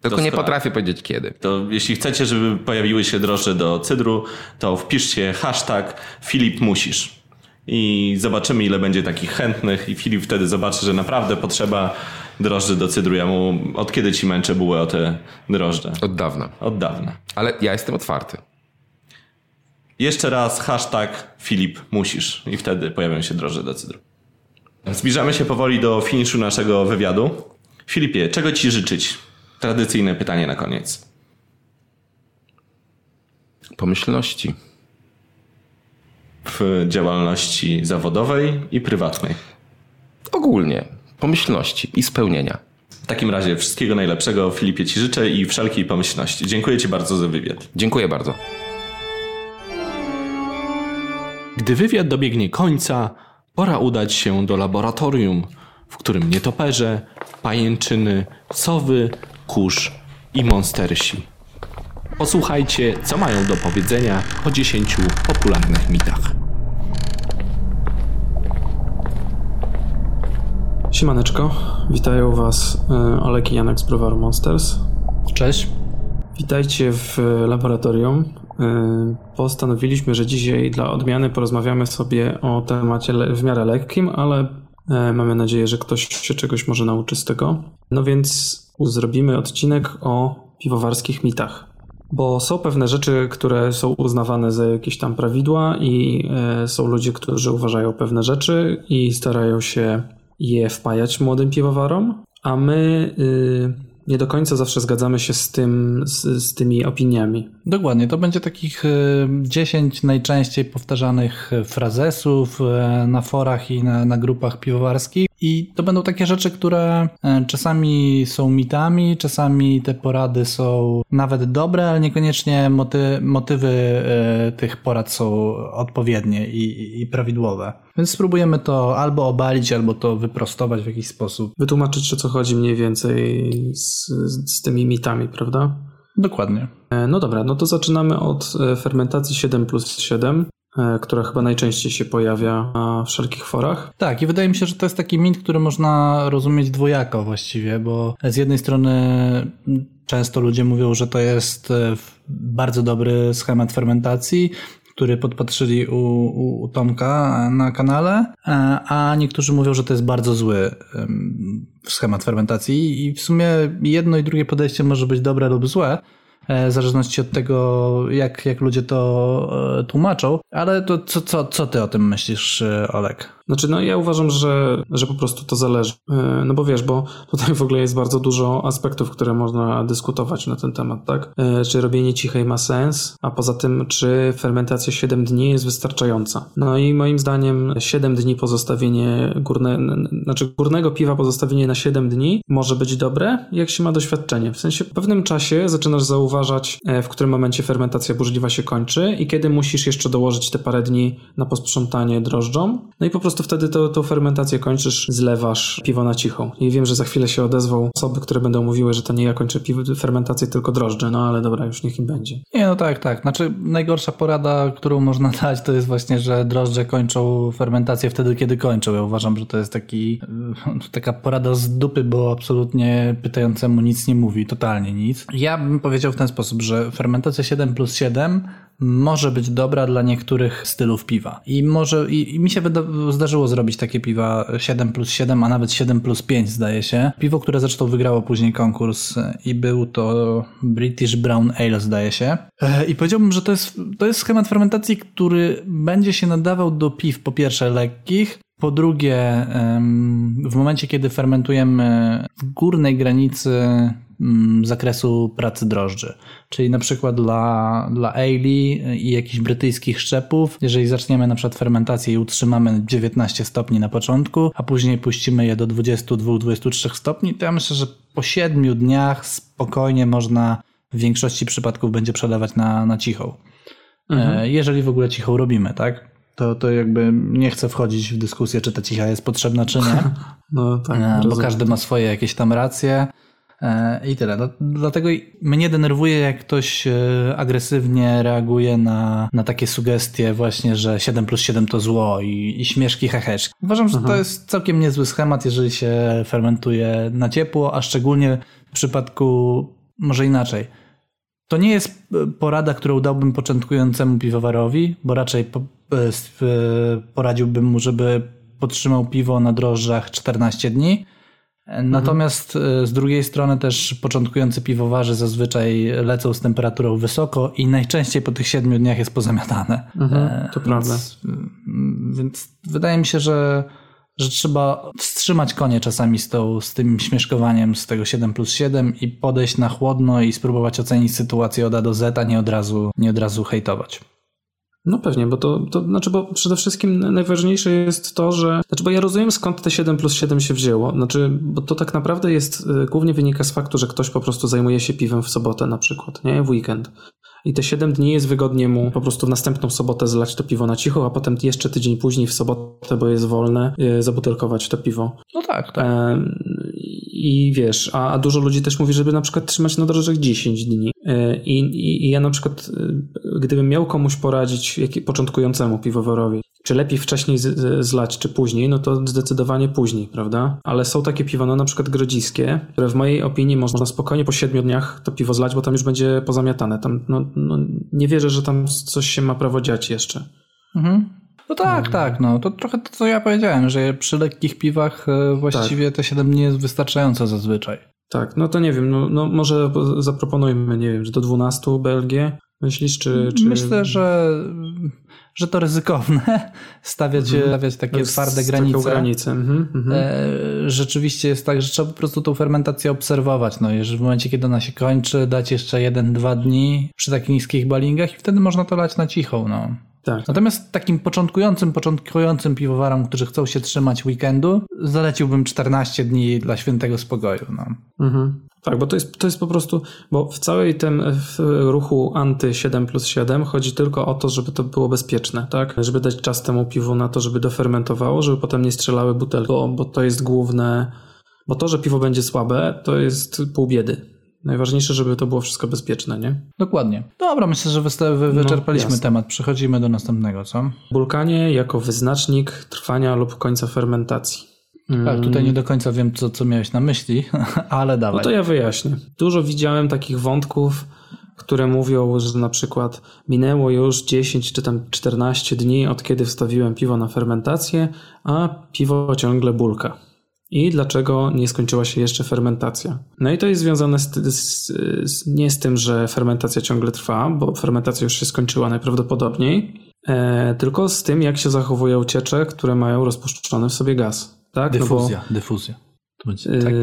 Tylko nie potrafię powiedzieć kiedy. To jeśli chcecie, żeby pojawiły się drożdże do cydru, to wpiszcie hashtag Filip musisz. I zobaczymy, ile będzie takich chętnych. I Filip wtedy zobaczy, że naprawdę potrzeba drożdży do cydru. Ja mu od kiedy ci męczę bułę o te drożdże? Od dawna. Od dawna. Ale ja jestem otwarty. Jeszcze raz hashtag Filip musisz. I wtedy pojawią się drożdże do cydru. Zbliżamy się powoli do finiszu naszego wywiadu. Filipie, czego ci życzyć? Tradycyjne pytanie na koniec. Pomyślności. W działalności zawodowej i prywatnej. Ogólnie. Pomyślności i spełnienia. W takim razie wszystkiego najlepszego Filipie Ci życzę i wszelkiej pomyślności. Dziękuję Ci bardzo za wywiad. Dziękuję bardzo. Gdy wywiad dobiegnie końca, pora udać się do laboratorium, w którym nietoperze, pajęczyny, sowy, kurz i monstersi. Posłuchajcie, co mają do powiedzenia o 10 popularnych mitach. Siemaneczko, witają Was e, Olek i Janek z Browaru Monsters. Cześć. Witajcie w laboratorium. E, postanowiliśmy, że dzisiaj dla odmiany porozmawiamy sobie o temacie w miarę lekkim, ale e, mamy nadzieję, że ktoś się czegoś może nauczy z tego. No więc zrobimy odcinek o piwowarskich mitach. Bo są pewne rzeczy, które są uznawane za jakieś tam prawidła, i są ludzie, którzy uważają pewne rzeczy i starają się je wpajać młodym piwowarom, a my y, nie do końca zawsze zgadzamy się z, tym, z, z, tymi opiniami. Dokładnie, to będzie takich 10 y, najczęściej powtarzanych frazesów y, na forach i na, na grupach piwowarskich. I to będą takie rzeczy, które y, czasami są mitami, czasami te porady są nawet dobre, ale niekoniecznie moty, motywy tych porad są odpowiednie i, i prawidłowe. Więc spróbujemy to albo obalić, albo to wyprostować w jakiś sposób. Wytłumaczyć, o co chodzi mniej więcej z, z tymi mitami, prawda? Dokładnie. E, no dobra, no to zaczynamy od e, fermentacji 7 plus 7 e, która chyba najczęściej się pojawia na wszelkich forach. Tak, i wydaje mi się, że to jest taki mit, który można rozumieć dwojako właściwie, bo z jednej strony często ludzie mówią, że to jest bardzo dobry schemat fermentacji, który podpatrzyli u, u, u Tomka na kanale, e, a niektórzy mówią, że to jest bardzo zły schemat fermentacji i w sumie jedno i drugie podejście może być dobre lub złe, E, w zależności od tego, jak, jak ludzie to e, tłumaczą. Ale to co, co, co ty o tym myślisz, e, Olek? Znaczy, no ja uważam, że, że po prostu to zależy. No bo wiesz, bo tutaj w ogóle jest bardzo dużo aspektów, które można dyskutować na ten temat, tak? Czy robienie cichej ma sens, a poza tym, czy fermentacja 7 dni jest wystarczająca. No i moim zdaniem 7 dni pozostawienie górne, znaczy górnego piwa pozostawienie na 7 dni może być dobre, jak się ma doświadczenie. W sensie w pewnym czasie zaczynasz zauważyć, zauważać, e, w którym momencie fermentacja burzliwa się kończy i kiedy musisz jeszcze dołożyć te parę dni na posprzątanie drożdżą. No i po prostu wtedy to, tą fermentację kończysz, zlewasz piwo na cichą. I wiem, że za chwilę się odezwą osoby, które będą mówiły, że to nie ja kończę piwo, fermentację, tylko drożdże. No ale dobra, już niech im będzie. Nie, no tak, tak. Znaczy najgorsza porada, którą można (laughs) dać, to jest właśnie, że drożdże kończą fermentację wtedy, kiedy kończą. Ja uważam, że to jest taki, (laughs) taka porada z dupy, bo absolutnie pytającemu nic nie mówi, totalnie nic. Ja bym powiedział w ten ten sposób, że fermentacja 7 plus 7 może być dobra dla niektórych stylów piwa. I może, i, i mi się zdarzyło zrobić takie piwa 7 plus 7, a nawet 7 plus 5 zdaje się. Piwo, które zresztą wygrało później konkurs i był to British Brown Ale zdaje się. E, I powiedziałbym, że to jest, to jest schemat fermentacji, który będzie się nadawał do piw po pierwsze lekkich, po drugie, w momencie, kiedy fermentujemy w górnej granicy zakresu pracy drożdży, czyli na przykład dla, dla Ailey i jakichś brytyjskich szczepów, jeżeli zaczniemy na przykład fermentację i utrzymamy 19 stopni na początku, a później puścimy je do 22-23 stopni, to ja myślę, że po 7 dniach spokojnie można w większości przypadków będzie przelewać na, na cichą. Mhm. E, jeżeli w ogóle cichą robimy, tak? to, to jakby nie chcę wchodzić w dyskusję, czy ta cicha jest potrzebna, czy nie. (laughs) No tak. E, bo każdy ma swoje jakieś tam racje. E, I tyle. No, dlatego mnie denerwuje, jak ktoś e, agresywnie reaguje na, na takie sugestie właśnie, że 7 plus 7 to zło i, i śmieszki heheczki. Uważam, że to mhm. jest całkiem niezły schemat, jeżeli się fermentuje na ciepło, a szczególnie w przypadku, może inaczej, to nie jest porada, którą dałbym początkującemu piwowarowi, bo raczej E, poradziłbym mu, żeby podtrzymał piwo na drożdżach 14 dni. Natomiast mhm. z drugiej strony też początkujący piwowarzy zazwyczaj lecą z temperaturą wysoko i najczęściej po tych 7 dniach jest pozamiatane. Mhm, to prawda. Więc, więc wydaje mi się, że, że trzeba wstrzymać konie czasami z, tą, z tym śmieszkowaniem z tego 7 plus 7 i podejść na chłodno i spróbować ocenić sytuację od A do Z, a nie od razu, nie od razu hejtować. No pewnie, bo to, to znaczy, bo przede wszystkim najważniejsze jest to, że, znaczy, bo ja rozumiem skąd te 7 plus 7 się wzięło, znaczy, bo to tak naprawdę jest, y, głównie wynika z faktu, że ktoś po prostu zajmuje się piwem w sobotę na przykład, nie, w weekend. I te 7 dni jest wygodnie mu po prostu w następną sobotę zlać to piwo na cicho, a potem jeszcze tydzień później w sobotę, bo jest wolne, y, zabutelkować to piwo. No tak, tak. I wiesz, a, a dużo ludzi też mówi, żeby na przykład trzymać na drożdżach 10 dni. E, I, i, I, ja na przykład, e, gdybym miał komuś poradzić, jak, początkującemu piwowarowi, czy lepiej wcześniej z, zlać, czy później, no to zdecydowanie później, prawda? Ale są takie piwa, no na przykład grodziskie, które w mojej opinii można spokojnie po 7 dniach to piwo zlać, bo tam już będzie pozamiatane. Tam, no, no nie wierzę, że tam coś się ma prawo dziać jeszcze. Mhm. No tak, no. tak, no to trochę to, co ja powiedziałem, że przy lekkich piwach e, właściwie tak. te 7 dni jest wystarczające zazwyczaj. Tak, no to nie wiem, no, no może zaproponujmy, nie wiem, że do 12 Belgię, myślisz, czy... czy... Myślę, że, że to ryzykowne, (laughs) stawiać, mhm. stawiać takie z, twarde granice. granicę. Mhm, mhm. E, rzeczywiście jest tak, że trzeba po prostu tą fermentację obserwować, no jeżeli w momencie, kiedy ona się kończy, dać jeszcze jeden, dwa dni przy takich niskich balingach i wtedy można to lać na cichą, no. Tak. Natomiast takim początkującym, początkującym piwowarom, którzy chcą się trzymać weekendu, zaleciłbym 14 dni dla świętego spokoju. No. Mhm. Tak, bo to jest, to jest po prostu, bo w całej tym w ruchu anty 7 plus 7 chodzi tylko o to, żeby to było bezpieczne, tak? Żeby dać czas temu piwu na to, żeby dofermentowało, żeby potem nie strzelały butelki, bo, bo to jest główne, bo to, że piwo będzie słabe, to jest pół biedy. Najważniejsze, żeby to było wszystko bezpieczne, nie? Dokładnie. Dobra, myślę, że wy, wyczerpaliśmy no, temat. Przechodzimy do następnego, co? Bulkanie jako wyznacznik trwania lub końca fermentacji. Tak, tutaj nie do końca wiem, co, co miałeś na myśli, (laughs) ale dawaj. No to ja wyjaśnię. Dużo widziałem takich wątków, które mówią, że na przykład minęło już 10 czy tam 14 dni od kiedy wstawiłem piwo na fermentację, a piwo ciągle bulka i dlaczego nie skończyła się jeszcze fermentacja. No i to jest związane z, z, z, nie z tym, że fermentacja ciągle trwa, bo fermentacja już się skończyła najprawdopodobniej, e, tylko z tym, jak się zachowują ciecze, które mają rozpuszczony w sobie gaz. Tak? Dyfuzja, no bo, dyfuzja. Będzie, tak. e,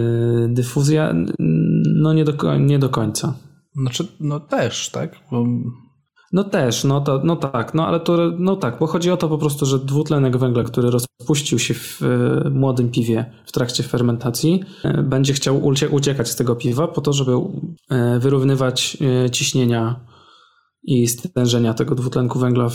dyfuzja, no nie do, nie do końca. Znaczy, no też, tak? Bo no też, no, to, no tak, no ale to, no tak, bo chodzi o to po prostu, że dwutlenek węgla, który rozpuścił się w e, młodym piwie w trakcie fermentacji, e, będzie chciał uciekać z tego piwa po to, żeby e, wyrównywać ciśnienia i stężenia tego dwutlenku węgla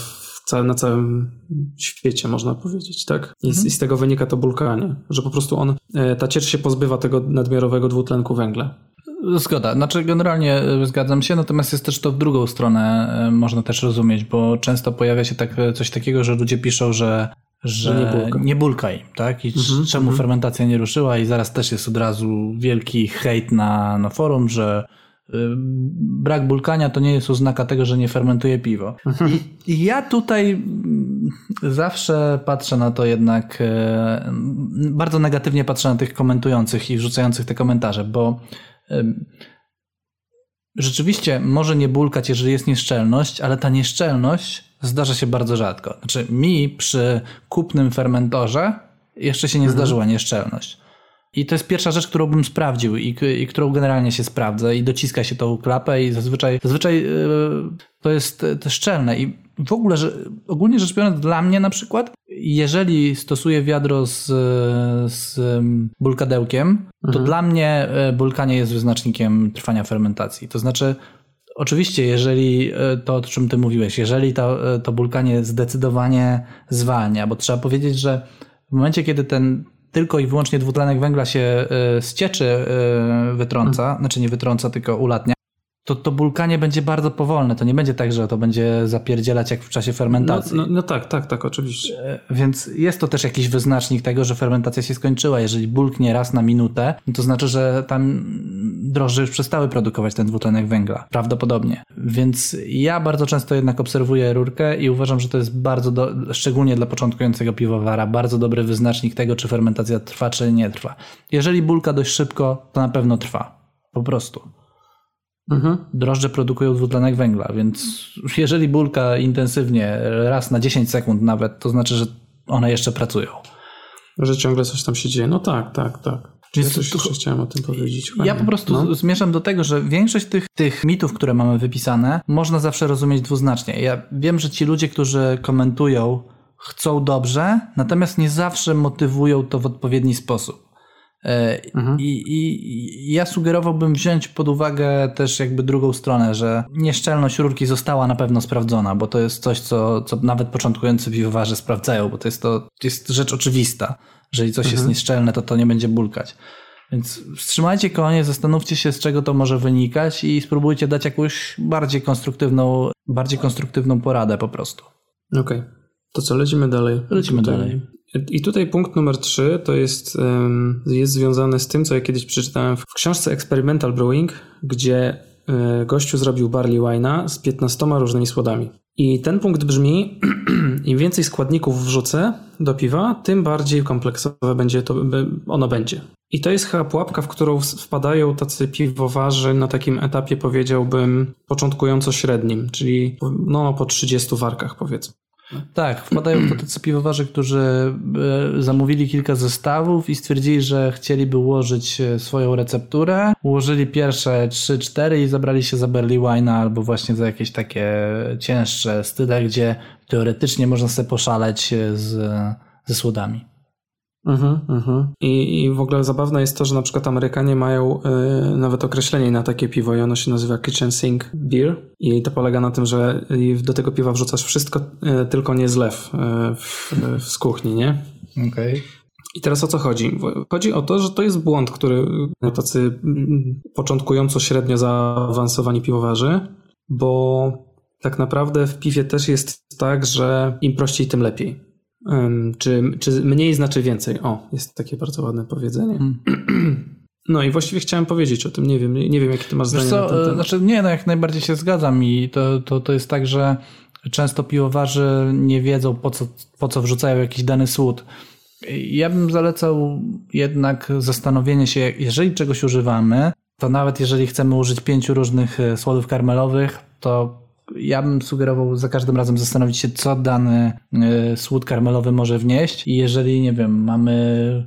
na całym świecie, można powiedzieć, tak? I, mhm. I, z tego wynika to bulkanie, że po prostu on, ta ciecz się pozbywa tego nadmiarowego dwutlenku węgla. Zgoda. Znaczy, generalnie e, zgadzam się, natomiast jest też to w drugą stronę, e, można też rozumieć, bo często pojawia się tak, e, coś takiego, że ludzie piszą, że że nie, bulka. nie bulkaj, tak? I mhm, czemu mhm. fermentacja nie ruszyła i zaraz też jest od razu wielki hejt na, na forum, że brak bulkania to nie jest oznaka tego, że nie fermentuje piwo. I, I, ja tutaj zawsze patrzę na to jednak, bardzo negatywnie patrzę na tych komentujących i wrzucających te komentarze, bo rzeczywiście może nie bulkać, jeżeli jest nieszczelność, ale ta nieszczelność zdarza się bardzo rzadko. Znaczy mi przy kupnym fermentorze jeszcze się nie mhm. zdarzyła nieszczelność. I to jest pierwsza rzecz, którą bym sprawdził i, i którą generalnie się sprawdza i dociska się tą klapę i zazwyczaj, zazwyczaj yy, to jest to szczelne i w ogóle, że, ogólnie rzecz biorąc dla mnie na przykład, jeżeli stosuję wiadro z, z bulkadełkiem, to mhm. dla mnie e, bulkanie jest wyznacznikiem trwania fermentacji. To znaczy Oczywiście, jeżeli e, to, o czym ty mówiłeś, jeżeli to, e, to bulkanie zdecydowanie zwalnia, bo trzeba powiedzieć, że w momencie, kiedy ten tylko i wyłącznie dwutlenek węgla się z cieczy wytrąca, hmm. znaczy nie wytrąca, tylko ulatnia, to to bulkanie będzie bardzo powolne. To nie będzie tak, że to będzie zapierdzielać jak w czasie fermentacji. No, no, no, tak, tak, tak, oczywiście. E, więc jest to też jakiś wyznacznik tego, że fermentacja się skończyła. Jeżeli bulknie raz na minutę, to znaczy, że tam drożdże już przestały produkować ten dwutlenek węgla. Prawdopodobnie. Więc ja bardzo często jednak obserwuję rurkę i uważam, że to jest bardzo, do, szczególnie dla początkującego piwowara, bardzo dobry wyznacznik tego, czy fermentacja trwa, czy nie trwa. Jeżeli bulka dość szybko, to na pewno trwa. Po prostu. Mhm. Drożdże produkują dwutlenek węgla, więc jeżeli bulka intensywnie, raz na 10 sekund nawet, to znaczy, że one jeszcze pracują. Że ciągle coś tam się dzieje. No tak, tak, tak. Więc ja coś to, chciałem o tym powiedzieć. Fajnie. Ja po prostu no. zmierzam do tego, że większość tych, tych mitów, które mamy wypisane, można zawsze rozumieć dwuznacznie. Ja wiem, że ci ludzie, którzy komentują, chcą dobrze, natomiast nie zawsze motywują to w odpowiedni sposób. E, mhm. I, I, ja sugerowałbym wziąć pod uwagę też jakby drugą stronę, że nieszczelność rurki została na pewno sprawdzona, bo to jest coś, co, co nawet początkujący piwowarze sprawdzają, bo to jest, to, jest rzecz oczywista. Jeżeli coś mhm. jest nieszczelne, to to nie będzie bulkać. Więc wstrzymajcie konie, zastanówcie się, z czego to może wynikać i spróbujcie dać jakąś bardziej konstruktywną, bardziej konstruktywną poradę po prostu. Okej. Okay. To co, lecimy dalej? Lecimy Tutaj. dalej. I tutaj punkt numer 3 to jest, jest związane z tym, co ja kiedyś przeczytałem w książce Experimental Brewing, gdzie e, gościu zrobił barley wine'a z 15 różnymi słodami. I ten punkt brzmi, (clears throat) im więcej składników wrzucę do piwa, tym bardziej kompleksowe będzie to, ono będzie. I to jest chyba pułapka, w którą wpadają tacy piwowarzy na takim etapie, powiedziałbym, początkująco średnim, czyli no, po 30 warkach powiedzmy. Tak, wpadają to tacy piwowarze, którzy e, zamówili kilka zestawów i stwierdzili, że chcieliby ułożyć e, swoją recepturę. Ułożyli pierwsze 3-4 i zabrali się za Wine albo właśnie za jakieś takie cięższe style, gdzie teoretycznie można sobie poszaleć e, z, ze słodami. Mhm, mhm. I, I w ogóle zabawne jest to, że na przykład Amerykanie mają y, nawet określenie na takie piwo i ono się nazywa kitchen sink beer i to polega na tym, że do tego piwa wrzucasz wszystko, y, tylko nie zlew y, w, z kuchni, nie? Okej. Okay. I teraz o co chodzi? Chodzi o to, że to jest błąd, który tacy mm, początkująco średnio zaawansowani piwowarzy, bo tak naprawdę w piwie też jest tak, że im prościej, tym lepiej. Czy, czy mniej znaczy więcej? O, jest takie bardzo ładne powiedzenie. Hmm. (clears throat) No i właściwie chciałem powiedzieć o tym, nie wiem, nie wiem jakie ty masz zdanie co, na ten temat. Znaczy nie, no jak najbardziej się zgadzam i to, to, to jest tak, że często piwowarzy nie wiedzą po co, po co wrzucają jakiś dany słód. Ja bym zalecał jednak zastanowienie się, jeżeli czegoś używamy, to nawet jeżeli chcemy użyć pięciu różnych e, słodów karmelowych, to ja bym sugerował za każdym razem zastanowić się, co dany e, słód karmelowy może wnieść i jeżeli, nie wiem, mamy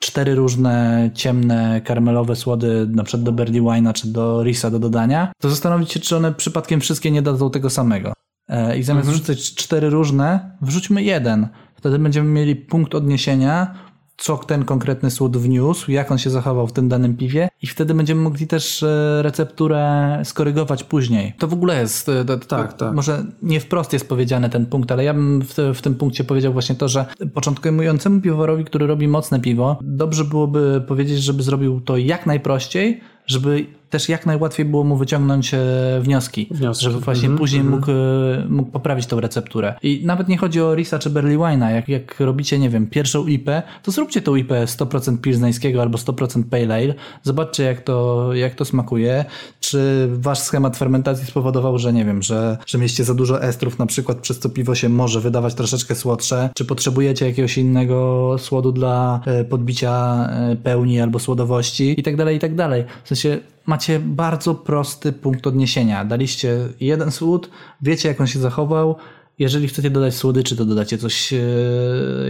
cztery różne ciemne karmelowe słody, na przykład do Berry Wine'a czy do Risa do dodania, to zastanowić się, czy one przypadkiem wszystkie nie dadzą tego samego. E, I zamiast mhm. wrzucać cztery różne, wrzućmy jeden. Wtedy będziemy mieli punkt odniesienia, co ten konkretny słód wniósł, jak on się zachował w tym danym piwie i wtedy będziemy mogli też e, recepturę skorygować później. To w ogóle jest, to, tak, tak. może nie wprost jest powiedziane ten punkt, ale ja bym w, w tym punkcie powiedział właśnie to, że początkującemu piwowarowi, który robi mocne piwo, dobrze byłoby powiedzieć, żeby zrobił to jak najprościej, żeby też jak najłatwiej było mu wyciągnąć e, wnioski, wnioski. żeby właśnie mm -hmm, później mm -hmm. mógł, e, mógł poprawić tą recepturę. I nawet nie chodzi o Risa czy Berly Wine'a, jak, jak robicie, nie wiem, pierwszą IP, to zróbcie tą IP 100% pilznańskiego albo 100% pale ale, zobaczcie jak to, jak to smakuje, czy wasz schemat fermentacji spowodował, że nie wiem, że, że mieliście za dużo estrów na przykład, przez co piwo się może wydawać troszeczkę słodsze, czy potrzebujecie jakiegoś innego słodu dla e, podbicia e, pełni albo słodowości i tak dalej, i tak dalej. W sensie macie bardzo prosty punkt odniesienia. Daliście jeden słód, wiecie jak on się zachował, jeżeli chcecie dodać słodyczy, to dodacie coś, e,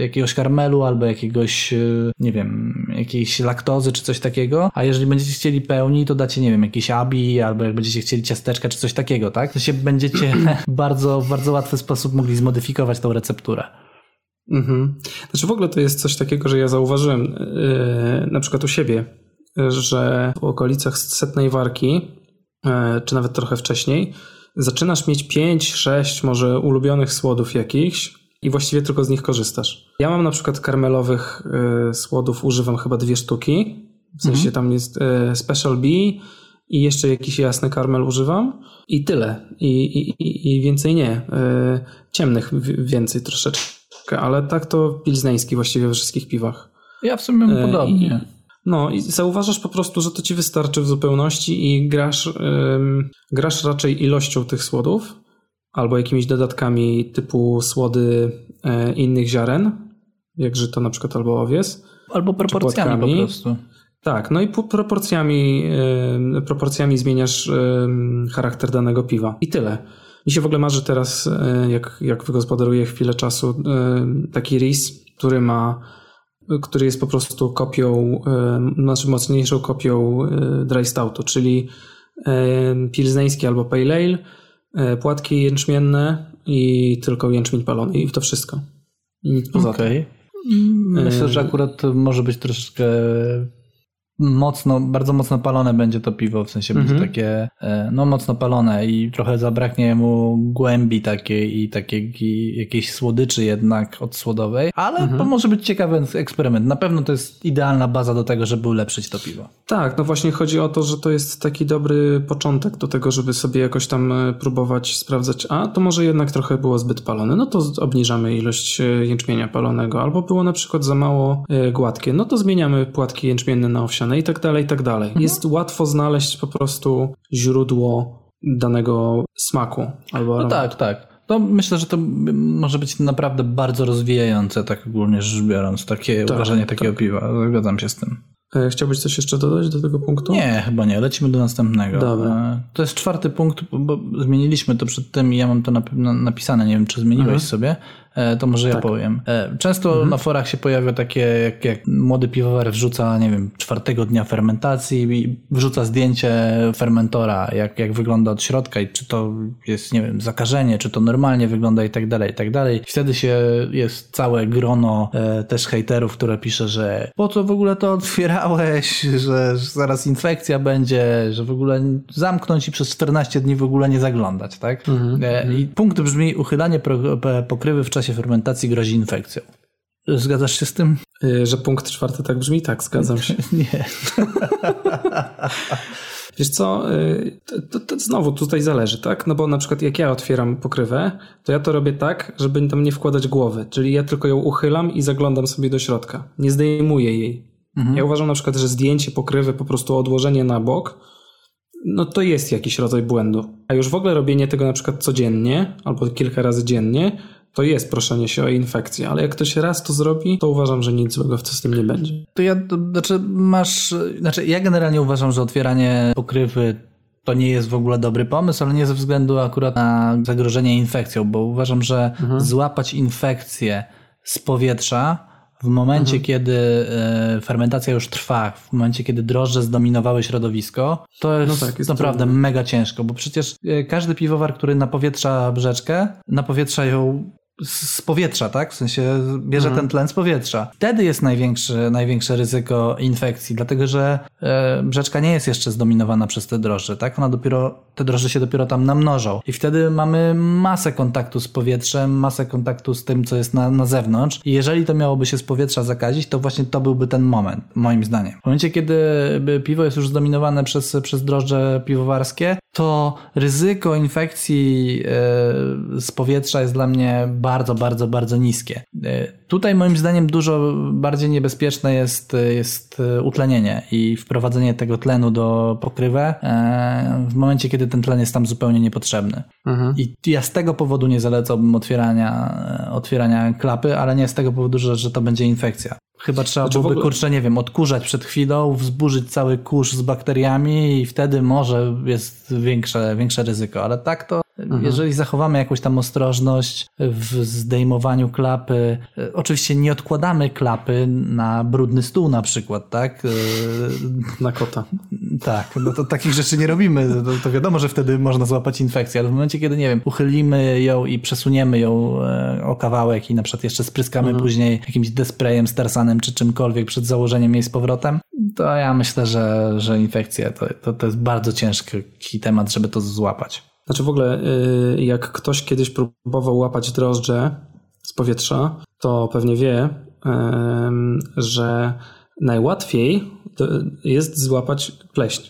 jakiegoś karmelu albo jakiegoś, e, nie wiem, jakiejś laktozy czy coś takiego, a jeżeli będziecie chcieli pełni, to dacie, nie wiem, jakiś abi albo jak będziecie chcieli ciasteczka czy coś takiego, tak? To się będziecie (clears throat) bardzo, w bardzo łatwy sposób mogli zmodyfikować tą recepturę. Mhm. Znaczy w ogóle to jest coś takiego, że ja zauważyłem yy, na przykład u siebie, że w okolicach setnej warki, yy, czy nawet trochę wcześniej, zaczynasz mieć 5, 6 może ulubionych słodów jakichś i właściwie tylko z nich korzystasz. Ja mam na przykład karmelowych y, słodów, używam chyba dwie sztuki. W sensie mhm. tam jest y, Special B i jeszcze jakiś jasny karmel używam i tyle. I, i, i więcej nie. Y, ciemnych więcej troszeczkę, ale tak to pilzneński właściwie we wszystkich piwach. Ja w sumie mam podobnie. No i zauważasz po prostu, że to ci wystarczy w zupełności i grasz, ym, grasz raczej ilością tych słodów albo jakimiś dodatkami typu słody y, innych ziaren, jak żyto na przykład albo owies. Albo proporcjami po prostu. Tak, no i proporcjami, y, proporcjami zmieniasz y, charakter danego piwa. I tyle. Mi się w ogóle marzy teraz, jak, jak wygospodaruję chwilę czasu, taki ris, który ma który jest po prostu kopią, znaczy mocniejszą kopią e, dry stoutu, czyli pilzneński albo pale ale, e, płatki jęczmienne i tylko jęczmień palony i to wszystko. I nic poza okay. Myślę, że akurat może być troszeczkę mocno, bardzo mocno palone będzie to piwo, w sensie będzie mhm. takie, e, no mocno palone i trochę zabraknie mu głębi takiej i takiej jakiejś słodyczy jednak od słodowej, ale mhm. to może być ciekawy eksperyment. Na pewno to jest idealna baza do tego, żeby ulepszyć to piwo. Tak, no właśnie chodzi o to, że to jest taki dobry początek do tego, żeby sobie jakoś tam e, próbować sprawdzać, a to może jednak trochę było zbyt palone, no to obniżamy ilość e, jęczmienia palonego, albo było na przykład za mało gładkie, no to zmieniamy płatki jęczmienne na owsiane i tak dalej, i tak dalej. Mhm. Jest łatwo znaleźć po prostu źródło danego smaku albo No tak, tak. To myślę, że to może być naprawdę bardzo rozwijające, tak ogólnie rzecz biorąc, takie tak, uważanie takiego tak. piwa. Zgadzam się z tym. E, chciałbyś coś jeszcze dodać do tego punktu? Nie, chyba nie. Lecimy do następnego. Dobra. E, to jest czwarty punkt, bo zmieniliśmy to przed tym i ja mam to napisane. Nie wiem, czy zmieniłeś mhm. sobie. E, to może ja tak. powiem. E, często mhm. na forach się pojawia takie, jak, jak młody piwowar wrzuca, nie wiem, czwartego dnia fermentacji i wrzuca zdjęcie fermentora, jak, jak wygląda od środka i czy to jest, nie wiem, zakażenie, czy to normalnie wygląda i tak dalej, i tak dalej. Wtedy się jest całe grono e, też hejterów, które pisze, że po co w ogóle to otwierałeś, (laughs) że, że zaraz infekcja będzie, że w ogóle zamknąć i przez 14 dni w ogóle nie zaglądać, tak? Mhm. E, I punkt brzmi uchylanie pokrywy w czasie czasie fermentacji grozi infekcją. Zgadzasz się z tym? Y, że punkt czwarty tak brzmi? Tak, zgadzam się. (laughs) Nie. (laughs) Wiesz co, y, to, to, to, znowu tutaj zależy, tak? No bo na przykład jak ja otwieram pokrywę, to ja to robię tak, żeby tam nie wkładać głowy, czyli ja tylko ją uchylam i zaglądam sobie do środka. Nie zdejmuję jej. Mhm. Ja uważam na przykład, że zdjęcie pokrywy, po prostu odłożenie na bok, no to jest jakiś rodzaj błędu. A już w ogóle robienie tego na przykład codziennie albo kilka razy dziennie, to jest proszenie się o infekcję, ale jak ktoś raz to zrobi, to uważam, że nic złego w tym nie będzie. To ja, to, znaczy masz, znaczy ja generalnie uważam, że otwieranie pokrywy to nie jest w ogóle dobry pomysł, ale nie ze względu akurat na zagrożenie infekcją, bo uważam, że mhm. złapać infekcję z powietrza w momencie, mhm. kiedy e, fermentacja już trwa, w momencie, kiedy drożdże zdominowały środowisko, to jest, no tak, jest naprawdę trudno. mega ciężko, bo przecież e, każdy piwowar, który napowietrza brzeczkę, napowietrza ją z powietrza, tak? W sensie bierze mhm. ten tlen z powietrza. Wtedy jest największe, największe ryzyko infekcji, dlatego że e, brzeczka nie jest jeszcze zdominowana przez te drożdże, tak? Ona dopiero, te drożdże się dopiero tam namnożą. I wtedy mamy masę kontaktu z powietrzem, masę kontaktu z tym, co jest na, na zewnątrz. I jeżeli to miałoby się z powietrza zakazić, to właśnie to byłby ten moment, moim zdaniem. W momencie, kiedy piwo jest już zdominowane przez, przez drożdże piwowarskie, to ryzyko infekcji e, z powietrza jest dla mnie bardzo, bardzo, bardzo niskie. E, tutaj moim zdaniem dużo bardziej niebezpieczne jest, jest utlenienie i wprowadzenie tego tlenu do pokrywę w momencie, kiedy ten tlen jest tam zupełnie niepotrzebny. Mhm. I ja z tego powodu nie zalecałbym otwierania, otwierania klapy, ale nie z tego powodu, że, że to będzie infekcja. Chyba trzeba znaczy byłoby, ogóle... kurczę, nie wiem, odkurzać przed chwilą, wzburzyć cały kurz z bakteriami i wtedy może jest większe, większe ryzyko, ale tak to Mhm. Jeżeli zachowamy jakąś tam ostrożność w zdejmowaniu klapy, e, oczywiście nie odkładamy klapy na brudny stół na przykład, tak? E, na kota. Tak, no to takich rzeczy nie robimy. To, to, wiadomo, że wtedy można złapać infekcję, ale w momencie, kiedy, nie wiem, uchylimy ją i przesuniemy ją e, o kawałek i na przykład jeszcze spryskamy mhm. później jakimś desprayem, czy czymkolwiek przed założeniem jej z powrotem, to ja myślę, że, że infekcja to, to, to jest bardzo ciężki temat, żeby to złapać. Znaczy w ogóle, y, jak ktoś kiedyś próbował łapać drożdże z powietrza, to pewnie wie, że najłatwiej jest złapać pleśń.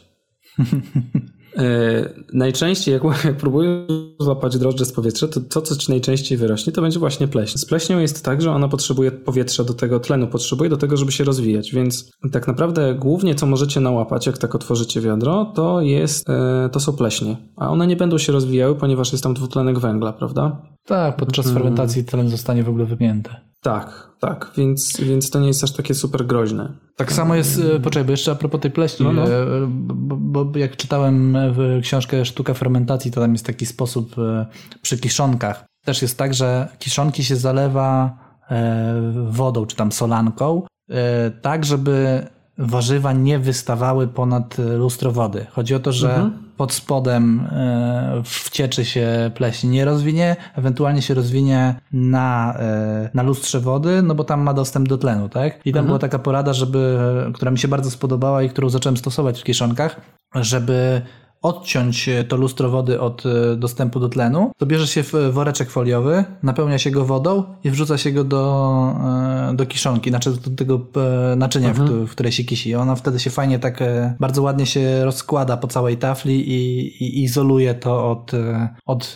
(laughs) E, najczęściej, jak, (laughs) jak próbujesz złapać drożdże z powietrza, to to, co ci najczęściej wyrośnie, to będzie właśnie pleśń. Z pleśnią jest tak, że ona potrzebuje powietrza do tego, tlenu potrzebuje do tego, żeby się rozwijać, więc tak naprawdę głównie co możecie nałapać, jak tak otworzycie wiadro, to jest, e, to są pleśnie, a one nie będą się rozwijały, ponieważ jest tam dwutlenek węgla, prawda? Tak, podczas hmm. fermentacji tlen zostanie w ogóle wymięty. Tak, tak, więc, więc to nie jest aż takie super groźne. Tak samo jest, e, poczekaj, bo jeszcze a propos tej pleśni, no, no. Bo, bo, jak czytałem w książkę Sztuka fermentacji, to tam jest taki sposób e, przy kiszonkach. Też jest tak, że kiszonki się zalewa e, wodą czy tam solanką, tak żeby warzywa nie wystawały ponad lustro wody. Chodzi o to, że mhm. pod spodem e, w cieczy się pleśń nie rozwinie, ewentualnie się rozwinie na, e, na lustrze wody, no bo tam ma dostęp do tlenu, tak? I tam mhm. była taka porada, żeby, która mi się bardzo spodobała i którą zacząłem stosować w kiszonkach, żeby odciąć to lustro wody od e, dostępu do tlenu, to bierze się woreczek foliowy, napełnia się go wodą i wrzuca się go do, e, do kiszonki, znaczy do tego e, naczynia, mhm. w, której się kisi. Ona wtedy się fajnie tak bardzo ładnie się rozkłada po całej tafli i, i izoluje to od, od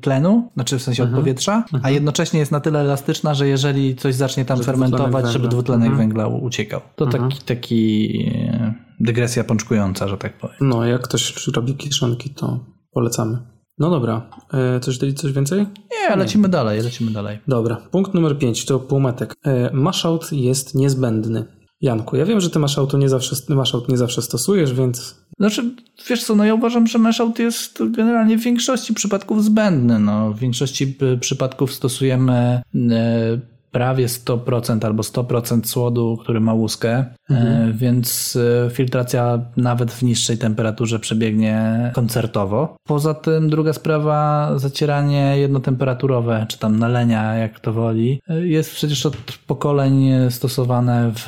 tlenu, znaczy w sensie mhm. od powietrza, mhm. a jednocześnie jest na tyle elastyczna, że jeżeli coś zacznie tam fermentować, żeby dwutlenek mhm. węgla uciekał. To mhm. taki, taki dygresja pączkująca, że tak powiem. No, jak ktoś robi kieszonki, to polecamy. No dobra, e, coś, coś więcej? Nie, lecimy dalej, lecimy dalej. Dobra, punkt numer 5 to półmetek. E, mashout jest niezbędny. Janku, ja wiem, że ty mashout nie zawsze, mashout nie zawsze stosujesz, więc... Znaczy, wiesz co, no ja uważam, że mashout jest generalnie w większości przypadków zbędny. No, w większości przypadków stosujemy e, prawie 100% albo 100% słodu, który ma łuskę, mhm. E, więc e, filtracja nawet w niższej temperaturze przebiegnie koncertowo. Poza tym druga sprawa, zacieranie jednotemperaturowe, czy tam nalenia, jak to woli, e, jest przecież od pokoleń stosowane w,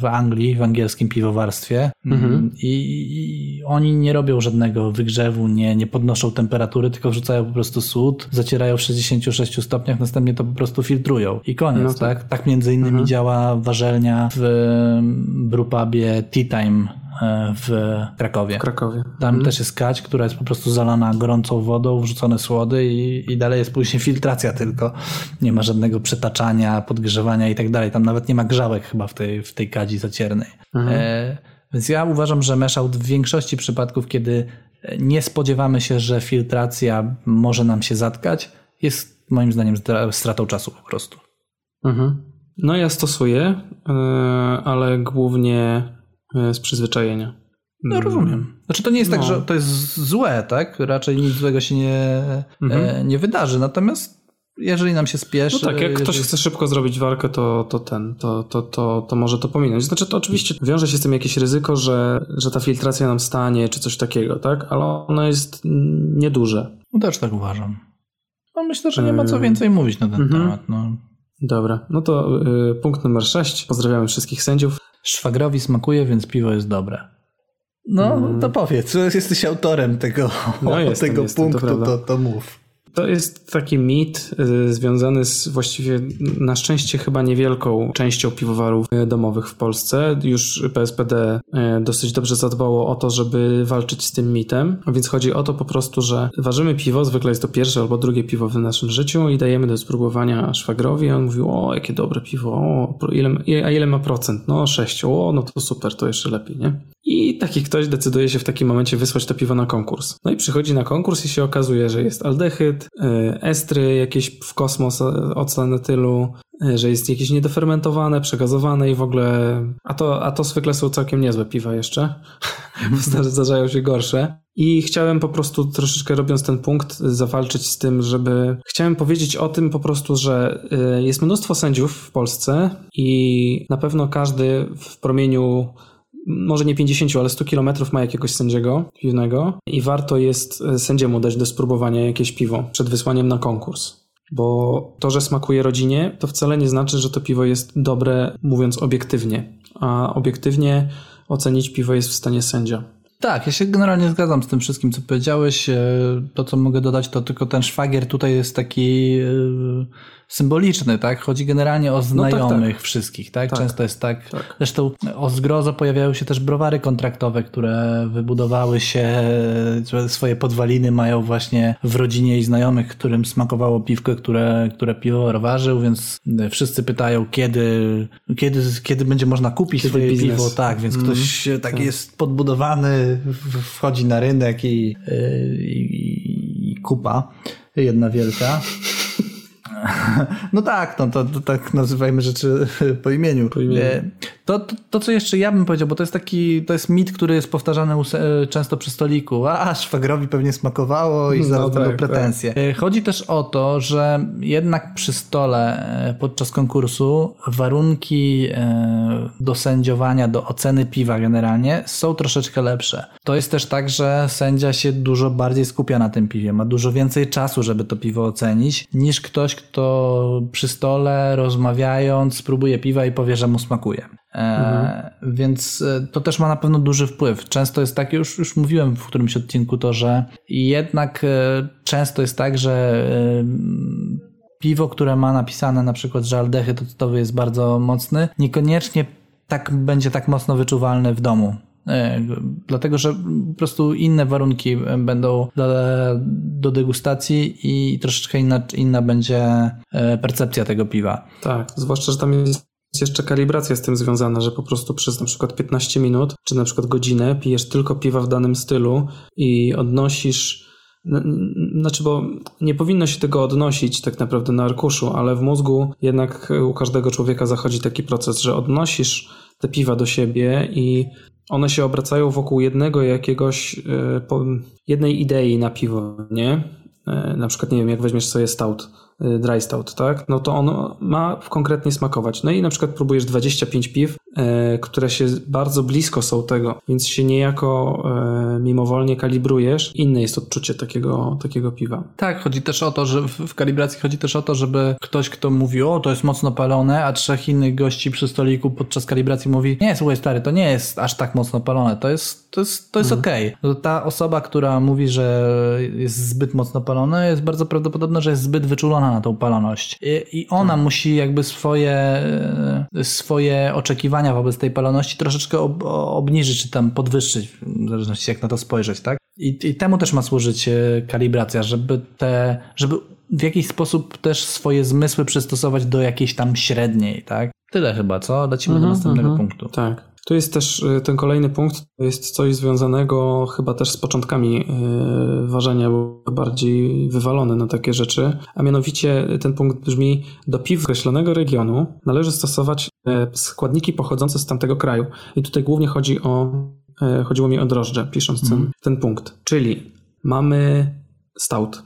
w Anglii, w angielskim piwowarstwie mhm. I, I, oni nie robią żadnego wygrzewu, nie, nie podnoszą temperatury, tylko wrzucają po prostu sód, zacierają w 66 stopniach, następnie to po prostu filtrują i koniec, no tak. tak? Tak między innymi mhm. działa warzelnia w brewpubie Tea Time e, w Krakowie. W Krakowie. Tam mhm. też jest kać, która jest po prostu zalana gorącą wodą, wrzucone słody i, i dalej jest później filtracja tylko. Nie ma żadnego przetaczania, podgrzewania i tak dalej. Tam nawet nie ma grzałek chyba w tej, w tej kadzi zaciernej. Mhm. E, więc ja uważam, że meshout w większości przypadków, kiedy nie spodziewamy się, że filtracja może nam się zatkać, jest moim zdaniem stratą czasu po prostu. Mhm. No ja stosuję, e, ale głównie e, z przyzwyczajenia. No rozumiem. Znaczy to nie jest tak, no. tak, że to jest złe, tak? Raczej nic złego się nie, e, mhm. nie wydarzy. Natomiast jeżeli nam się spieszy... No tak, jak jeżeli... ktoś chce szybko zrobić warkę, to, to ten, to, to, to, to może to pominąć. Znaczy to oczywiście wiąże się z tym jakieś ryzyko, że, że ta filtracja nam stanie, czy coś takiego, tak? Ale ono jest nieduże. No też tak uważam. No myślę, że nie ma co więcej mówić na ten mhm. temat. No. Dobra, no to y, punkt numer 6. Pozdrawiamy wszystkich sędziów. Szwagrowi smakuje, więc piwo jest dobre. No, mm. to powiedz, (laughs) jesteś autorem tego, no jestem, tego jestem, punktu, to, to, to mów. To jest taki mit y, związany z właściwie na szczęście chyba niewielką częścią piwowarów y, domowych w Polsce. Już PSPD y, dosyć dobrze zadbało o to, żeby walczyć z tym mitem. Więc chodzi o to po prostu, że ważymy piwo, zwykle jest to pierwsze albo drugie piwo w naszym życiu i dajemy do spróbowania szwagrowi. On mówił, o jakie dobre piwo, o, ile, a ile ma procent? No 6, o no to super, to jeszcze lepiej, nie? I taki ktoś decyduje się w takim momencie wysłać to piwo na konkurs. No i przychodzi na konkurs i się okazuje, że jest aldehyd, y, estry jakieś w kosmos y, oceanetylu, y, że jest jakieś niedofermentowane, przegazowane i w ogóle... A to, a to zwykle są całkiem niezłe piwa jeszcze. (laughs) Zdarzają się gorsze. I chciałem po prostu troszeczkę robiąc ten punkt zawalczyć z tym, żeby... Chciałem powiedzieć o tym po prostu, że jest mnóstwo sędziów w Polsce i na pewno każdy w promieniu może nie 50, ale 100 kilometrów ma jakiegoś sędziego piwnego i warto jest e, sędziemu dać do spróbowania jakieś piwo przed wysłaniem na konkurs. Bo to, że smakuje rodzinie, to wcale nie znaczy, że to piwo jest dobre, mówiąc obiektywnie. A obiektywnie ocenić piwo jest w stanie sędzia. Tak, ja się generalnie zgadzam z tym wszystkim, co powiedziałeś. E, to, co mogę dodać, to tylko ten szwagier tutaj jest taki e, symboliczny, tak? Chodzi generalnie o znajomych no tak, tak. wszystkich, tak? tak? Często jest tak. tak. Zresztą o zgrozo pojawiają się też browary kontraktowe, które wybudowały się, swoje podwaliny mają właśnie w rodzinie i znajomych, którym smakowało piwko, które, które piwo ważył, więc wszyscy pytają, kiedy, kiedy, kiedy będzie można kupić kiedy swoje biznes. piwo, tak, więc mm, ktoś tak, tak jest podbudowany, wchodzi na rynek i, i, i kupa jedna wielka. (laughs) No tak, no to, to, tak nazywajmy rzeczy (laughs) po imieniu. Po imieniu. To, to, to, co jeszcze ja bym powiedział, bo to jest taki, to jest mit, który jest powtarzany e, często przy stoliku. A, szwagrowi pewnie smakowało i no zaraz no, będą tak, pretensje. Tak. Chodzi też o to, że jednak przy stole e, podczas konkursu warunki do sędziowania, do oceny piwa generalnie są troszeczkę lepsze. To jest też tak, że sędzia się dużo bardziej skupia na tym piwie, ma dużo więcej czasu, żeby to piwo ocenić, niż ktoś, kto przy stole rozmawiając próbuje piwa i powie, że mu smakuje. Mhm. Więc e, to też ma na pewno duży wpływ. Często jest tak, już, już mówiłem w którymś odcinku to, że jednak e, często jest tak, że piwo, które ma napisane na przykład, że aldehyd octowy jest bardzo mocny, niekoniecznie tak będzie tak mocno wyczuwalny w domu. Dlatego, że po prostu inne warunki będą do, do degustacji i troszeczkę inna, inna będzie percepcja tego piwa. Tak, zwłaszcza, że tam jest jest jeszcze kalibracja z tym związana, że po prostu przez na przykład 15 minut, czy na przykład godzinę pijesz tylko piwa w danym stylu i odnosisz znaczy, bo nie powinno się tego odnosić tak naprawdę na arkuszu, ale w mózgu jednak u każdego człowieka zachodzi taki proces, że odnosisz te piwa do siebie i one się obracają wokół jednego jakiegoś, e, jednej idei na piwo, nie? E, na przykład, nie wiem, jak weźmiesz sobie stout dry stout, tak? No to on ma konkretnie smakować. No i na przykład próbujesz 25 piw, które się bardzo blisko są tego, więc się niejako e, mimowolnie kalibrujesz. Inne jest odczucie takiego, takiego piwa. Tak, chodzi też o to, że w kalibracji chodzi też o to, żeby ktoś, kto mówi, o to jest mocno palone, a trzech innych gości przy stoliku podczas kalibracji mówi, nie, słuchaj stary, to nie jest aż tak mocno palone, to jest, to jest, to jest mhm. okej. Okay. Ta osoba, która mówi, że jest zbyt mocno palone, jest bardzo prawdopodobne, że jest zbyt wyczulona na tą paloność. I, i ona tak. musi jakby swoje, e, swoje oczekiwania wobec tej paloności troszeczkę ob, obniżyć, czy tam podwyższyć, w zależności jak na to spojrzeć, tak? I, I temu też ma służyć e, kalibracja, żeby te, żeby w jakiś sposób też swoje zmysły przystosować do jakiejś tam średniej, tak? Tyle chyba, co? Lecimy mm -hmm, do następnego mm -hmm. punktu. Tak. Tu jest też y, ten kolejny punkt, to jest coś związanego chyba też z początkami y, ważenia, bo bardziej wywalony na takie rzeczy, a mianowicie ten punkt brzmi, do piw określonego regionu należy stosować składniki pochodzące z tamtego kraju. I tutaj głównie chodzi o, chodziło mi o drożdże, pisząc ten, mhm. ten punkt. Czyli mamy stout,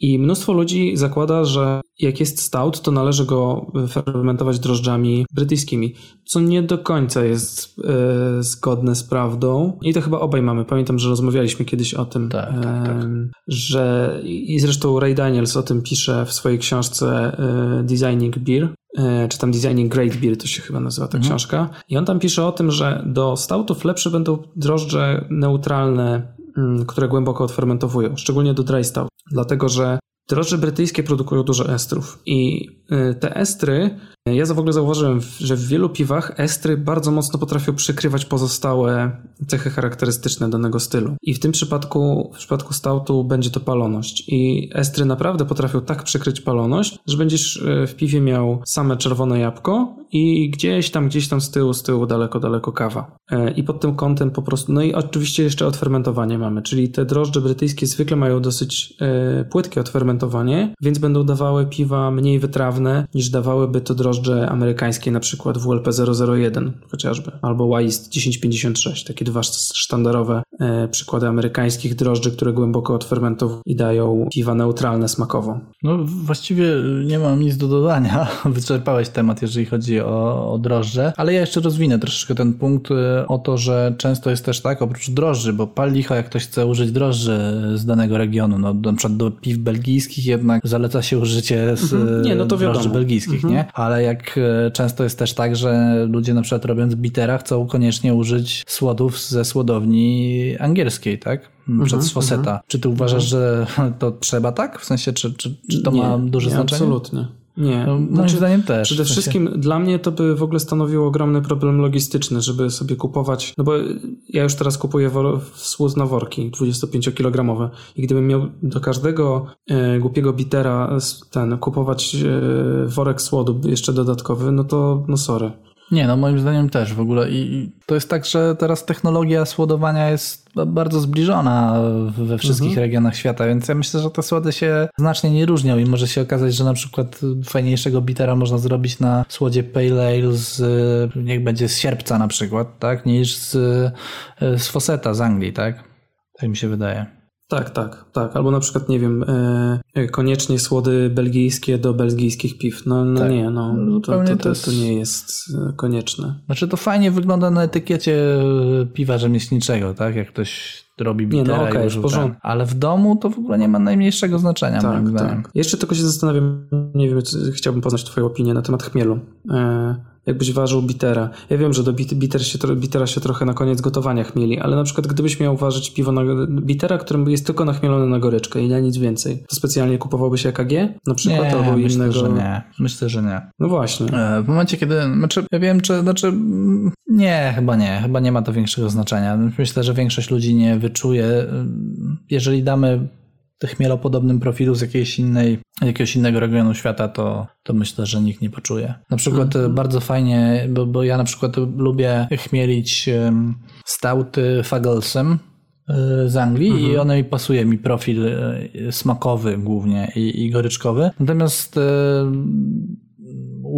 i mnóstwo ludzi zakłada, że jak jest stout, to należy go fermentować drożdżami brytyjskimi, co nie do końca jest e, zgodne z prawdą. I to chyba obaj mamy. Pamiętam, że rozmawialiśmy kiedyś o tym, tak, tak, tak. że i zresztą Ray Daniels o tym pisze w swojej książce e, Designing Beer, e, czy tam Designing Great Beer, to się chyba nazywa ta mhm. książka. I on tam pisze o tym, że do stoutów lepsze będą drożdże neutralne Mm, które głęboko odfermentowują, szczególnie do dry stout, dlatego że drożdże brytyjskie produkują dużo estrów i te estry, ja w ogóle zauważyłem, że w wielu piwach estry bardzo mocno potrafią przykrywać pozostałe cechy charakterystyczne danego stylu. I w tym przypadku, w przypadku stoutu będzie to paloność. I estry naprawdę potrafią tak przykryć paloność, że będziesz y, w piwie miał same czerwone jabłko i gdzieś tam, gdzieś tam z tyłu, z tyłu daleko, daleko kawa. E, I pod tym kątem po prostu, no i oczywiście jeszcze odfermentowanie mamy, czyli te drożdże brytyjskie zwykle mają dosyć e, płytkie odfermentowanie, więc będą dawały piwa mniej wytrawne niż dawałyby to drożdże amerykańskie, na przykład WLP 001 chociażby, albo Wist 1056, takie dwa sztandarowe e, przykłady amerykańskich drożdży, które głęboko odfermentowują i dają piwa neutralne smakowo. No właściwie nie mam nic do dodania, (laughs) wyczerpałeś temat, jeżeli chodzi o, o drożdże, ale ja jeszcze rozwinę troszeczkę ten punkt e, o to, że często jest też tak, oprócz drożdży, bo pal licho, jak ktoś chce użyć drożdży z danego regionu, no na przykład do piw belgijskich jednak zaleca się użycie z mhm. nie, no to drożdży belgijskich, mhm. nie? Ale jak e, często jest też tak, że ludzie na przykład robiąc bitera chcą koniecznie użyć słodów ze słodowni angielskiej, tak? Przed mhm, Swoseta. Czy ty uważasz, że to trzeba tak? W sensie, czy, czy, czy to nie, ma duże nie, znaczenie? Absolutnie. Nie. No, moim znaczy, zdaniem też. Przede wszystkim dla mnie to by w ogóle stanowiło ogromny problem logistyczny, żeby sobie kupować, no bo ja już teraz kupuję wor, słód na worki 25-kilogramowe i gdybym miał do każdego e, głupiego bitera ten kupować e, worek słodu jeszcze dodatkowy, no to no sorry. Nie, no moim zdaniem też w ogóle. I to jest tak, że teraz technologia słodowania jest bardzo zbliżona we wszystkich mhm. regionach świata, więc ja myślę, że te słody się znacznie nie różnią i może się okazać, że na przykład fajniejszego bitera można zrobić na słodzie Pale Ale z, niech będzie z sierpca na przykład, tak, niż z, z Fosseta z Anglii, tak? Tak mi się wydaje. Tak, tak, tak. Albo na przykład, nie wiem, e, koniecznie słody belgijskie do belgijskich piw. No, no tak. nie, no, no to, to, to, to, nie jest e, konieczne. Znaczy to fajnie wygląda na etykiecie e, piwa rzemieślniczego, tak? Jak ktoś robi bitera nie, no okay, użył ten. Ale w domu to w ogóle nie ma najmniejszego znaczenia, tak, moim zdaniem. Tak. Jeszcze tylko się zastanawiam, nie wiem, chciałbym poznać twoją opinię na temat chmielu. E, jakbyś ważył bitera. Ja wiem, że do bit, biter się, bitera się trochę na koniec gotowania chmieli, ale na przykład gdybyś miał ważyć piwo na bitera, którym jest tylko nachmielone na goryczkę i na nic więcej, to specjalnie kupowałbyś EKG na przykład nie, albo myślę, innego? Że nie. Myślę, że nie. No właśnie. E, w momencie, kiedy, znaczy, ja wiem, czy, znaczy, nie, chyba nie, chyba nie ma to większego znaczenia. Myślę, że większość ludzi nie wyczuje. Jeżeli damy chmielopodobnym profilu z jakiejś innej, jakiegoś innego regionu świata, to, to myślę, że nikt nie poczuje. Na przykład mm. bardzo fajnie, bo, bo ja na przykład lubię chmielić stauty Fagelsem e, z Anglii -hmm. i mhm. one mi pasuje mi profil smakowy głównie i, i goryczkowy. Natomiast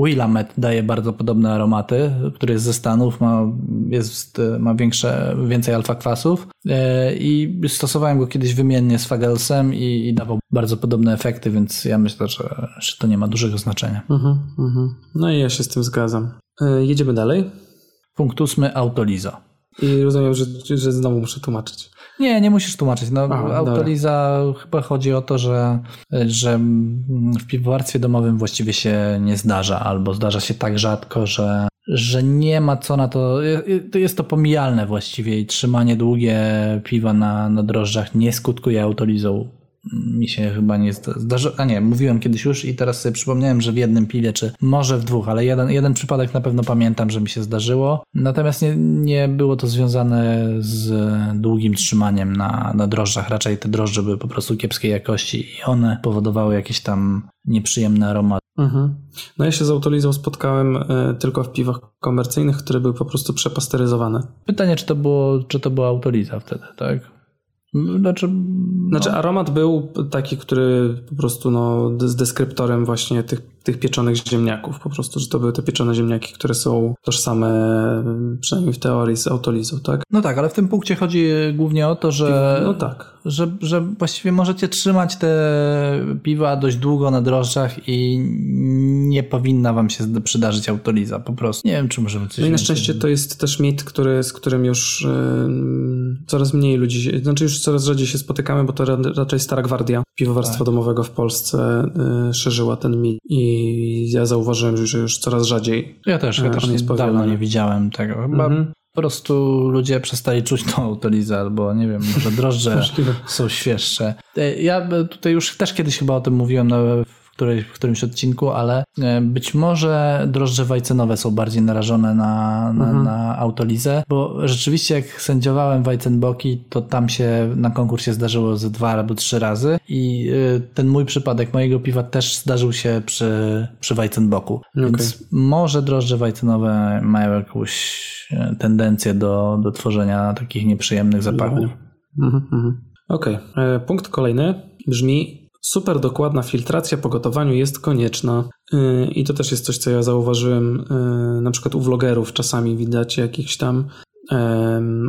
Willamette daje bardzo podobne aromaty, który jest ze Stanów, ma, jest, ma większe, więcej alfa kwasów e, i stosowałem go kiedyś wymiennie z Fagelsem i, i dawał bardzo podobne efekty, więc ja myślę, że, że to nie ma dużego znaczenia. Mhm, mhm. No i ja się z tym zgadzam. E, jedziemy dalej. Punkt ósmy, autolizo. I rozumiem, że, że znowu muszę tłumaczyć. Nie, nie musisz tłumaczyć. No, autoliza dobra. chyba chodzi o to, że, że w piwowarstwie domowym właściwie się nie zdarza, albo zdarza się tak rzadko, że, że nie ma co na to. Jest to pomijalne właściwie i trzymanie długie piwa na, na drożdżach nie skutkuje autolizą mi się chyba nie zdarzyło. A nie, mówiłem kiedyś już i teraz sobie przypomniałem, że w jednym piwie, czy może w dwóch, ale jeden, jeden przypadek na pewno pamiętam, że mi się zdarzyło. Natomiast nie, nie było to związane z długim trzymaniem na, na drożdżach. Raczej te drożdże były po prostu kiepskiej jakości i one powodowały jakieś tam nieprzyjemne aromaty. Mhm. No ja się z autolizą spotkałem y, tylko w piwach komercyjnych, które były po prostu przepasteryzowane. Pytanie, czy to było, czy to była autoliza wtedy, tak? Znaczy, no. znaczy aromat był taki, który po prostu no, z deskryptorem właśnie tych, tych pieczonych ziemniaków. Po prostu, że to były te pieczone ziemniaki, które są tożsame przynajmniej w teorii z autolizą, tak? No tak, ale w tym punkcie chodzi głównie o to, że, no tak. że, że właściwie możecie trzymać te piwa dość długo na drożdżach i nie powinna wam się przydarzyć autoliza, po prostu. Nie wiem, czy możemy coś No i na szczęście to jest też mit, który, z którym już yy, coraz mniej ludzi, znaczy już coraz rzadziej się spotykamy, bo to raczej stara gwardia piwowarstwa tak. domowego w Polsce y, szerzyła ten mit i ja zauważyłem, że już coraz rzadziej Ja też, ja też nie dawno nie widziałem tego. Chyba -hmm. po prostu ludzie przestali czuć tą autolizę, albo nie wiem, może drożdże (laughs) są świeższe. E, Ja tutaj już też kiedyś chyba o tym mówiłem w, której, w którymś odcinku, ale e, być może drożdże wajcenowe są bardziej narażone na, na, na autolizę, bo rzeczywiście jak sędziowałem Weizenboki, to tam się na konkursie zdarzyło ze dwa albo trzy razy i e, ten mój przypadek mojego piwa też zdarzył się przy, przy Weizenboku. Więc może drożdże wajcenowe mają jakąś e, tendencję do, do tworzenia takich nieprzyjemnych zapachów. Mhm, mhm. Okej. E, Punkt kolejny brzmi super dokładna filtracja po gotowaniu jest konieczna. E, I to też jest coś, co ja zauważyłem e, na przykład u vlogerów. Czasami widać jakichś tam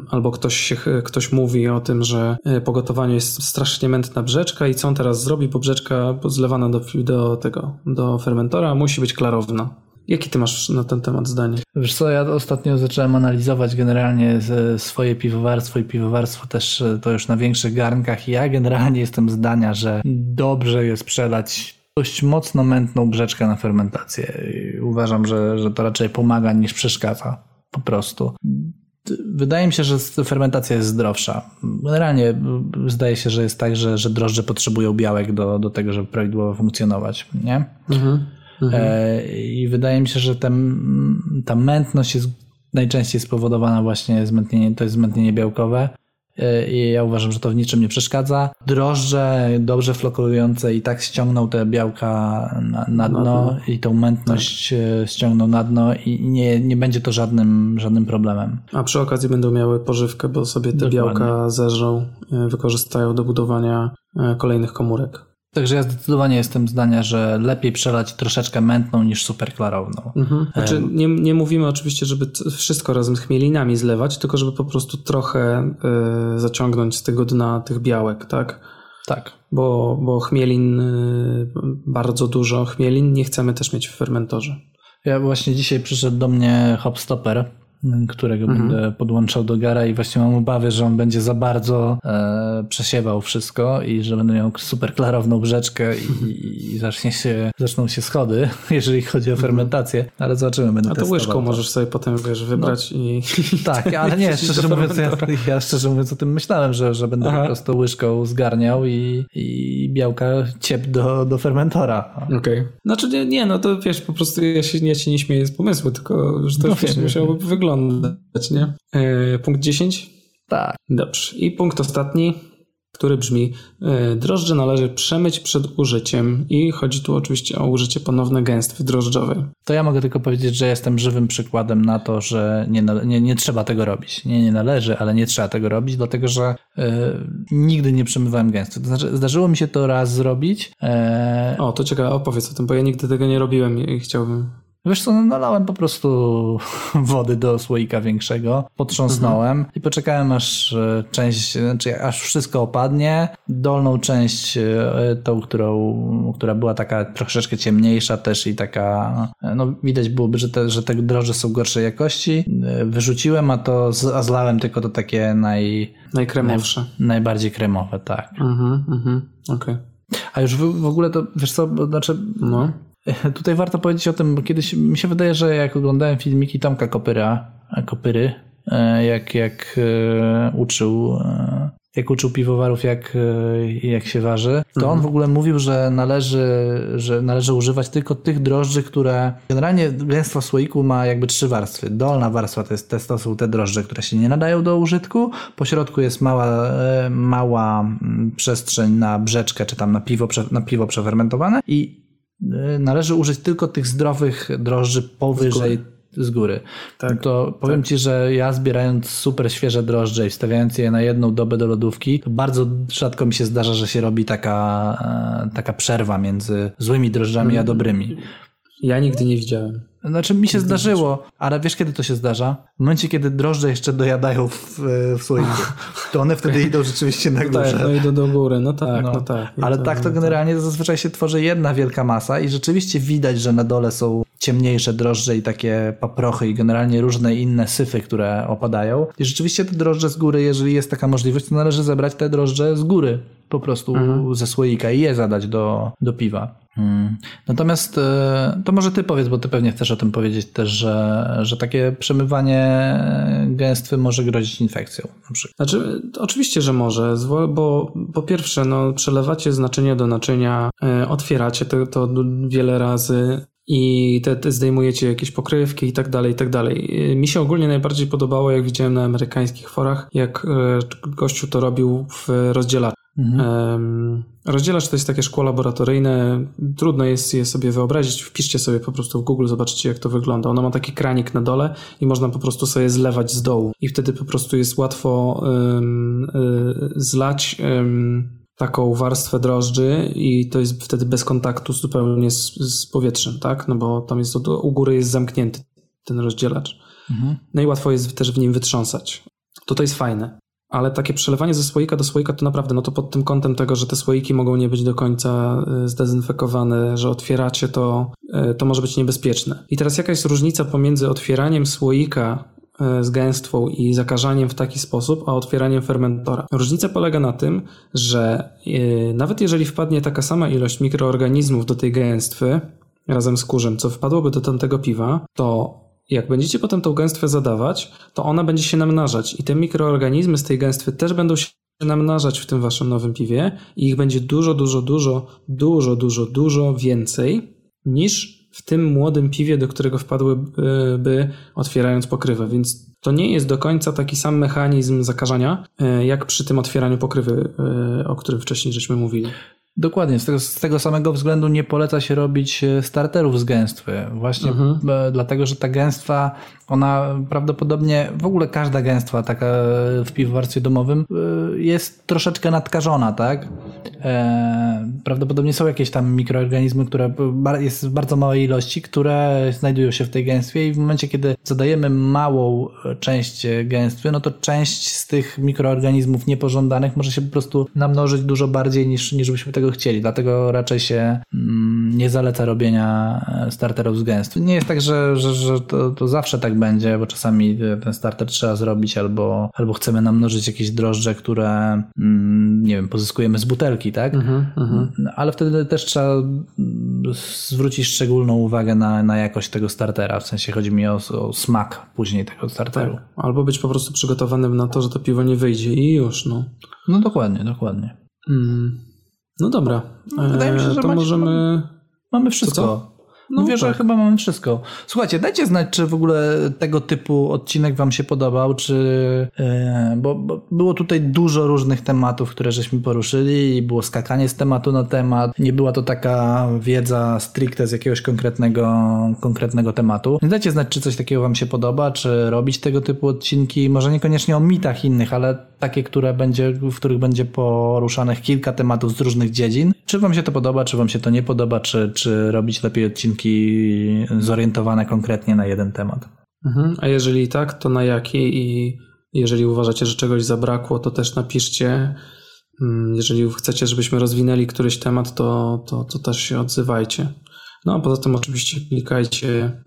albo ktoś, się, ktoś mówi o tym, że e, po gotowaniu jest strasznie mętna brzeczka i co on teraz zrobi, bo brzeczka zlewana do, do tego, do fermentora musi być klarowna. Jaki ty masz na ten temat zdanie? Wiesz co, ja ostatnio zacząłem analizować generalnie z- swoje piwowarstwo i piwowarstwo też e, to już na większych garnkach i ja generalnie jestem zdania, że dobrze jest przelać dość mocno mętną brzeczkę na fermentację. I uważam, że, że to raczej pomaga niż przeszkadza po prostu. Wydaje mi się, że fermentacja jest zdrowsza. Generalnie y, zdaje się, że jest tak, że, że drożdże potrzebują białek do, do tego, żeby prawidłowo funkcjonować, nie? E, I wydaje mi się, że ten, ta mętność jest najczęściej spowodowana właśnie zmętnienie, to jest zmętnienie białkowe. E, I ja uważam, że to w niczym nie przeszkadza. Drożdże dobrze flokulujące i tak ściągną te białka na, na dno i tą mętność e, ściągną na dno i nie, nie będzie to żadnym, żadnym problemem. A przy okazji będą miały pożywkę, bo sobie te Dokładnie. białka zeżrą, y, wykorzystają do budowania kolejnych komórek. Także ja zdecydowanie jestem zdania, że lepiej przelać troszeczkę mętną niż super klarowną. Znaczy, nie, nie mówimy oczywiście, żeby wszystko razem z chmielinami zlewać, tylko żeby po prostu trochę y, zaciągnąć z tego dna tych białek, tak? Tak. Bo, bo chmielin, y, bardzo dużo chmielin nie chcemy też mieć w fermentorze. Ja właśnie dzisiaj przyszedł do mnie hopstopper, którego będę podłączał do gara i właśnie mam obawy, że on będzie za bardzo e, przesiewał wszystko i że będę miał super klarowną brzeczkę i, i zacznie się, zaczną się schody, (laughs) jeżeli chodzi o fermentację, ale zobaczymy, będę A to łyżką możesz sobie potem, wiesz, wybrać i... (laughs) Tak, (laughs) ale nie, szczerze mówiąc, ja, ja szczerze mówiąc o tym myślałem, że, że będę Aha. po prostu łyżką zgarniał i, i białka ciep do, do fermentora. Okej. Znaczy nie, nie, no to wiesz, po prostu ja się, ja się nie śmieję z pomysłu, tylko że to No wiesz, musiałoby wyglądać, nie? E, punkt 10? Tak. Dobrze. I punkt ostatni, który brzmi: e, Drożdże należy przemyć przed użyciem, i chodzi tu oczywiście o użycie ponowne gęstwy drożdżowej. To ja mogę tylko powiedzieć, że jestem żywym przykładem na to, że nie, nie, nie trzeba tego robić. Nie, nie należy, ale nie trzeba tego robić, dlatego że e, nigdy nie przemywałem gęsto. To znaczy, zdarzyło mi się to raz zrobić. E, O, to ciekawe, opowiedz o tym, bo ja nigdy tego nie robiłem i chciałbym. Wiesz co, no nalałem po prostu (laughs) wody do słoika większego, potrząsnąłem i poczekałem aż e, część, znaczy aż wszystko opadnie. Dolną część, e, tą, którą, która była taka troszeczkę ciemniejsza też i taka, e, no widać byłoby, że te, że te droże są gorszej jakości. Wyrzuciłem, a to z, a zlałem tylko to takie naj, Najkremowsze. najbardziej kremowe, tak. Mhm, mhm, okej. A już w, w ogóle to, wiesz co, znaczy No. (laughs) Tutaj warto powiedzieć o tym, bo kiedyś mi się wydaje, że jak oglądałem filmiki Tomka Kopyra, Kopyry, e, jak, jak e, uczył e, jak uczył piwowarów, jak, jak się waży, to on w ogóle mówił, że należy, że należy używać tylko tych drożdży, które generalnie gęstwo słoiku ma jakby trzy warstwy. Dolna warstwa to, jest, to są te drożdże, które się nie nadają do użytku. Po środku jest mała, mała mm, przestrzeń na brzeczkę, czy tam na piwo, na piwo przefermentowane i należy użyć tylko tych zdrowych drożdży powyżej z góry. Tak, to powiem Ci, że ja zbierając super świeże drożdże i wstawiając je na jedną dobę do lodówki, bardzo rzadko mi się zdarza, że się robi taka, e, taka przerwa między złymi drożdżami a dobrymi. Ja nigdy nie widziałem. Znaczy mi się zdarzyło, ale wiesz kiedy to się zdarza? W momencie, kiedy drożdże jeszcze dojadają w, w słoiku. To one wtedy idą rzeczywiście na No tak, no idą do góry, no tak, no, No, tak. Ale tak to generalnie zazwyczaj się tworzy jedna wielka masa i rzeczywiście widać, że na dole są ciemniejsze drożdże i takie paprochy i generalnie różne inne syfy, które opadają. I rzeczywiście te drożdże z góry, jeżeli jest taka możliwość, to należy zebrać te drożdże z góry po prostu mhm. ze słoika i je zadać do, do piwa. Hmm. Natomiast e, to może ty powiedz, bo ty pewnie chcesz o tym powiedzieć też, że, że takie przemywanie gęstwy może grozić infekcją. Znaczy, oczywiście, że może, bo po pierwsze, no, przelewacie z naczynia do naczynia, e, otwieracie to, to wiele razy, i te, te zdejmujecie jakieś pokrywki i tak dalej, i tak dalej. Mi się ogólnie najbardziej podobało, jak widziałem na amerykańskich forach, jak e, gościu to robił w rozdzielaczu. Mhm. Rozdzielacz to jest takie szkło laboratoryjne. Trudno jest je sobie wyobrazić. Wpiszcie sobie po prostu w Google, zobaczycie jak to wygląda. Ono ma taki kranik na dole i można po prostu sobie zlewać z dołu. I wtedy po prostu jest łatwo um, y, zlać um, taką warstwę drożdży i to jest wtedy bez kontaktu zupełnie z, z powietrzem, tak? No bo tam jest, u góry jest zamknięty ten rozdzielacz. Mhm. No i łatwo jest też w nim wytrząsać. To to jest fajne. Ale takie przelewanie ze słoika do słoika to naprawdę, no to pod tym kątem tego, że te słoiki mogą nie być do końca y, zdezynfekowane, że otwieracie to, y, to może być niebezpieczne. I teraz jaka jest różnica pomiędzy otwieraniem słoika z gęstwą i zakażaniem w taki sposób, a otwieraniem fermentora? Różnica polega na tym, że nawet jeżeli wpadnie taka sama ilość mikroorganizmów do tej gęstwy, razem z kurzem, co wpadłoby do tamtego piwa, to jak będziecie potem tą gęstwę zadawać, to ona będzie się namnażać i te mikroorganizmy z tej gęstwy też będą się namnażać w tym waszym nowym piwie i ich będzie dużo, dużo, dużo, dużo, dużo, dużo więcej niż w tym młodym piwie, do którego wpadłyby otwierając pokrywę, więc to nie jest do końca taki sam mechanizm zakażania, e, jak przy tym otwieraniu pokrywy, e, o którym wcześniej żeśmy mówili. Dokładnie, z tego, z tego, samego względu nie poleca się robić e, starterów z gęstwy. Właśnie mhm. dlatego, że ta gęstwa, ona prawdopodobnie, w ogóle każda gęstwa taka w piwowarstwie domowym e, jest troszeczkę nadkażona, tak? E, prawdopodobnie są jakieś tam mikroorganizmy, które jest w bardzo małej ilości, które znajdują się w tej gęstwie i w momencie, kiedy zadajemy małą część gęstwy, no to część z tych mikroorganizmów niepożądanych może się po prostu namnożyć dużo bardziej niż, niż byśmy tego chcieli, dlatego raczej się mm, nie zaleca robienia e, starterów z gęstwy. Nie jest tak, że, że, że to, to, zawsze tak będzie, bo czasami ten starter trzeba zrobić albo, albo chcemy namnożyć jakieś drożdże, które mm, nie wiem, pozyskujemy z butelki, tak? Mhm, mhm. Ale wtedy też trzeba zwrócić szczególną uwagę na, na jakość tego startera, w sensie chodzi mi o, o smak później tego starteru. Tak. Albo być po prostu przygotowanym na to, że to piwo nie wyjdzie i już, no. No dokładnie, dokładnie. Mm. No dobra. No, wydaje mi się, że to możemy. Mamy wszystko. No Mówię, tak. że chyba mamy wszystko. Słuchajcie, dajcie znać, czy w ogóle tego typu odcinek wam się podobał, czy... Yy, bo, bo, było tutaj dużo różnych tematów, które żeśmy poruszyli i było skakanie z tematu na temat. Nie była to taka wiedza stricte z jakiegoś konkretnego, konkretnego tematu. Dajcie znać, czy coś takiego wam się podoba, czy robić tego typu odcinki. Może niekoniecznie o mitach innych, ale takie, które będzie, w których będzie poruszanych kilka tematów z różnych dziedzin. Czy wam się to podoba, czy wam się to nie podoba, czy, czy robić lepiej odcinki zorientowane konkretnie na jeden temat. Mhm. A jeżeli tak, to na jaki i jeżeli uważacie, że czegoś zabrakło, to też napiszcie. Mm, jeżeli chcecie, żebyśmy rozwinęli któryś temat, to, to, to też się odzywajcie. No a poza tym oczywiście klikajcie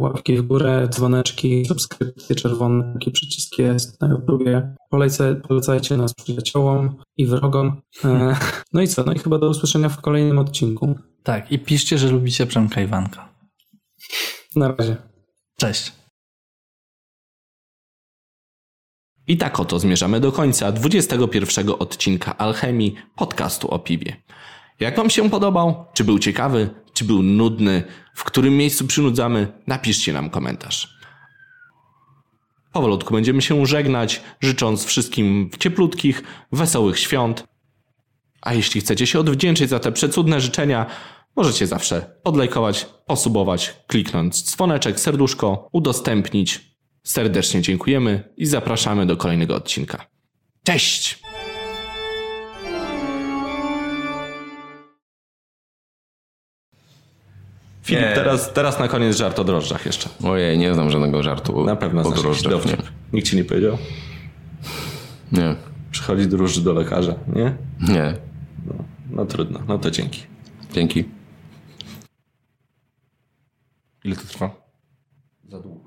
łapki w górę, dzwoneczki, subskrypcje czerwone, taki przycisk jest na YouTubie. Polecaj, polecajcie nas przyjaciołom i wrogom. E, no i co? No i chyba do usłyszenia w kolejnym odcinku. Tak, i piszcie, że lubicie Przemka Iwanka. Na razie. Cześć. I tak oto zmierzamy do końca 21 odcinka Alchemii podcastu o piwie. Jak Wam się podobał? Czy był ciekawy? Czy był nudny? W którym miejscu przynudzamy? Napiszcie nam komentarz. Powolutku będziemy się żegnać, życząc wszystkim cieplutkich, wesołych świąt. A jeśli chcecie się odwdzięczyć za te przecudne życzenia, Możecie zawsze podlajkować, posubować, kliknąć dzwoneczek, serduszko, udostępnić. Serdecznie dziękujemy i zapraszamy do kolejnego odcinka. Cześć! Filip, teraz, teraz na koniec żart o drożdżach jeszcze. Ojej, nie znam żadnego żartu Na pewno o drożdżach. Nie. Nikt ci nie powiedział? Nie. Przychodzi drożdż do lekarza, nie? Nie. No, no trudno, no to dzięki. Dzięki. Ile to trwa? Za długo.